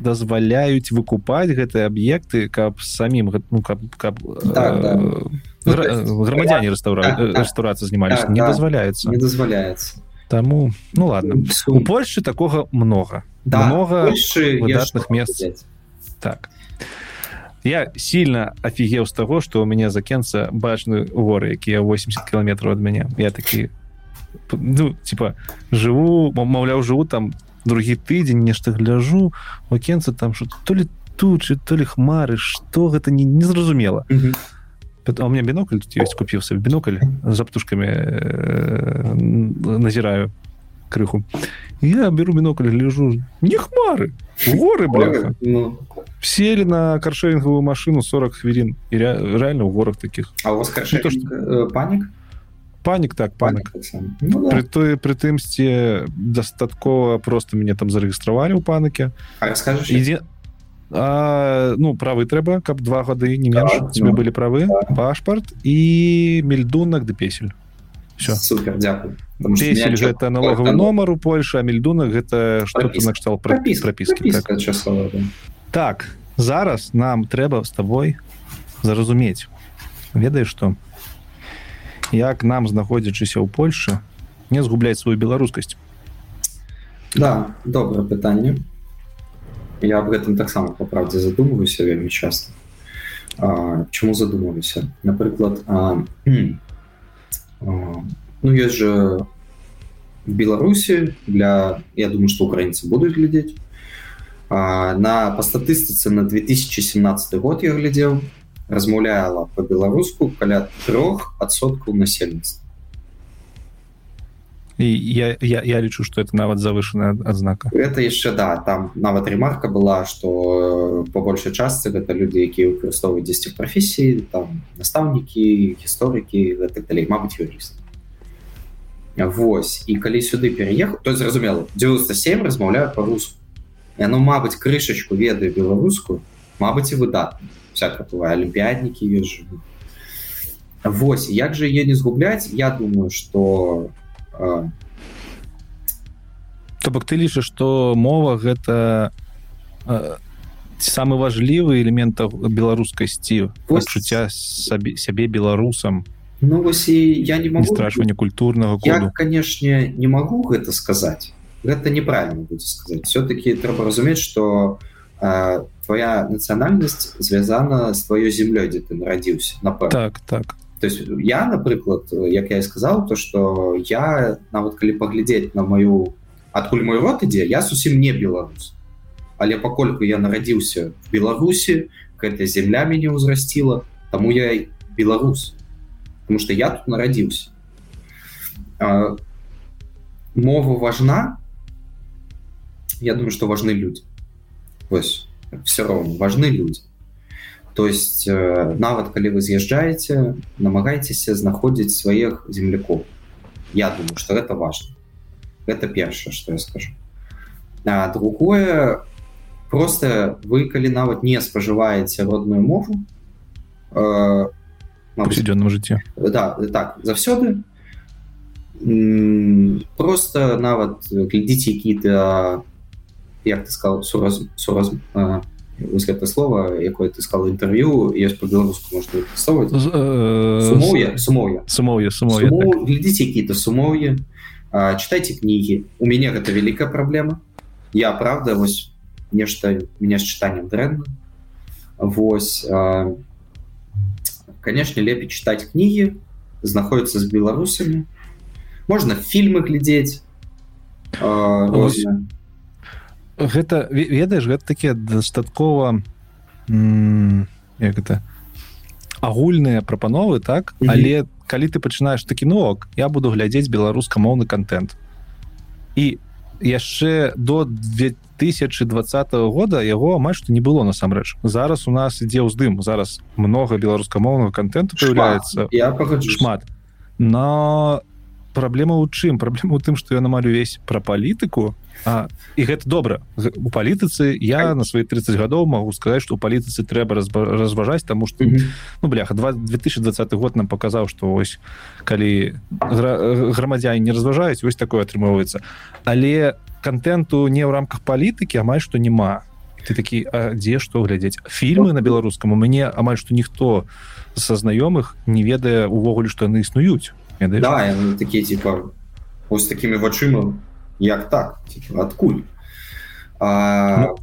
дазваляюць выкупаць гэтыя аб'екты каб самім ну каб каб так, да. э, ну, грамадзяне рэстаўра так, так, рэстаўрацыі знімаліся так, не да, дазваляецца не дазваляецца Таму ну ладно. У Польше такога много. Да, много выдатных мест. так. Я сильно офігеў з таго что у меня закенца бачны горы якія 80 кіметров ад мяне я такі ну типа живу маўляў жыву там другі тыдзень нешта гляжу окенца там что то ли тучы то ли хмары что гэта не незразумела mm -hmm. у меня бінокль тут есть купіўся бінокль за птушками э, назіраю крыху я беру бінокль лежу не хмары горы бляха ну. сели на каршерингавую машину 40 хвілін і реально у горах таких а у вас ну, то, что... Э, панік панік так панік ну, да. при той прытымсці дастаткова просто мяне там зарэгістравалі ў паныке расскажешь ідзе А, ну правы трэба каб два гады не менш. Так, тебе ну, былі правы так. пашпарт і мельдунак ды песель. Все супер дзякую песель гэта налогавы нумар у Польша а мельдунак гэта что ты накштал прапіс прапіскі так. так зараз нам трэба з табой зразумець. Ведаеш што? Як нам знаходзячыся ў Польше не згубляць сваю беларускасць? Да добрае пытанне я об гэтым таксама по правдзе задумываюся вельмі часто. А, чому задумываюся напрыклад а, а, ну есть же в беларусі для я думаю что украінцы будуць глядзець на по статыстыцы на 2017 год я глядзеў размаўляла по-беларуску каля трох адсоткаў насельніцтва і я, я, я лічу что это нават завышаная адзнака это яшчэ да там нават ремарка была что по большай частцы гэта люди якія выкарыстоўваюць 10 прафесій там настаўнікі гісторыкі так далей Мабыць юрыст Вось. І калі сюды переехал то зразумела 97 размаўляю по-руску яно Мабыць крышачку ведаю беларускую Мабыць і выдатна всяка бывае алімпіяднікі езжу Вось. Як же е не згубляць Я думаю что то бок ты лічыш что мова гэта самы важлівы элемент беларускасці пачуцця сабе сябе беларусам. Ну вось і я не могу. Страшвання культурнага я, канешне не могу гэта сказаць. Гэта неправильно будзе сказать все-таки трэба разумець что твоя нацыянальнасць звязана с твоёй землёй дзе ты нарадзіўся на так так то есть я напрыклад як я и сказал то что я нават калі паглядзець на мою адкуль мой рот ідзе я зусім не беларус але пакольку я нарадзіўся в беларусі гэта земля мяне ўзрасціла таму я беларус потому что я тут нарадзіўся мова важна? Я думаю что важны люди. Вось все равно важны люди то есть э, нават калі вы з'язджаеце намагайцеся знаходзіць сваіх земляков. Я думаю что это важно. Это першае что я скажу. А другое просто вы калі нават не спажываеце родную мову э, повседневном жыцці да так заўсёды просто нават глядзіце какие-то як ты сказал сураз, сураз, э, вось гэта слово якое ты сказал інтэрв'ю есть по-беларуску можна сумоўе сумоўе сумоўе сумоўе глядзіце какие-то сумоўе читайте кнігі у мяне гэта вялікая праблема я правда вось нешта меня с чытанием дрэнна Вось канешне лепей чытаць кнігі знаходіцца з беларусамі можна фільмы глядзець гэта ведаеш гэта такія дастаткова як это агульныя прапановы так? Mm -hmm. але калі ты пачынаеш такі ног я буду глядзець беларускамоўны контент. І яшчэ до 2020 года яго амаль што не было насамрэч. Зараз у нас ідзе ўздым зараз много беларускамоўнага контенту появляется я шмат. Но праблема ў чым? Праблема у тым што я намалю увесь пра палітыку А, і гэта добра. У палітыцы я на свои 30 гадоў могу сказаць что у палітыцы трэба разважаць тому что mm -hmm. ну бляха 2020 год нам показаў что ось калі грамадзяне не разважаюць вось такое атрымоўваецца. Але контенту не ў рамках палітыкі амаль что няма. Ты такі дзе что глядзець? Фільмы на беларускам у мяне амаль что ніхто са знаёмых не ведае увогуле что яны існуюць да, такие типа ось такими вачыма як так адкуль а, ну,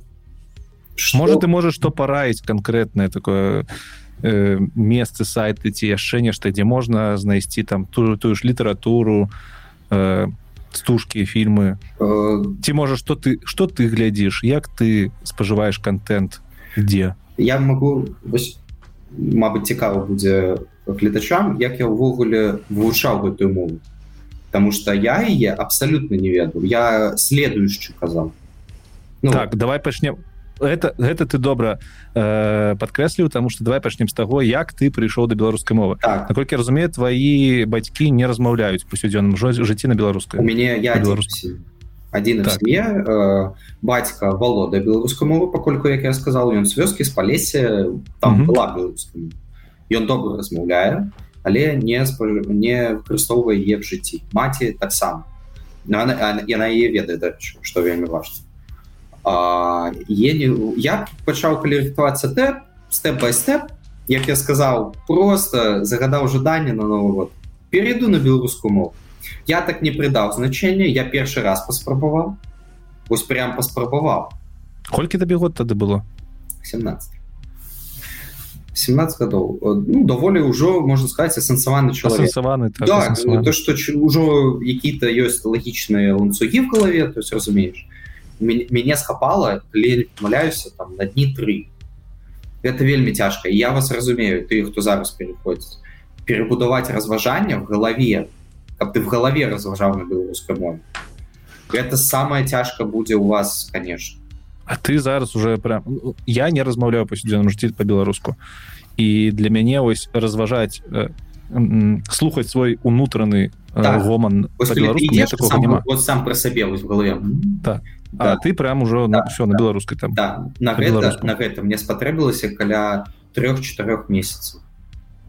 что... может ты можешь что параіць конкретное такое э, месцы сайты ці яшчэ нешта дзе можна знайсці там ту тую ж літаратуру э, стужкі фільмы э... ці можа что ты что ты глядзіш як ты спажываеш контент? Дзе я могу Мабыць цікава будзе гледачам як я ўвогуле вывучаў гэтую мову. Потому что я яе абсолютно не ведаю. Я следующий казал ну, так давай пачнем. Это гэта ты добра э, подкрэсліў тому что давай пачнем з таго як ты прыйшоў до беларускай мовы. Так. наколькі разумею твои бацькі не размаўляюць пасюдзённым жыцці на беларускай. У мяне я беларускі один так. семье э, бацька волода беларускай мовы пакольку як я сказал ён з вёскі з палесе там была беларускай ён добра размаўляе але не не выкарыстоўвае е в жыцці маці таксама яна яе ведае что вельмі важно. Я пачаў кваліфікавацца тэп степ by степ як я сказаў просто загадаў жаданне на новый год. Перейду на беларускую мову. Я так не прыдаў значэнне я першы раз паспрабаваў. Ось прям паспрабаваў. Колькі табе год тады было? 17 17 гадоў ну, даволі ўжо можна сказаць асэнсаваны чалавекаваны так, да, то что ўжо які-то ёсць лагічныя ланцугі в галаве то есть разумееш мяне схапала маляюся там на дні тры это вельмі цяжка я вас разумею ты хто зараз переходзіць перебудаваць разважанне в галаве каб ты в галаве разважаў на беларускай мове это самое цяжка будзе у вас конечно А ты зараз уже прям ну, я не размаўляю пасюдзеным жыцці по-беларуску і для мяне вось разважаць э, слухаць свой унутраны э, так. гоман сам, сам про сабе в голове. Так. да. ты прям уже да. все на беларускай там да. на, гэта, на гэта мне спатрэбілася каля трех-чатырох месяцев.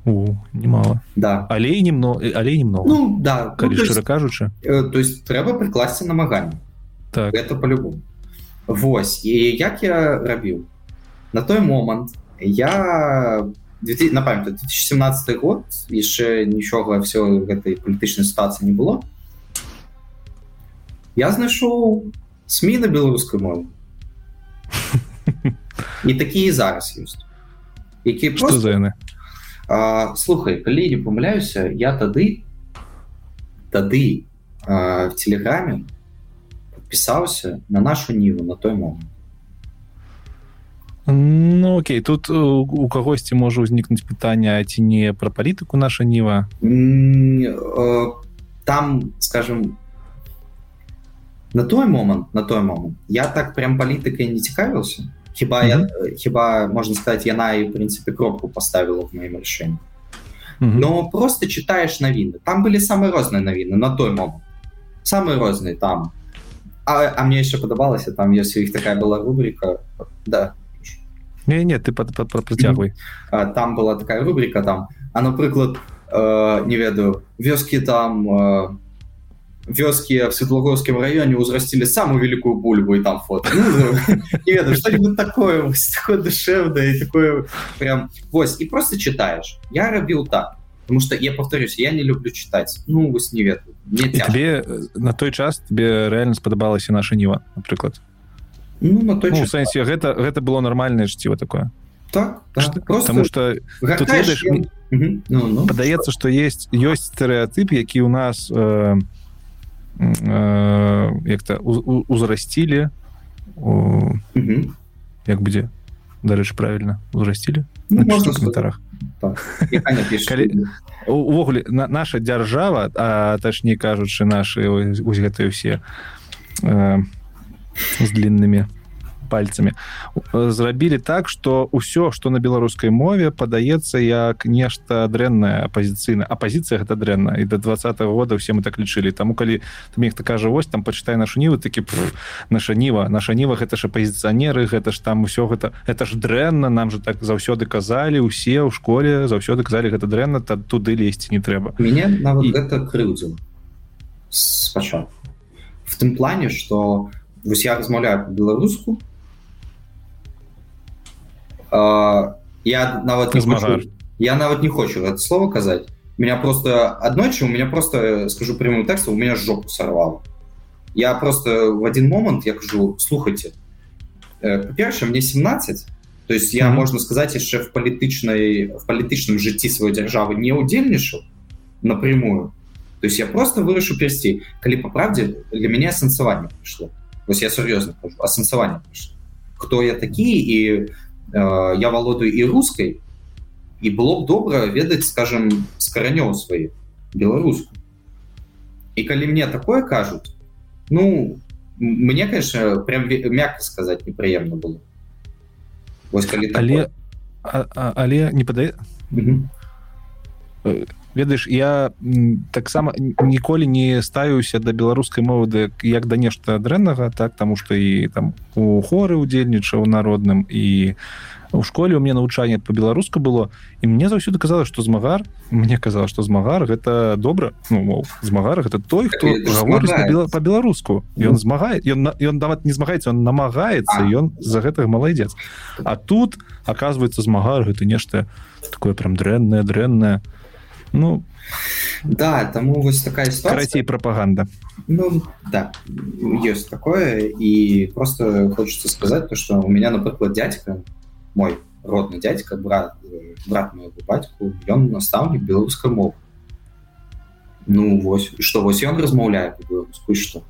Немало. Да. Але немного але немного. Ну, да. Ну, то есть, кажучы э, то есть трэба прыкласці намаганне так. Это по-любому Вось. І як я рабіў? На той момант я на памят 2017 год яшчэ нічога все гэтай палітычнай сітуацыі не было. Я знайшоў сМ на беларускай мове. І такія зараз ёсць. Які просто... слухай калі не памыляюся я тады тады а, в телеграме у подпісаўся на нашу ніву на той момант Ну Окей тут у кагосьці можа ўзнікнуць пытанне ці не пра палітыку наша ніва там скажем на той момант на той момант я так прям палітыкай не цікавіўся хіба mm -hmm. я хіба можна сказать яна і в прынцыпе кропку поставила в маім рашэнні mm -hmm. но просто читаешь навіны там были самые розныя навіны на той момант самые розныя там а, а мне еще падабалася там ёсць у іх такая была рубрика да. Не не ты под, под, под працягвай там была такая рубрика там а напрыклад э, не ведаю вёскі там э, вёскі в светлогорскім раёне узрасцілі самую великкую бульбу і там фото ну, ведаю, что-нибудь такое такое душевное такое прям. Вось і просто читаешь. Я рабіў так потому что я повторюсь я не люблю читать. Ну вы не ведаю тебе э, на той час тебе реально спадабалася наша ніва напрыклад ну, на той ну, сэнсе гэта гэта было нормальное чціва такое. Так, так потому что ведаешь, ну, ну, падаецца что есть ёсць стэеотып які у нас э, э, як-то узрасцілі як будзе дарэчы правильно узрасцілі ну, каментарах так. Увогуле на наша дзяржава а тачней кажучы наши гэтыя ўсе э, з длинными пальцамі зрабілі так что ўсё что на беларускай мове падаецца як нешта дрэнная апозіцыйна. Апозіцыя гэта дрэнна і до два года все мы так лічылі. Таму калі там нехта кажа вось там пачытай нашу ніву такі наша ніва наша ніва гэта ж апозіцыянеры гэта ж там усё гэта это ж дрэнна нам же так заўсёды казалі усе ў школе заўсёды казалі гэта дрэнна та туды лезці не трэба мяне нават і... гэта крыўдзіла. Спачатку. В тым плане что вось я размаўляю по-беларуску я нават не хочу, я нават не хочу это слово казать меня просто аднойчы у меня просто скажу прямым текстом у меня жопу сорвал я просто в один момант я кажу слухайте по-перша мне 17 то есть я mm -hmm. можно сказать яшчэ в палітычнай в палітычным жыцці свой дзяржавы не удзельнічаў напрямую то есть я просто вырышу персці калі по правде для меня асэнсаванне пришло вось я сур'ёзна асэнсаванне кто я такі і Э, я володаю і рускай і было б добра ведаць скажем скаранёў свае беларуску і калі мне такое кажуць ну мне конечно прям мягко сказать непрыемна было. Вось, калі але а, а, але не падае ведаеш я таксама ніколі не ставіўся да беларускай мовы як да нешта дрэннага так таму што і там у хоры удзельнічаў народным і у школе у меня навучанне по-беларуску было. І мне заўсёды казала што змагар мне казала што змагар гэта добра ну, мол, змагар гэта той хто по-беларуску ён змагае ён ён дават не змагаецца он намагаецца ён за гэтага маладзец. А тут оказывается змагар гэта нешта такое прям дрэннае дрэннае. а Ну да таму вось такая карацей прапаганда ну, да ёсць такое і просто хочется сказать то что у меня напрыклад дядька мой родны дядька брат брат моего бацьку ён настаўнік беларускай мовы ну вось что вось ён размаўляе по-беларуску что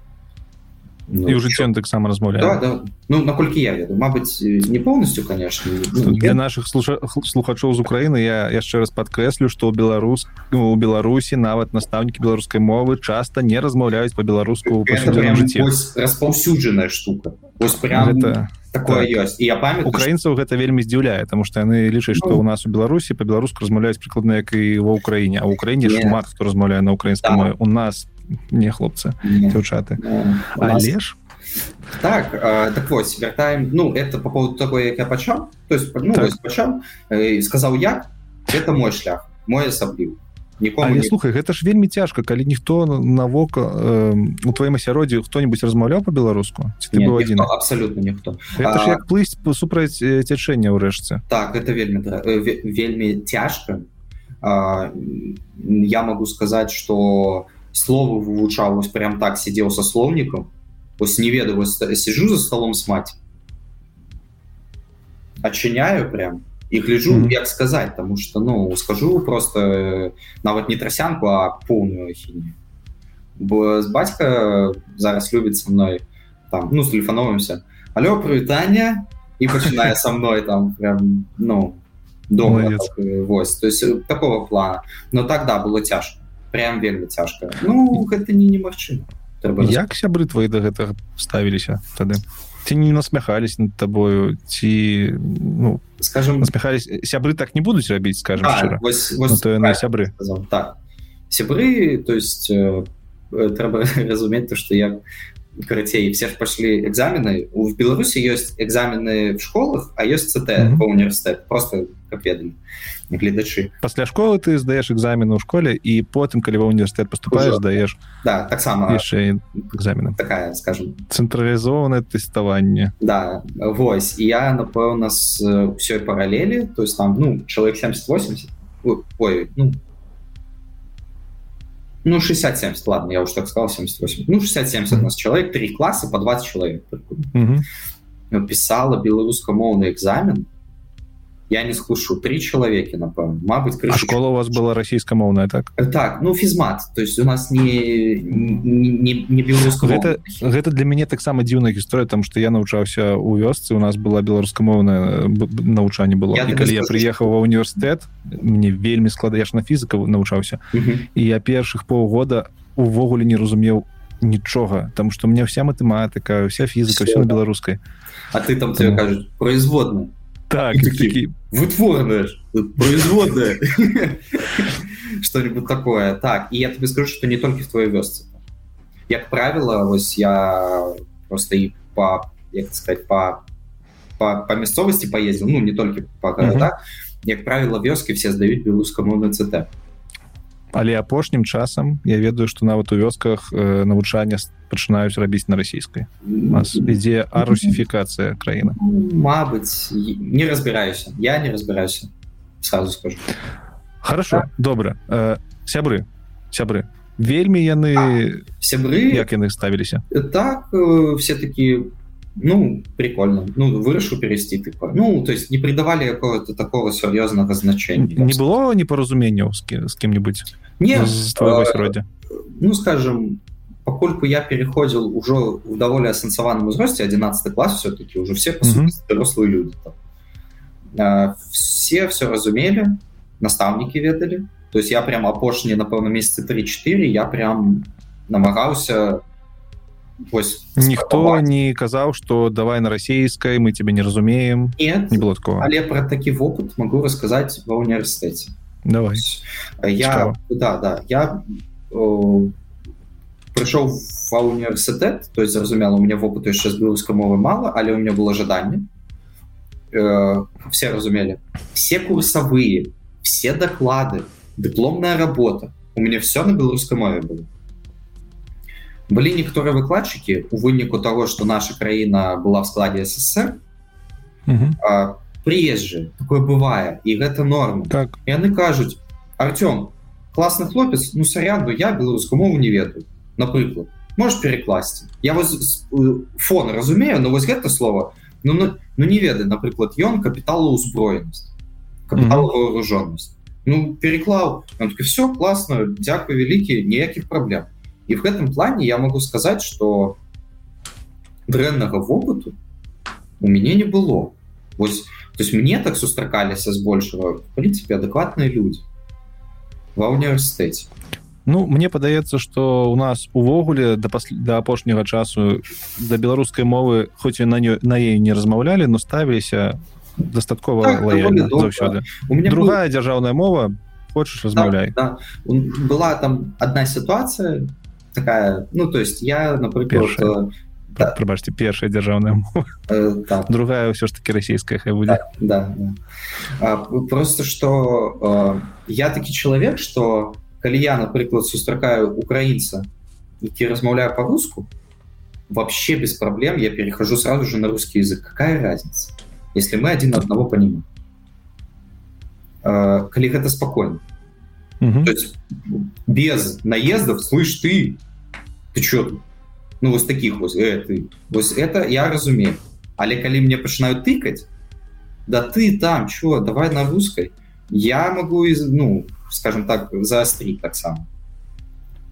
ну, і ўжо ён таксама размаўляе да, да. ну наколькі я веду Мабыць не полностью конечно ну, для наших слуша... слухачоў з Украіны я яшчэ раз подкрэслю что беларус у беларусі нават настаўнікі беларускай мовы часто не размаўляюць по-беларуску распаўсюджаная штука. Ось прям это такое так. ёсць. І я памят украінцаў гэта вельмі здзіўляе тому что яны лічаць что ну, у нас у беларусі по-беларуску размаўляюць прыкладна як і ва ўкраіне а ў краіне шмат хто размаўляе на украінскай да. у нас не хлопцы дзяўчаты але ж так э, так вось вяртаем ну это по поводу такой як я пачаў то есть ну, так. пачаў э, сказаў я это мой шлях мой асабліў не... слухай гэта ж вельмі цяжка калі ніхто навока э, у тваім асяроддзі хто-нибудь размаўляў по-беларуску один? абсолютно ніхто а... плыць супраць цячэння ўрэшце так это вельмі вельмі цяжка а, я могу сказаць что у словы вывучаў вось прям так сидел со слоўнікам вось не ведаю сижу за столом с мать отчиняю прям и гляжу mm -hmm. як сказать потому что ну скажу просто нават не трасянку а полную хімію бо с батька зараз любит со мной там ну телефоновымся алло прывітання и пачынае со мной там прям ну дома так, вось то есть такого плана но тогда было цяжко Прям вельмі цяжка. Ну гэта не немагчыма. Як сябры твои до гэтага ставіліся тады? Ці не насмяхались над табою ці ну скажем насмяхались? Сябры так не будуць рабіць скажем а, вось, вось, ну, так, сябры. так. Сябры то есть э, трэба разумець то что я карацей все ж пошли экзамены. У беларусі ёсць экзамены в школах а ёсць цт mm -hmm. по універсітэт просто как ведалі гледачы пасля школы ты здаеш экзамены ў школе і потым калі ва універсітэт поступаешь здаеш да таксама яшчэ экзамены. Такая скажем. Цэнтралізованае тэставанне да вось. Я напэўна з ўсёй паралелі то есть там ну чалавек 7080 ой ну ну 67 ладно я уж так сказал 78 ну 67 у нас человек три класса по 20 человек писала беларускамоўны экзамен я не схлушу три чалавекі напэўна Мабыць крышу... школа у вас была расійскамоўная так? Так ну фізмат то есть у нас не не, не беларуска гэта, гэта для мяне таксама дзіўная гісторыя там что я навучаўся у вёсцы у нас была беларускамоўная навучанне было. Я, калі я прыехаў ва універсітэт мне вельмі складаеш на фізіка навучаўся. І я першых паўгода увогуле не разумеў нічога там что у меня вся матэматыка вся фізіка все на беларускай. А ты там тебе кажуць производную так такі... вытворная производная что-нибудь такое. Так и я тебе скажу что не только в твоей вёсце як правило вось я просто и по сказать по по, по мясцовости поездил ну не только по города як правило вёски все сдают беларускаму на цт але апошнім часам я ведаю что нават у вёсках э, навучання пачынаюць рабіць на расійскай. Ідзе арусіфікацыя краіны. Мабыць не разбіраюся. Я не разбіраюся. Сразу скажу. Хорошо так. добра. Э, сябры сябры вельмі яны сябры? як яны ставіліся? Так э, все таки ну прикольно. Ну вырашыў перайсці тыпа ну то есть не придавали какого-то такого сур'ёзнага значения. Не было непаразуменняў з, з кем-нибудь? Не роде ну скажем покольку я переходзіл ужо в даволі асэнсаваным узросце 11 класс все-таки уже все взрослые люди там. все все разумелі настаўнікі ведалі то есть я прям апошнія напэўна месяцы 34 я прям намагаўся Вось, ніхто не казаў что давай на расійскай мы тебе не разумеем Нет, не было такого але про такі вопыт могу рассказать ва універсітэце давай я да да я прыйшоў ва універсітэт то есть зразумела у меня вопыту яшчэ з беларускай мовы мало але у меня было жаданне э, все разумелі все курсавыя все доклады дыпломная работа у меня все на беларускай мове было Былі некаторыя выкладчыкі у выніку того что наша краіна была в складе ссср приезжи такое бывае і гэта норм так. Яны кажуць Артём класны хлопец ну саряду я беларускую мову не ведаю напрыклад можешь перекласці я вас фон разумею но вось гэта слово ну, ну, ну не ведай напрыклад ён капітала узброенасць вооруженность ну переклаў все классно дзякую вялікі ніякіх праблем і в гэтым плане я могу сказать что дрэннага вопыту у мяне не было. Вось то есть мне так сустракаліся збольшага в принципе адэкватныя люди ва універсітэце Ну мне падаецца что у нас увогуле да пасля да апошняга часу да беларускай мовы хоць і на нё на ей не размаўлялі но ставіліся дастаткова так, заўсёды. У меня другая был... дзяржаўная мова хочаш размаўляй. да, да. была там одна ситуация такая ну то есть я напрыклад э, да. прабачце першая дзяржаўная э, так. другая ўсё ж таки расійская хай будзе да, да, да. просто что э, я такі чалавек что калі я напрыклад сустракаю украінца які размаўляю по-руску вообще без проблем я перехожу сразу же на русский язык какая разница если мы один одного понимаем э, калі гэта спокойно угу. есть, без наездов слышь ты ты что ну вот таких вот э, ты. Вот это я разумею. Але калі мне пачынают тыкать? Да ты там чего давай на русской. Я могу из ну скажем так заострить так само.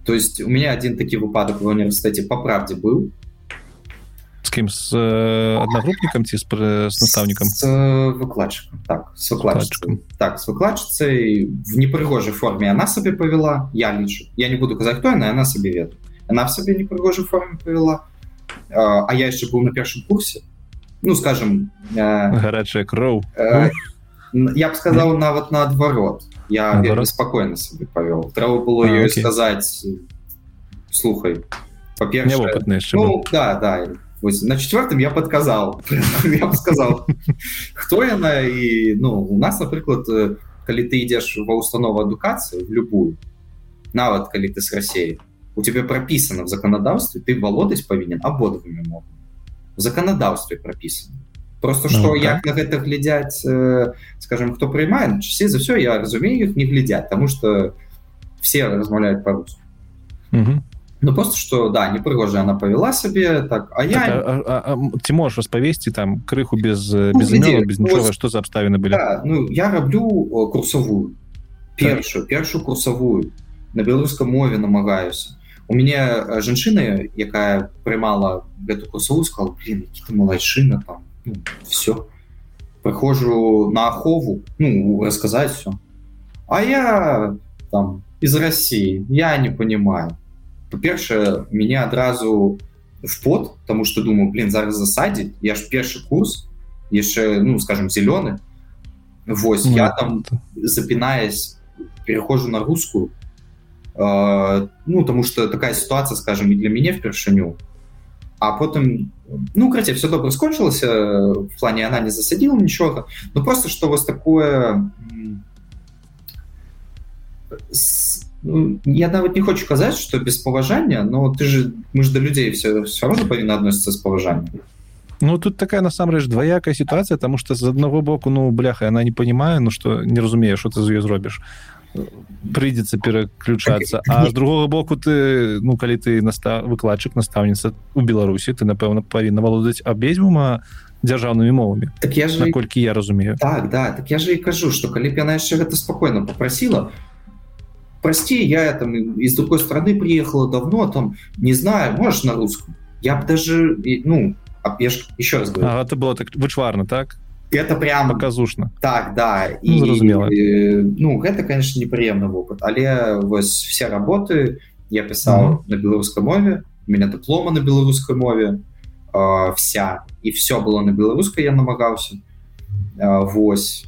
То есть у меня один такі выпадок в университете по правде был с кем с э, одногруппником ці с, с с э, выкладчиком так с выкладчиком. Так с выкладчицей. В непрыгожей форме она себе повела я лічу я не буду казать кто она себе веду. Она в себе непрыгожей форме повела. Э, а я еще был на першем курсе. Ну скажем э, горячая кроу э, я бы сказал нават наадварот я спокойно себе повел. Траву было ее сказать слухай по-перше ну, да да Вось, на четвертым я подказал я сказал кто яна і ну у нас напрыклад калі ты ідзеш ва установу адукацыі в любую нават калі ты с Россией у тебе прописано в законодаўстве ты володаць павінен абодвымі мовамі в законодаўстве прописано. Просто что ну, як на гэта глядзяць э, скажем кто прыймае часе за все я разумею их не глядят потому что все размаўляют по-руску ну просто что да непрыгожая она повела сабе так а я так, а, а, а, ці можешь распавесці там крыху без ну, без, імёна, без нічога что за абставіны были? Да, ну я раблю курсовую. Першую так. першую курсовую. На беларускай мове намагаюся у мяне жанчына якая прымала гэту курсовую сказал какие-то малайшына там ну, все прыхожу на ахову ну рассказать все а я там из России я не понимаю по-першае меня адразу в пот потому что думаю блин зараз засадить я ж першы курс яшчэ ну скажем зеленый Вось ну, я там запинаясь перехожу на русскую. Э, ну потому что такая ситуация скажем и для меня впершыню а потым ну краце все добра скончылася в плане она не засадила нічога ну просто что вас такое с Ну, я нават не хочу казаць что без паважання но ты же мы ж да людзей все все равно павінна адносіцца з паважаннем Ну тут такая насамрэч двоякая ситуация тому что з аднаго боку ну бляха она не понимаю ну что не разумею что ты за ее зробіш прыйдзецца пераключацца а з другого боку ты ну калі ты наста выкладчык настаўніца у беларусі ты напэўна павінна валодаць абедзвюма дзяржаўнымі мовамі так я же колькі я разумею так да так я же і кажу что калі б яна яшчэ гэта спокойно попросила то прости, я там из другой страны приехала давно, там, не знаю, можешь на русском? Я бы даже, ну, я ж, еще раз говорю. А, это было так вычварно, так? Это прям... Показушно. Так, да. Ну, зразумела. И, ну, это, конечно, неприемный опыт. Але вось все работы я писал mm -hmm. на белорусской мове, у меня диплома на белорусской мове, э, вся, и все было на белорусской, я намагался. Э, вось.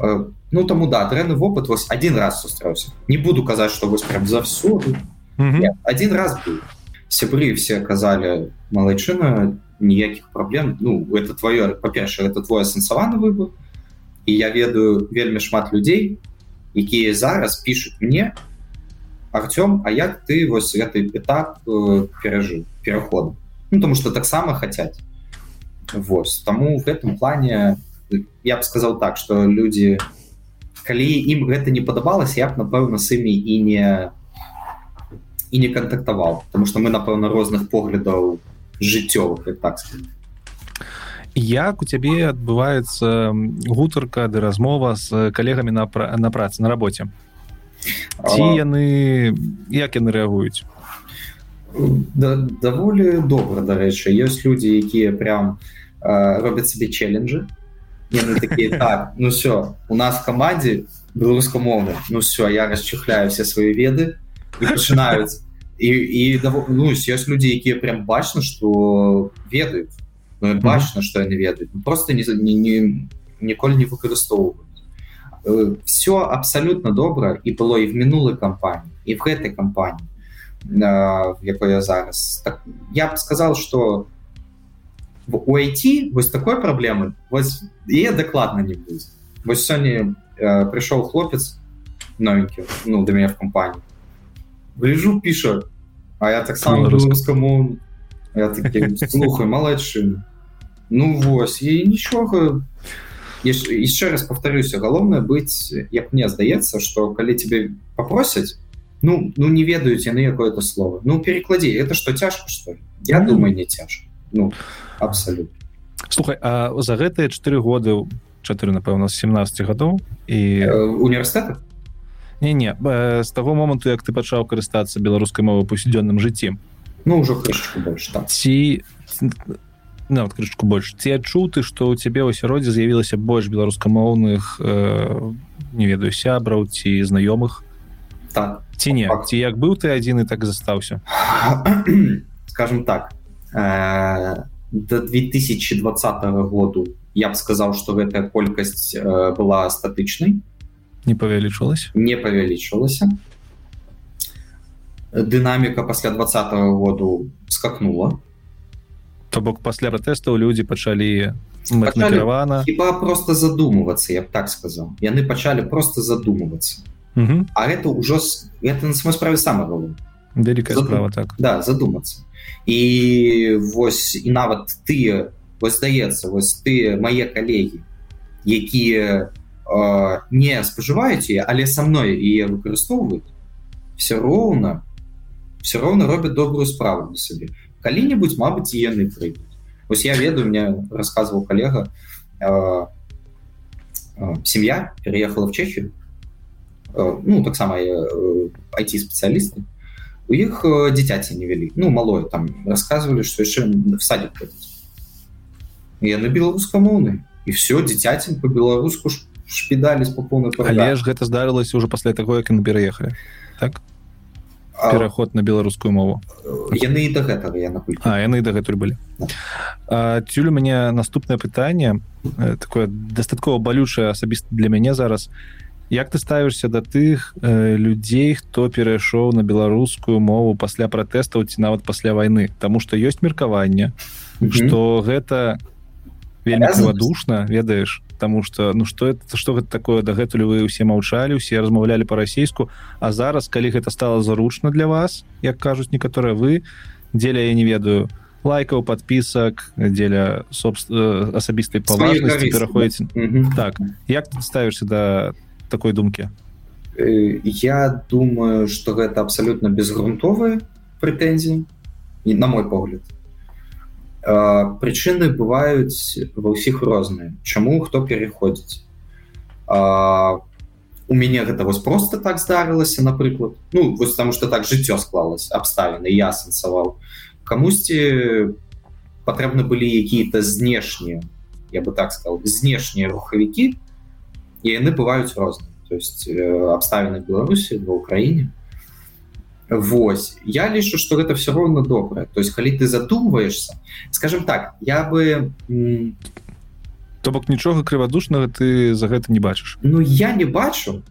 Э, ну таму да дрэнны вопыт вось один раз сустрэўся не буду казаць что вось прям за все mm -hmm. один раз был сябры все казалі малайчына ніякіх праблем ну это твоё па-першае это твой асэнсаваны выбор і я ведаю вельмі шмат людзей якія зараз пишутць мне Артём А як ты вось гэты этап э, перажыў пераход ну, тому что таксама хотят Вось таму в гэтым плане я б сказал так что люди не калі ім гэта не падабалася я б напэўна с імі і не і не кантактаваў потому что мы напэўна розных поглядаў жыццёвых так сказать. як у цябе адбываецца гутарка ды размова з калегамі на на працы на работе? Ці яны як яны рэагуюць? Да, даволі добра дарэчы. Ёсць людзі якія прям э, робяць сабе челленджы яны такие так ну все у нас в команде беларускамоўны ну все я расчехляю все свои веды и пачынаюць і, і ну, ёсць людзі якія прям бачна что ведаюць ну, бачна что яны ведаюць ну, просто не, не, не ніколі не выкарыстоўваюць э, все абсолютно добра і было і в мінулай кампаніі і в гэтай кампаніі якой я зараз. Так, я б сказал что у у IT вось такой праблемы вось і дакладна не будзе вось сёння э, прыйшоў хлопец новенькі ну да мяне в кампаніі гляжу піша а я таксама рускаму слухай малайчын ну вось і нічога яшчэ раз повторюся галоўнае быць як мне здаецца что калі тебе попросяць ну ну не ведаюць яны якое-то слово ну переклади это что цяжко что я mm -hmm. думаю не цяжко ну абсолютно. Слухай а за гэтыя четыре годы 4 напэўна 17 гадоў і універсітэта не не з таго моманту як ты пачаў карыстацца беларускай мовы паўсядзённым жыцці ну ўжо больш так. ці нават крышку больш ці адчуў ты што ў цябе ў асяроддзе з'явілася больш беларускамоўных э, не ведаю сябраў ці знаёмых так. Ці не ці як быў ты адзін і так застаўся скажем так э, до 2020 году я б сказал что гэтая колькасць э, была статычнай не павялічвалась не павялічвалася дынаміка пасля двадцатого году скакнула. То бок пасля пратэстаў людзі пачалі накіравана хіба просто задумывацца я б так сказал. Яны пачалі просто задумывацца а это ўжо это на самой справе самого вялікая Задум... справа так. да задумацца і вось і нават тыя вось здаецца вось ты мае калегі якія э, не спажываюць але са мной і выкарыстоўваюць все роўна все роўна робят добрую справу на сабе калі-нибудь Мабыць яны прыйдуць. Вось я ведаю мне рассказываў коллега э, э, сем'я переехала в Чехию э, ну таксама IT спецыялісты у іх дзіцяці не вялі ну малое там рассказывалі что яшчэ в садик яны беларускамоўны і все дзіцяцем по-беларуску шпідались по полной Але ж гэта здарылася уже пасля таго як на пераехалі так? Пераход на беларускую мову. яны і да гэтага я а яны дагэтуль былі цюль у мяне наступнае пытанне э, такое дастаткова балючае асабіста для мяне зараз як ты ставішся да тых э, людзей хто перайшоў на беларускую мову пасля пратэстаў ці нават пасля вайны Таму што ёсць меркаванне что гэта вельмі душна ведаеш? Тому что ну что это что гэта такое? Дагэтуль вы усе маўчалі усе размаўлялі по-расейску а зараз калі гэта стало заручна для вас як кажуць некаторыя вы дзеля я не ведаю лайкаў подпісак дзеля собственно асабістай паважнасці пераходзіць так як ты ставішься да такой думкі э, я думаю что гэта абсолютно безгрунтовыя прэтэнзіі і на мой погляд. Прычыны бываюць ва ўсіх розныя чаму хто переходзіць у мяне гэта вось просто так здарылася напрыклад ну вось там что так жыццё склалось абставіны я сэнсаваў камусьці патрэбны былі якія-то знешнія я бы так сказал знешнія рухавікі і яны бываюць розныя то есть абставіны беларусі ва ўкраіне Вось я лічу что гэта все ровно добрае то есть калі ты задумваешься скажем так я бы то бок нічога крывадушнага ты за гэта не бачыш Ну я не бачу.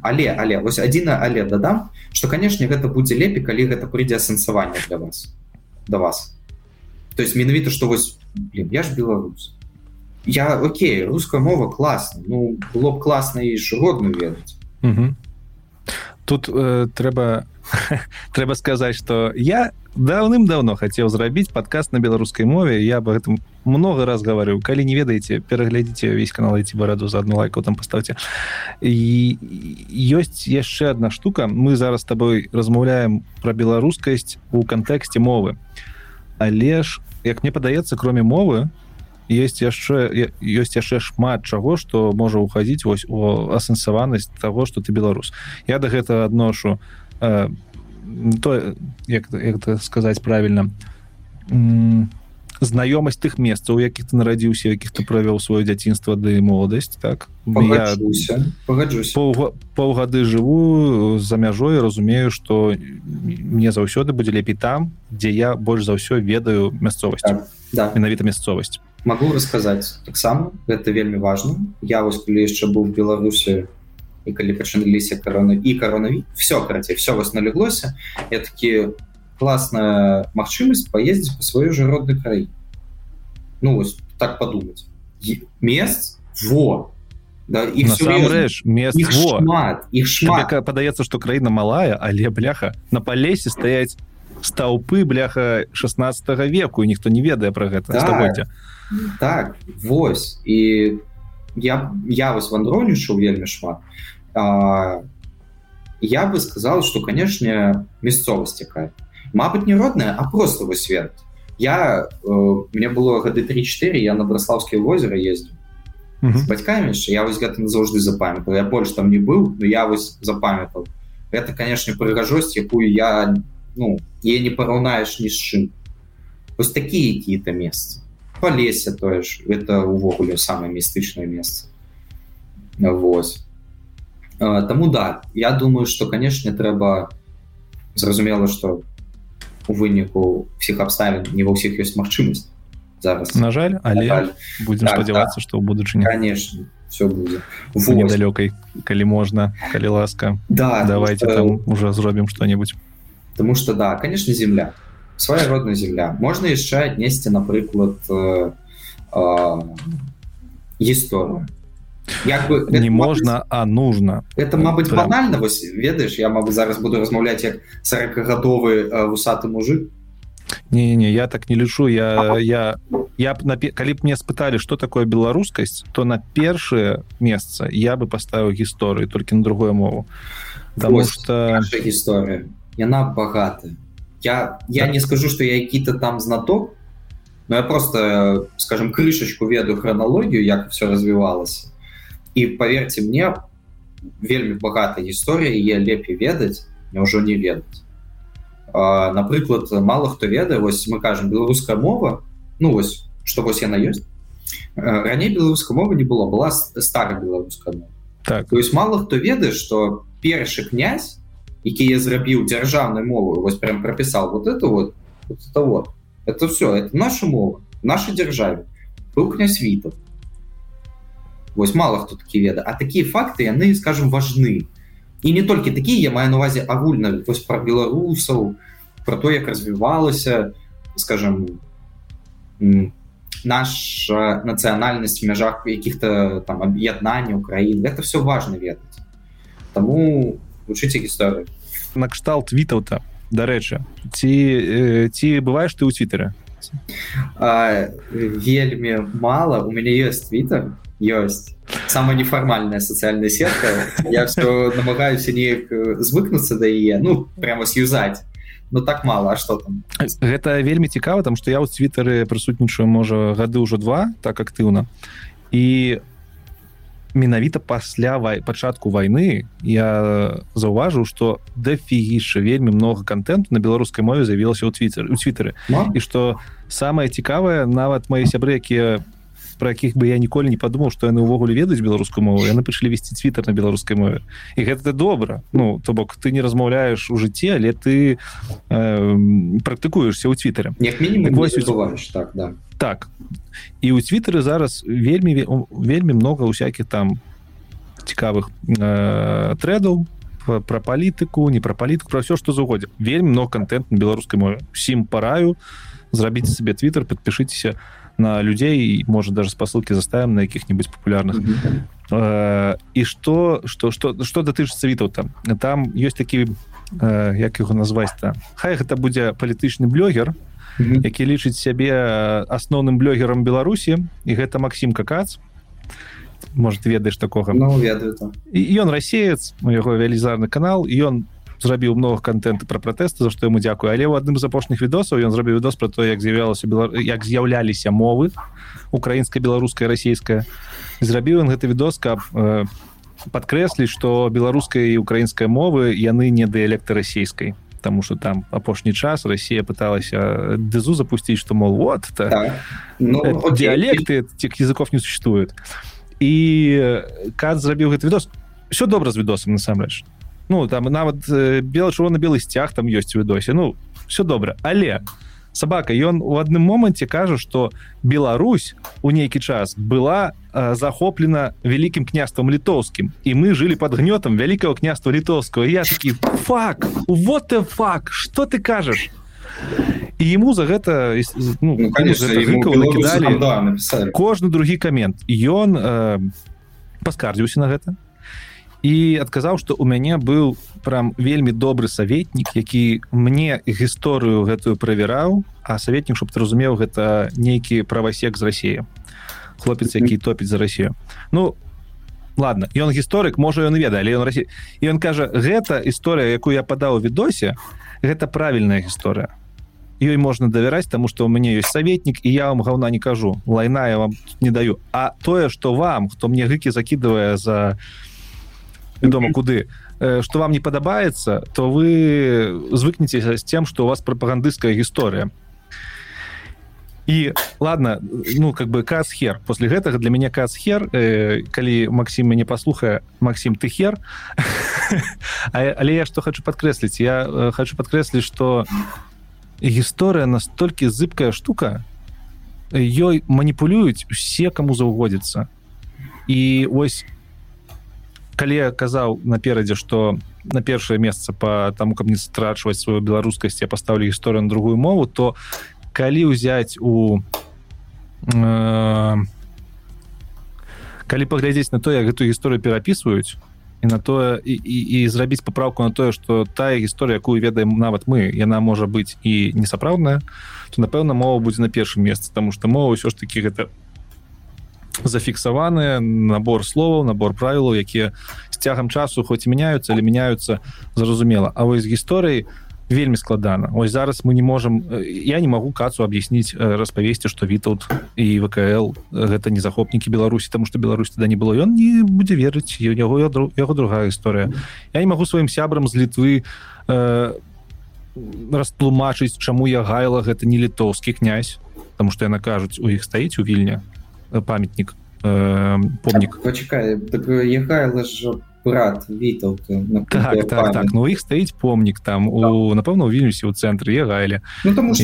Але але вось адзіна але дадам что канешне гэта будзе лепей калі гэта прыйдзе асэнсаванне для вас до да вас. То есть менавіта что вось блин, я ж беларус я Окей руская мова класна ну было б класна і родную ведаць тут э, трэба трэба сказаць что я даўным-давно хацеў зрабіць подкаст на беларускай мове. Я бы гэтым много раз гаварыў калі не ведаеце пераглядзіце весь канал ці бараду за одну лайку там поставце і ёсць яшчэ одна штука. Мы зараз тобой размаўляем про беларускасць у кантэксце мовы. Але ж як мне падаецца кроме мовы есть яшчэ ёсць яшчэ шмат чаго что можа уходить вось у асэнсаванасць того что ты беларус. Я до гэта адношу э, то як, як это сказаць правильно знаёмасць тых месцаў якіх ты нарадзіўся якіх ты правёў сваё дзяцінства ды моладасць так? Паўгады жыву за мяжой разумею что мне заўсёды будзе лепей там дзе я больш за ўсё ведаю мясцовасць. Так, да. менавіта мясцовасць могу расказаць таксама гэта вельмі важно я вось калі яшчэ быў беларусі і калі пачыналіся кароны і каронаві все карацей все вас налеглося я такі класная магчымасць паездзіць по сваёй же роднай краі ну вось так подумать мест во! Да, рэш мест шмат их шмат. падаецца что краіна малая але бляха на палесе стаять стаўпы бляха 16 веку ніхто не ведае про гэта да, так вось. І я я вас вандронічаў вельмі шмат. А, я бы сказал что конечно мясцовасць якая. Мабыць не родная а просто вы свет я э, мне было гады 34 я на браслаўскія возера ездзю бацькамі я вось гэта назаўжды запамятал я больш там не быў но я вось запамятал это конечно прыгажосць якую я ну е не параўнаеш ні з чым. Вось такія какие-то месцы по лесе тое ж это увогуле самое містычнае месца Вось Таму да я думаю что канешне трэба зразумела что у выніку всех абставін не ва ўсіх ёсць магчымасць зараз. На жаль але жаль. будем так, спадзявацца да. что ў будучыні конечно все будзе недалёкай калі можна калі ласка. Да давайте что... там уже зробім что-нибудь. Потому что да конечно земля своя родная земля. Можна яшчэ аднесці напрыклад э, э, гісторыю як бы не можна а нужно. Это Мабыць Прям... банальна вось ведаеш я могу зараз буду размаўляць як 40гадовы э, вусаты мужик. Не, не я так не лічу я я я б на калі б мне спыталі что такое беларускасць то на першае месца я бы поставіў гісторыю толькі на другую мову. Потому что гісторыя яна багатая я, я не скажу, что я какие-то там знаток, но я просто, скажем, крышечку веду хронологию, як все развивалось. И поверьте мне, вельмі багата гісторыя е лепей ведаць няўжо не ведаць напрыклад мало хто ведае вось мы кажам беларуская мова ну вось что вось яна ёсць раней беларускай мовы не было была старая беларуская мова так то есть мало хто ведае что першы князь які я зрабіў дзяржаўнай мову вось прям пропісал вот это вот, вот это вот. Это все это наша мова нашай дзяржаве быў князь вітов вось мало хто такі веда. А такія факты яны скажем важны. І не толькі такія я маю на увазе агульна вось про беларусаў про то як развівалася скажем наша нацыянальнасць мяжах якіх-то там аб'яднанняў краін это все важно ведаць таму вучыце гісторыю накшталт вітаўта дарэчы ці ці бываеш ты ў твиттера вельмі мало. У мяне ёсць твиттер ёсць самая нефармальная сацыяльная сетка. Я все намагаюся неяк звыкнуцца да яе ну прямо сюзаць Ну так мало а что там? Гэта вельмі цікава там что я ў твиттары прысутнічаю можа гады ўжо два так актыўна. І менавіта пасля вай пачатку войны я заўважыў что дафігіша вельмі много контенту на беларускай мове з'явілася ў твиттер у твиттеры і что самое цікавае нават мои сябры якія про якіх бы я ніколі не падумаў што яны ўвогуле ведаюць беларускую мову яны пачалі весці твиттер на беларускай мове. І гэта добра. Ну то бок ты не размаўляеш у жыцці але ты э, практыкуешься ў твиттере так, да. Так. І ў твиттеры зараз вельмі вельмі много усякіх там цікавых э, трэдаў про палітыку не про палітыку про все что заўгодзе вельмі много контент на беларускай мове. Усім параю зрабіць себе твиттер подпішыцеся на людей может даже спасылки заставим на каких-нибудь популярных. Mm -hmm. э, и что что что что датычыцца вітаў там? Там есть такі э, як его назваць то хай гэта будзе палітычны блогер mm -hmm. які лічыць сябе асноўным блогерам беларусі. І гэта Макссім какац. Может ведаеш такога? Ну, ён расеец у яго велізарны канал ён зрабіў много контента про протэсты за што ему дзякую. Але ў адным з апошніх відосаў ён зрабіў відос про то як з'яўлялася бела... як з'яўляліся мовы украінская беларуская расійская зрабіў ён гэты відос каб э, подкрэсліць что беларуская і украінская мовы яны не дыялекты расійскай потому что там апошні час Россия пыталася дызу запустить что мол вот это да. ну, диалекты тех языков не существует. І кат зрабіў гэты відос все добра з відосам насамрэч ну там нават бела-чырвона-белы сцяг там ёсць відосе ну все добра але сабака ён у адным моманце кажа что Беларусь у нейкі час была э, захоплена вялікім княствам літоўскім і мы жылі под гнётам вялікого княства літоўского я такі фак! Вот ты фак что ты кажаш і ему за гэта ну, ну, конечно, накидали да, кожны другі камент ён э, паскардзіўся на гэта і адказаў что у мяне быў прям вельмі добры саветнік які мне гісторыю гэтую правяраў а саветнік чтоб ты разумеў гэта нейкі правасек з Росіі хлопец які топіць за Росію. Ну ладно ён гісторык можа ён ведае ён Росі і ён кажа гэта гісторыя якую я падаў відосе гэта правільная гісторыя. Ёй можна давяраць тому что у мяне ёсць саветнік і я вам гаўна не кажу. Лайна я вам не даю. А тое что вам хто мне гыкі закидывае за вядома куды что вам не падабаецца то вы звыкнетеся з тем что у вас прапагандысцкая гісторыя і ладно ну как бы касхер после гэтага для мяне касхер э, калі Макссім мяне паслухае Макссім ты хер? Але я что хочу подкрэсліць я э, хочу подкрэсліць что гісторыя настолькі зыбкая штука ёй маніпулююць усе каму заўгодзіцца. І ось калі я казаў наперадзе что на першае месца по таму каб не страчваць сваю беларускасць я паставлю гісторыю на другую мову то калі ўзяць у э, калі паглядзець на то як гэтую гісторыю перапісваюць і на тое і, і, і зрабіць паправку на тое что тая гісторыя якую ведаем нават мы яна можа быць і несапраўдная то напэўна мова будзе на першым месцы тому что мова ўсё ж таки гэта зафіксаваны набор словаў набор правілаў якія з цягам часу хоць мяняюцца але мяняюцца зразумела А вось гісторыі вельмі складана. Ось зараз мы не можем я не могу кацу объясніць распавесці что вітаут і вКл гэта не захопнікі беларусі тому что Беларусь туда не было. Ён не будзе верыць у яго яго другая гісторыя. Я не могу сваім сябрам з літвы э, растлумачыць чаму я гайла гэта не літоўскі князь потому что яна кажуць у іх стаіць у вільня памятнік э, помнік. Почекай так, гайла ж брат вітал так, так, так. ну іх стаіць помнік там у да. напэўна у вільнюсе у цэнтры гайле ну, мы...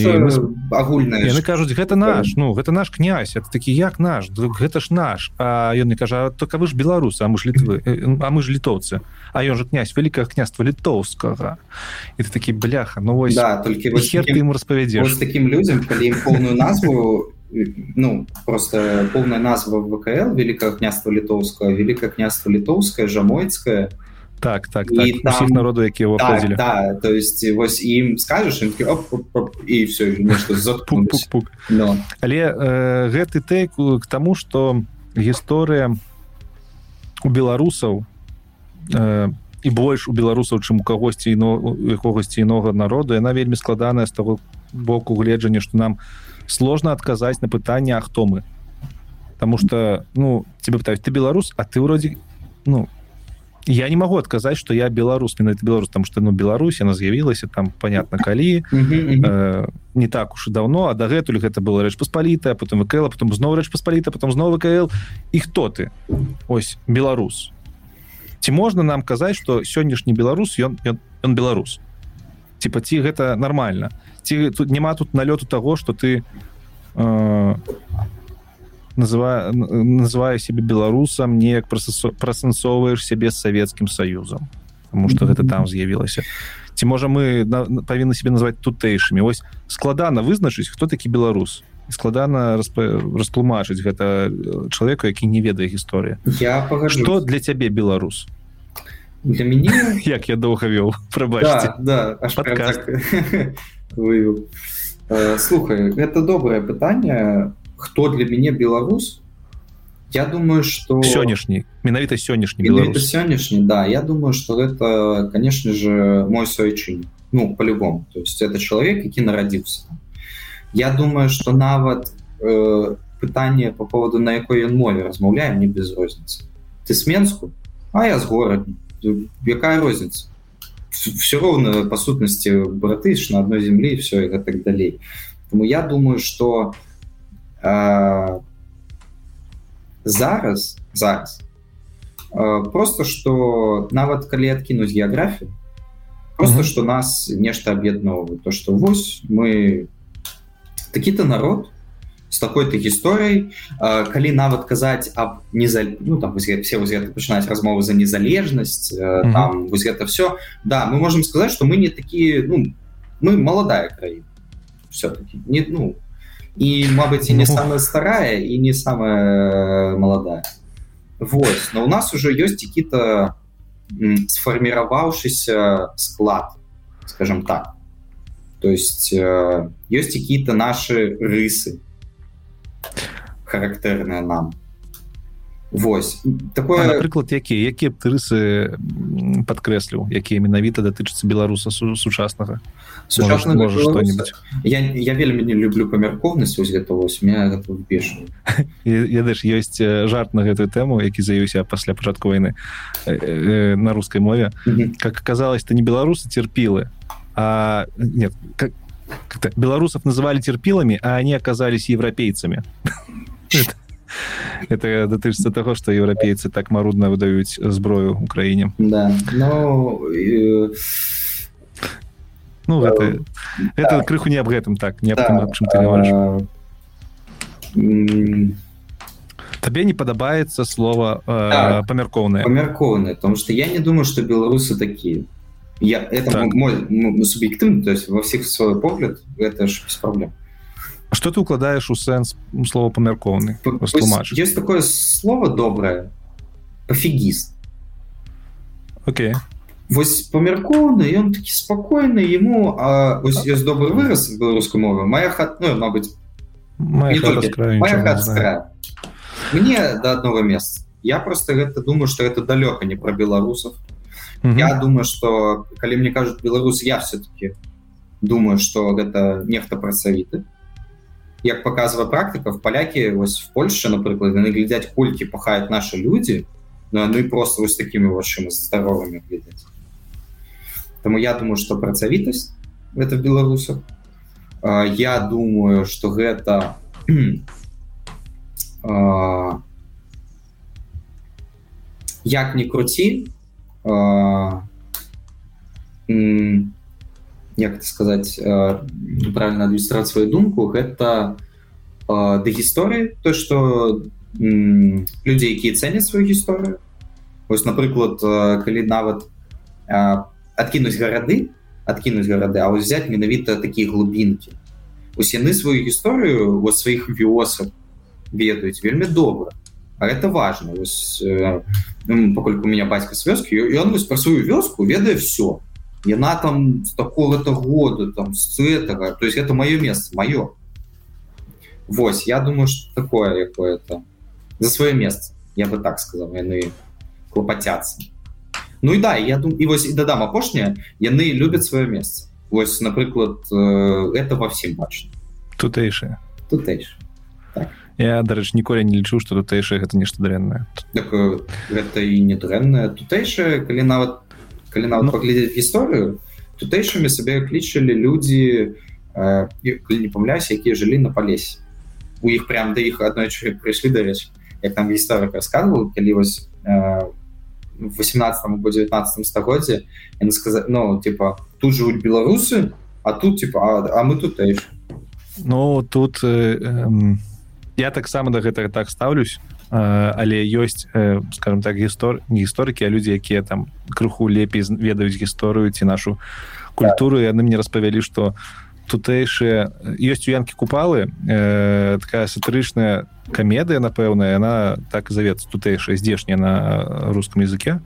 агульна яны кажуць гэта наш ну гэта наш князь это такі як наш? Гэта ж наш А ён не кажа только вы ж беларусы а мы ж літвы а мы ж літоўцы а ён же князь вялікае княства літоўскага і ты такі бляха ну вось да, толькі хер ты ему распавядзеш таким людям калі поўную назву ну просто полная назва ВКЛ великое княство літоўское великое княство літоўское жамойцкое так так, так. там... народу якія выходзілі так, да, то есть вось ім скажешь і все Но... але э, гэты тэйк к тому что гісторыя у беларусаў э, і больш у беларусаў чым у кагосьці іно якогосьці інога народу яна вельмі складаная з того боку гледжання что нам у сложно отказать на пытание а хто мы потому что ну тебе пытаюсь ты беларус а ты вроде ну я не могу отказать что я беларус на это беларус там что ну Беларусь она з'явілася там понятно калі э, не так уж и давно. А дагэтуль гэта было рэч паспалітая потом вКл потом зноў рэч паспаліта потом зноў вКл. І хто ты? Ось беларус ці можна нам казаць что сённяшні беларус ён ён, ён беларус? Типа ці гэта нормально ці тут няма тут налёту того что ты э, называю называю себе беларусам неяк прасэнсоўваешь сябе з савецкім саюзам потому что гэта там з'явілася ці можа мы павінны себе назвать тутэйшымі ось складана вызначыць хто такі беларус складана растлумачыць гэта чалавеку які не ведае гісторыя я что для цябе беларус для мяне як я доўга вёў прабачце. Да, да, вывел э, слухай это добрае пытанне хто для мяне беларус я думаю что сённяшні менавіта сённяшні сённяшні да. Я думаю что это конечно же мой суайчын ну по-любому. То есть это человек які нарадзіўся я думаю что нават э, пытанне по поводу на якой ён мове размаўляем не без розніцы ты с менску? А я з горад якая розніца все ровно по сутности браты на одной земле и все это так далей Поэтому я думаю что э, зараз зараз э, просто что нават калі откинуть географию просто mm -hmm. что нас нешта об'ядновывает то что вось мы такі-то народ с такой-то гісторыяй калі нават казаць об неза ну там все гэта пачынаць размовы за незалежнасць mm -hmm. там вось гэта все да мы можем сказать что мы не такие ну мы молодая краіна все-таки не ну і Мабыць і не самая старая і не самая молодая. Вось но у нас уже ёсць які-то сфарміраваўшийся склад скажем так. То есть ёсць какие-то наши рысы характэрная нам. Вось такое напрыклад якія якія б рысы подкрэсліў якія менавіта датычацца беларуса су сучаснага что-нибудь я, я вельмі не люблю памяркоўнасць вось гэта вось меня пешу ядыш ёсць жарт на гэтую тэму які заявіўся пасля пачатку войны на рускай мове как аказалось то не беларусы терпілы а нет как белорусов называли терпилами, а они оказались европейцами. Это датычыцца таго, што еўрапейцы так марудна выдаюць зброю Украіне. Да. Ну, ну гэта, гэта крыху не аб гэтым так не тым, аб чым ты говориш. Табе не падабаецца слова э, так, памяркоўнае памяркоўнае потому что я не думаю что беларусы такія я это так. мой ну, субъективный то есть во всех свой погляд это ж без проблем. Что ты укладаешь у сэнс слова памяркоўны есть такое слово доброе пофигист. Окей. Okay. вось памяркоўны ён такі спокойны ему а ось есть добрый выраз беларускай мовы моя хат ну, мабыць мне до одного места. Я просто гэта думаю что это далёка не про беларусов я думаю что калі мне кажут беларус я все-таки думаю что гэта нехта працавіты як показывае практыка в палякі вось в Польше напрыклад яны глядзяць колькі пахаюць наши люди но яны просто вось такими вашими здаровыми глядзяць Таму я думаю что працавітасць это беларусах я думаю что гэта як не круці як сказаць правильно адлюстрировать сваю думку гэта да гісторыі то что людзі якія цэняць сваю гісторыю. Вось напрыклад калі нават адкінуць гарады адкінуць гарады а взять менавіта такія глубінкі ось яны сваю гісторыю во сваіх вёсах ведаюць вельмі добра а это важно. Ось, э, пакольку у меня бацька с вёскі ён вось пра сваю вёску ведае все яна там с такого-то года там с этого. То есть это мое место мое Вось я думаю что такое какое-то. За свое место я бы так сказал яны клопатятся Ну и да я думаю и вось и дадам апошняе яны любят свое место. Вось напрыклад э, это во всем бачно. Тутэйшае тутэйш так. Я дарэч ніколі не лічу что тутэйшае гэта нешта дрэннае. Так, гэта і не дрэннае. Тутэйшае калі нават калі нават ну, паглядзець гісторыю тутэйшымі сабе клічылі людзі э, не памляюсь якія жылі на палесе. У іх прям да іх аднойчы прыйшлі дарэч як там гісторык рассказывал калі вось э, 18 або 19 стагоддзе яны сказаць ну типа тут жывуць беларусы а тут типа а, а мы тут Ну тут э, э, я таксама да гэтага так ставлюсь але ёсць скажем так гістор гісторыкі а людзі якія там крыху лепей ведаюць гісторыю ці нашу культуру яны мне распавялі что тутэйшыя ёсць у янкі купалы э, такая сатырычная камедыя напэўная яна так завецца тутэйшая здешняя на рускам языке.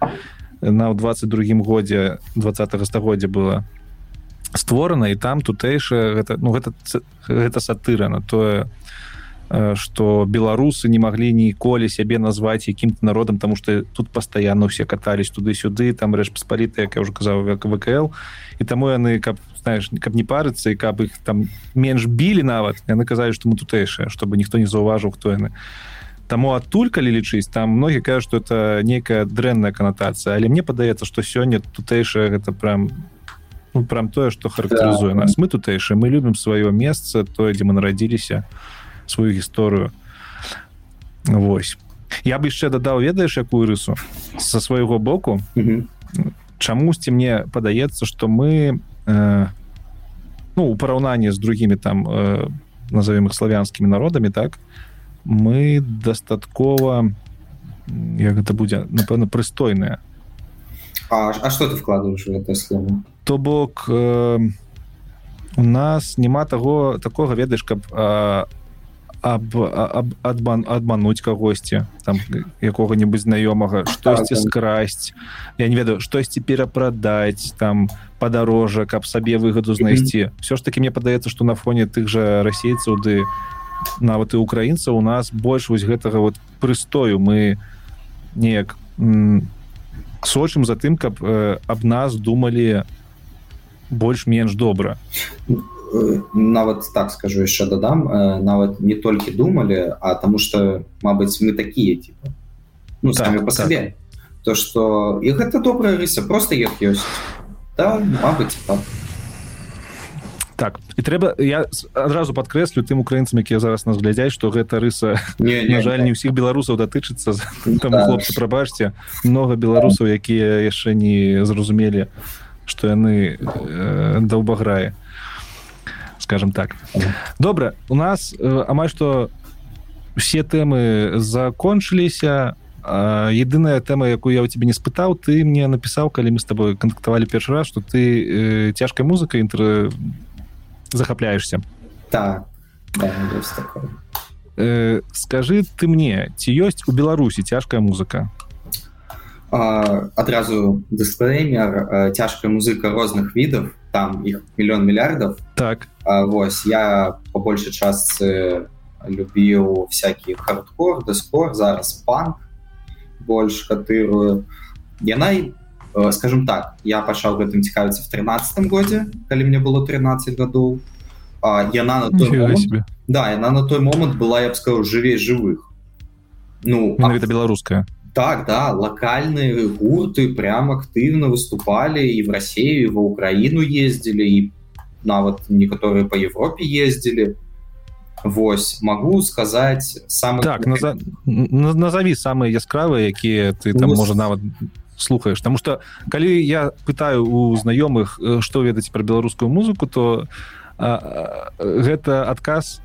На ў 22 годзе 20 стагоддзя было створана і там тутэйшая гэта ну гэта гэта сатыра на тое что беларусы не могли ніколі сябе назваць якім-то народам тому что тут постоянно все катались туды-сюды там рэш паспаліты як я уже казаў вКл і таму яны каб знаешь каб не парыцца і каб их там менш білі нават яны казалі что мы тутэйшае чтобы ніхто не заўважыў хто яны таму адтуль калі лічыць там многі кажу что это нейкая дрэнная канатацыя але мне падаецца что сёння тутэйшае гэта прям ну, прям тое что характарызуе да. нас. Мы тутэйшае мы любім сваё месца тое дзе мы нарадзіліся то сваю гісторыю. Вось. Я бы яшчэ дадаў ведаеш якую рысу? Со свайго боку чамусьці мне падаецца что мы э, ну у параўнанні з другімі там э, назовем их славянскімі народамі так мы дастаткова як гэта будзе напэўна прыстойная А, а что ты вкладываешь в это слово то бок э, у нас няма таго такога ведаеш каб э, аб, аб, адбан, адмануць кагосьці там якога-небудзь знаёмага штосьці скрасць. Я не ведаю штосьці перапрадаць там падарожжа каб сабе выгаду знайсці. Все ж таки мне падаецца что на фоне тых жа расейцаў ды нават і украінцаў у нас больш вось гэтага вот прыстою. Мы неяк сочым за тым каб э, аб нас думалі больш-менш добра нават так скажу яшчэ дадам нават не толькі думалі а таму что Мабыць мы такія типа ну так, самі по так. сабе то что і гэта добрая рыса просто як ёсць да, Мабыць так. так і трэба я адразу падкрэслю тым украінцам якія зараз нас глядзяць что гэта рыса не, не, на жаль не ўсіх беларусаў датычыцца там да. хлопцы прабачце много беларусаў якія яшчэ не зразумелі что яны э, даўбаграе скажем так. Добра у нас э, амаль что все тэмы закончыліся. Единая тэма якую я у тебе не спытаў ты мне напісаў калі мы с тобой кантактавалі першы раз что ты э, цяжкай музыкай інтр захапляешься так да, э, скажи ты мне ці ёсць у беларусі цяжкая музыка? Адразу дысклеймер цяжкая музыка розных відаў там іх мільён мільярдаў так. А, вось я по большай частцы любіў всякий хардкор дыскор зараз панк больш катырую яна скажем так я пачаў гэтым цікавіцца в тринадцатом годзе калі мне было 13 гадоў яна на той момент, да яна на той момант была я б сказал жывей жывых ну это беларуская так да локальные гурты прям актыўна выступали і в Россию в Украіну ездили і нават некаторые по Европе ездили. Вось могу сказать сам так наза... назови самые яскравые якія ты там ну, можа нават слухаешь. Потому что калі я пытаю у знаёмых что ведаць про беларускую музыку то а, а, гэта адказ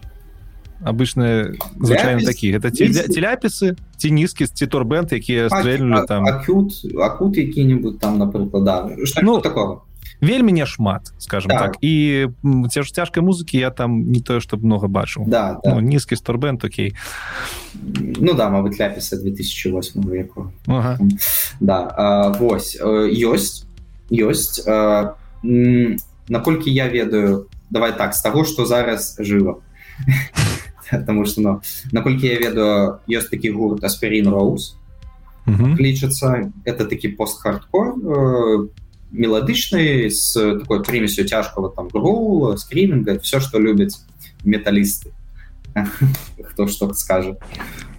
обычно звычайно такі это теляпісы ці нізкі ці турбент якія стрэльнули там акют акут які-нибудь там напрыклад да. ну такого вельмі не шмат скажем так, так. і ці ж цяжкай музыкі я там не тое што много бачу да, да. ну, нізкі сторбент Окей ну да мабыць ляпіса 2008 веку ага. да а, вось ёсць ёсць наколькі я ведаю давай так з таго што зараз жыва потому что ну, наколькі я ведаю ёсць такі гурт аспирин роуз лічыцца это такі пост-хардкор по мелодычный с такой примесью тяжкого там грула скриминга все что любят металлисты кто что скажет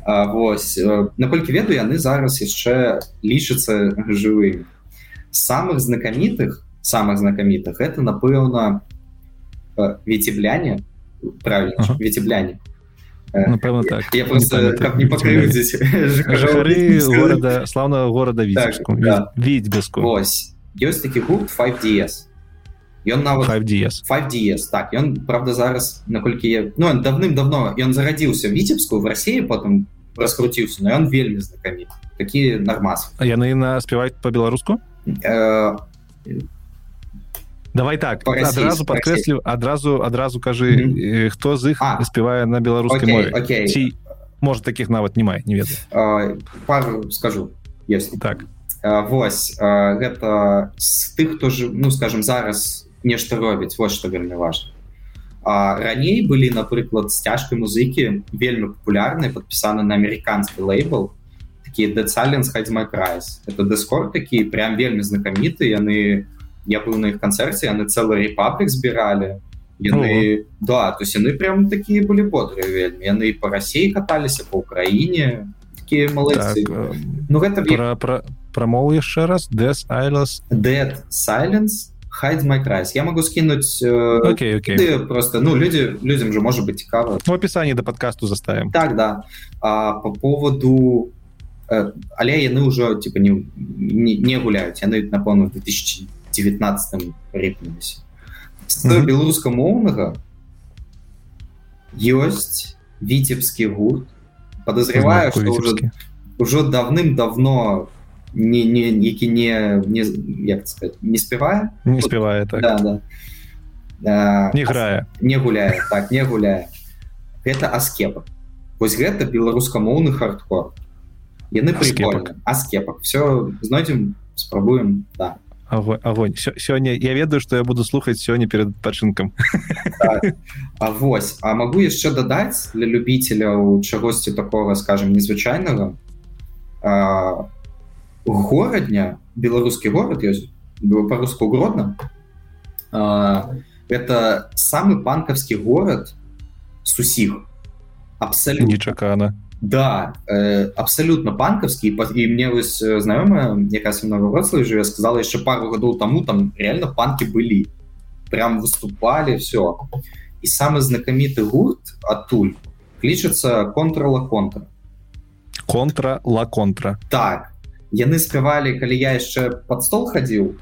вось наколькі веду яны зараз яшчэ лічацца жывымі самых знакамітых самых знакамітых это напэўна ветебляне правильно uh -huh. Ветебляне Напэўна так. я просто как не покрыўдзіць города славного города відзьбеску ось. Ёсць такі гурт 5ds ён нават 5ds 5ds так. Ён правда зараз наколькі я ну давным-давно ён зарадзіўся віцебскую в России потым раскруціўся но ён вельмі знакаміт такі нормас. Яны на спяваюць по-беларуску э, давай так адразу подкрэслю адразу адразу кажы mm -hmm. хто з іх спявае на беларускай мове ці может таких нават не мае не ведаю пару скажу если. Так. А Вось гэта з тых хто ж ну скажем зараз нешта робіць вот что вельмі важно раней былі напрыклад з цяжкай музыкі вельмі папулярны подпісаны на амерыканскі лейбл такі децаленс хадзьма крайс это дыскор такі прям вельмі знакаміты яны я быў на іх канцэрце яны цэлы рэпаблік збіралі яны О. да то есть яны прям такія былі бодрыя вельмі яны па рассіі каталіся по ўкраіне такія малайцы так, ну гэта пра, пра, прамоў яшчэ раз Death Islands Dead Silence Hide My Cries. Я могу скинуть э, okay, okay. просто, ну, люди, людям же может быть цікаво. В описании до подкасту заставим. Так, да. А по поводу... Э, але яны ўжо, типа, не, не, не гуляюць. Яны, напэўна, в 2000 19 ріпнуліся з беларускамоўнага ёсць віцебскі гурт. Подозреваю что уже, уже давным-давно не не які не не як сказать, не спевае не спевае так. да, да. Не грае не гуляе так не гуляе гэта аскепа вось гэта беларускамоўны хардкор. Яны прикольны аскепак все знойдзем спрабуем да. Огонь, огонь. сёння я ведаю что я буду слухаць сёння перед пачынкам так. А вось а могу яшчэ дадаць для любителяў чагосьці такого скажем незвычайнага а, горадня беларускі город ёсць по-руску гродно. Это самы панкаўскі город с усіх абсолютно. Нечакана да э, абсолютно панкаўскі і мне вось знаёмая якая многорослый жыве сказала яшчэ пару гадоў таму там реально панки былі прям выступали все і самы знакаміты гурт адтуль клічацца контрла контра контра ла контра так. Яны спявалі калі я яшчэ под стол хадзіў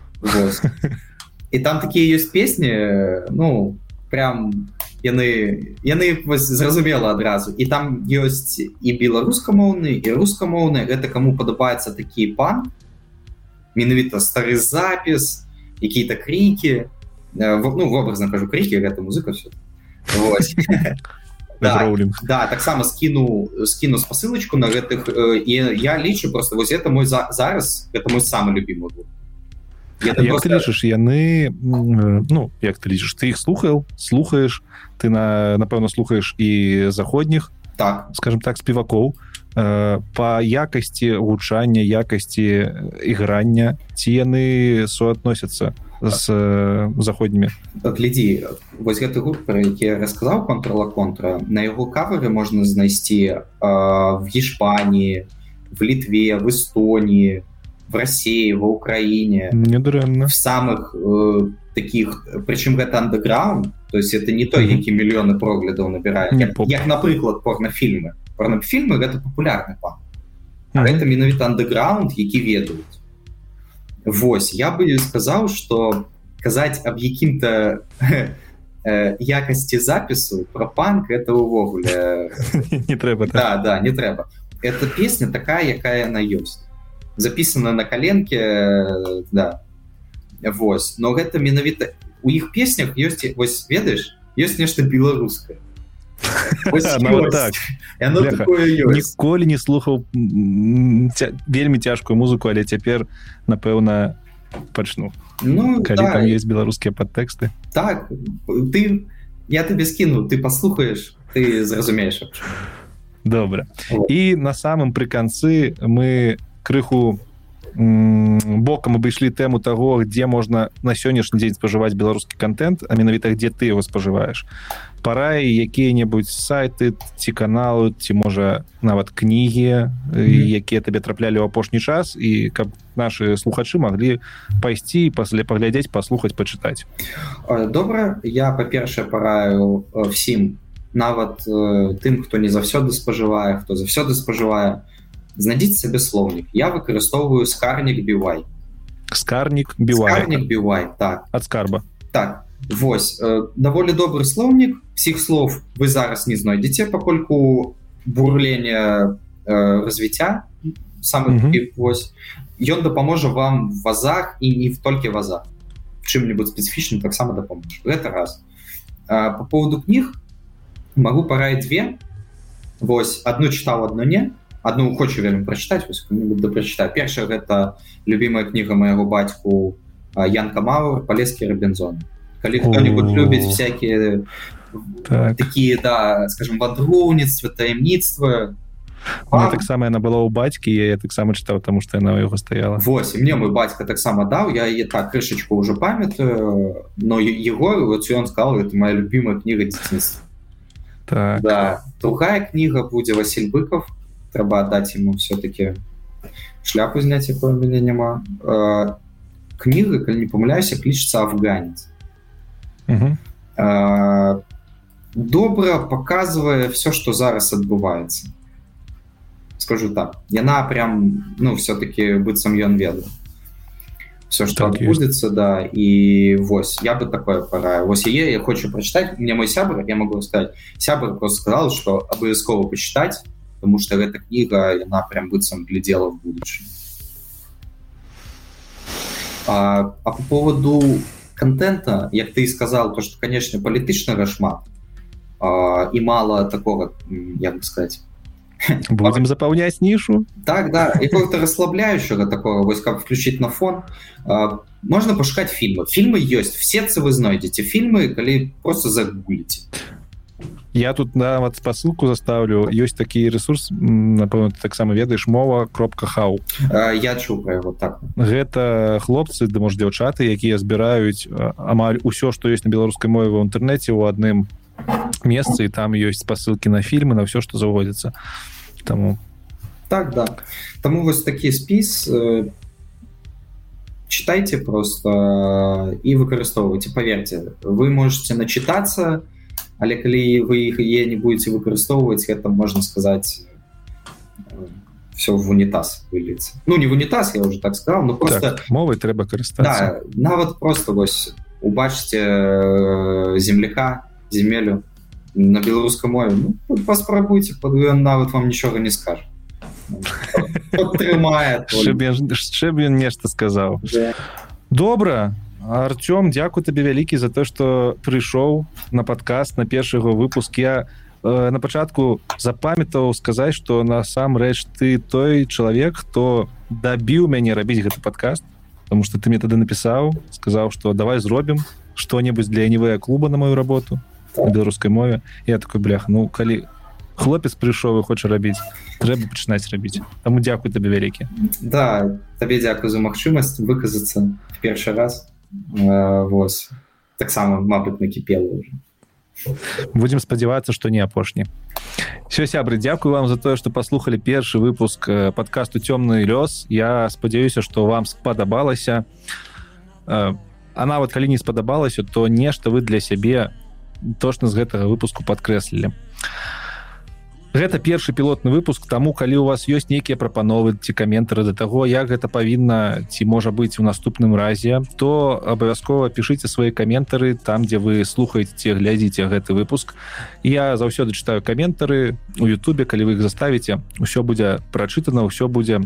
і там такія ёсць песні ну прям яны яны зразумела адразу. І там ёсць і беларускамоўны і рускамоўны. Гэта кому падабаецца такі пан. Менавіта стары запіс какие-то крики ну вобразно кажу крики гэта музыка все да, да таксама скіну скіну спасылочку на гэтых і я лічу просто вось это мой за зараз это мой самый любимый просто... лічыш яны ну як ты лічыш ты іх слухаў слухаеш ты на напэўна слухаеш і заходніх так. скажем так спевакоў э, по якасці гучання якасці іграння ці яны суадносяцца з э, заходнімі глядзі вось гэты гурт про які расказаў контрла контра на яго кавары можна знайсці э, в гішпаніі в літве в эстонии в россии в украине недрэнна в самых э, таких прычым гэта андеграунд то есть это не той які мільёны проглядаў набірае як, як напрыклад порнофільмы порнофільмы гэта популярны пан. Это менавіта андеграунд які ведаюць Вось я бы сказаў что казаць аб якім-то якасці запісу про панк это увогуле не трэба да да не трэба эта песня такая якая она ёсць записана на коленке да. Вось но гэта менавіта у іх песнях ёсць вось ведаеш ёсць нешта беларускае. Так. ніколі не слухаў вельмі цяжкую музыку але цяпер напэўна пачну. Ну, калі да. там есть беларускія падтэксты. Так ты я тебе скіну ты паслухаеш ты зразумееш добра. І на самым пры канцы мы крыху бокам абышлі тэму таго дзе можна на сённяшні дзень спажываць беларускі контент а менавіта дзе ты его спажываеш параі якія-небудзь сайты ці каналу ці можа нават кнігі якія табе траплялі ў апошні час і каб наши слухачы маглі пайсці пасля паглядзець паслухаць пачытаць добра я па-першае параю всім нават тым хто не заўсёды спажывае хто заўсёды спажывае то знайдзіць сабе слоўнік я выкарыстоўваю скарнік бівай скарнік бівай бівай так ад скарба так Вось э, даволі добры слоўнік всіх слов вы зараз не знойдзеце пакольку бурлення э, развіцця самый mm -hmm. вось ён дапаможа вам вазах і не в толькі ваза чым-нибудь спецыфічным таксама дапаможа гэта раз а, по поводу кніг могу параіць две Вось одну чытаў одно не одну хочу вельмі прачытаць да прачытаю першая гэта любимая кніга моего бацьку янка маур палескі робінзон калі кто-нибудь любіць всякие так. такие да скажем вадроўніцтва таемніцтва таксама яна была ў бацькі я таксама чытаў тому что яна яго стаяла восьось мне мой бацька таксама даў я е так крышачку уже памятаю но его вот ён сказал это моя любимая кніга дзяцінства так. да. Другая кніга будзе Василь быков трэба аддаць ему все-таки шляпу зняць якое мяне няма э, кніга калі не памыляюся клічыцца афганец э, добра показывае все что зараз адбываецца скажу так яна прям ну все-таки быццам ён ведаю все что так адбудзецца да і вось я бы такое пора. Вось яе я хочу прочитать мне мой сябр я могу сказать сябр просто сказал что абавязкова почитать потому что эта книга она прям быццам глядела в будущем а, а по поводу контента як ты сказал то что конечно палітычнага шмат а, і мало такого як бы сказать будем запаўняць нішу так да и как-то расслабляющего такого вось как включить на фон. А, можно пошукать фильмы? Фильмы есть все вы знойдете. Фильмы калі просто загуглите я тут нават спасылку заставлю. Ёсць такі ресурс напэўна таксама ведаеш мова кропка хау я чу его так. Гэта хлопцы да можа дзяўчаты якія збіраюць амаль усё што ёсць на беларускай мове ў інтэрнэце ў адным месцы і там ёсць спасылкі на фільмы на ўсё што заводзіцца. Таму. Так да. Таму вось такі спіс э, читайте просто і выкарыстоўвайце. Поверьте вы можете начитаться и але калі вы іх е не будете выкарыстоўваць это можна сказаць все в унітаз выліцца ну не в унітаз я уже так сказал но просто так, мовы трэба карыстацца. да, нават просто вось убачыце земляка земелю на беларускай мове ну, паспрабуйте под нават вам нічога не скажа. Падтрымае нешта сказаў. Добра Артём дзякуй табе вялікі за то что прыйшоў на подкаст на першага выпуск. Я э, на пачатку запамятаў сказаць что насамрэч ты той чалавек хто дабіў мяне рабіць гэты подкаст потому что ты мне тады напісаў сказаў что давай зробім что-небудзь для нівыя клуба на мою работу на беларускай мове. Я такой блях ну калі хлопец прыйшоў і хоча рабіць трэба пачынаць рабіць таму дзякуй табе вялікі да табе дзякую за магчымасць выказацца першы раз воз таксама мабыць накіпела уже. Будем спадзявацца что не апошні все сябры дзякую вам за тое что послухали першы выпуск э, подкасту цёмны лёс я спадзяюся что вам спадабалася э, а нават калі не спадабалася то нешта вы для сябе точно з гэтага выпуску подкрэслілі а гэта першы пілотны выпуск таму калі у вас ёсць нейкія прапановы ці каментары да таго як гэта павінна ці можа быць у наступным разе то абавязкова пішыце свае каментары там дзе вы слухаеце глядзіце гэты выпуск. Я заўсёды чытаю каментары у Ютубе калі вы іх заставіце ўсё будзе прачытана ўсё будзе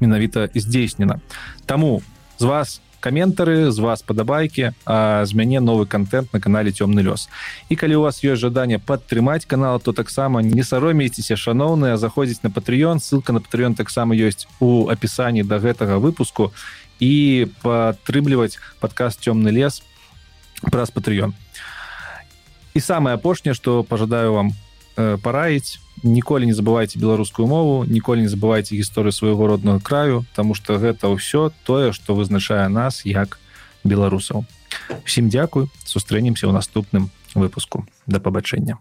менавіта здзейснена. Таму з вас у каментары з вас падабайкі а з мяне новы контент на канале цёмны лёс і калі у вас ёсць жаданне падтрымаць канал то таксама не саромейцеся шаноўныя заходзіць на патрыён ссылка на патрыён таксама ёсць у апісанні да гэтага выпуску. І падтрымліваць падкаст цёмны лес праз патрыён і самае апошняе што пожадаю вам э, параіць. Ніколі не забывайте беларускую мову ніколі не забывайте гісторыю свайго родного краю тому что гэта ўсё тое что вызначае нас як беларусаў. Всім дзякуй сустрэнемся ў наступным выпуску. Да пабачэння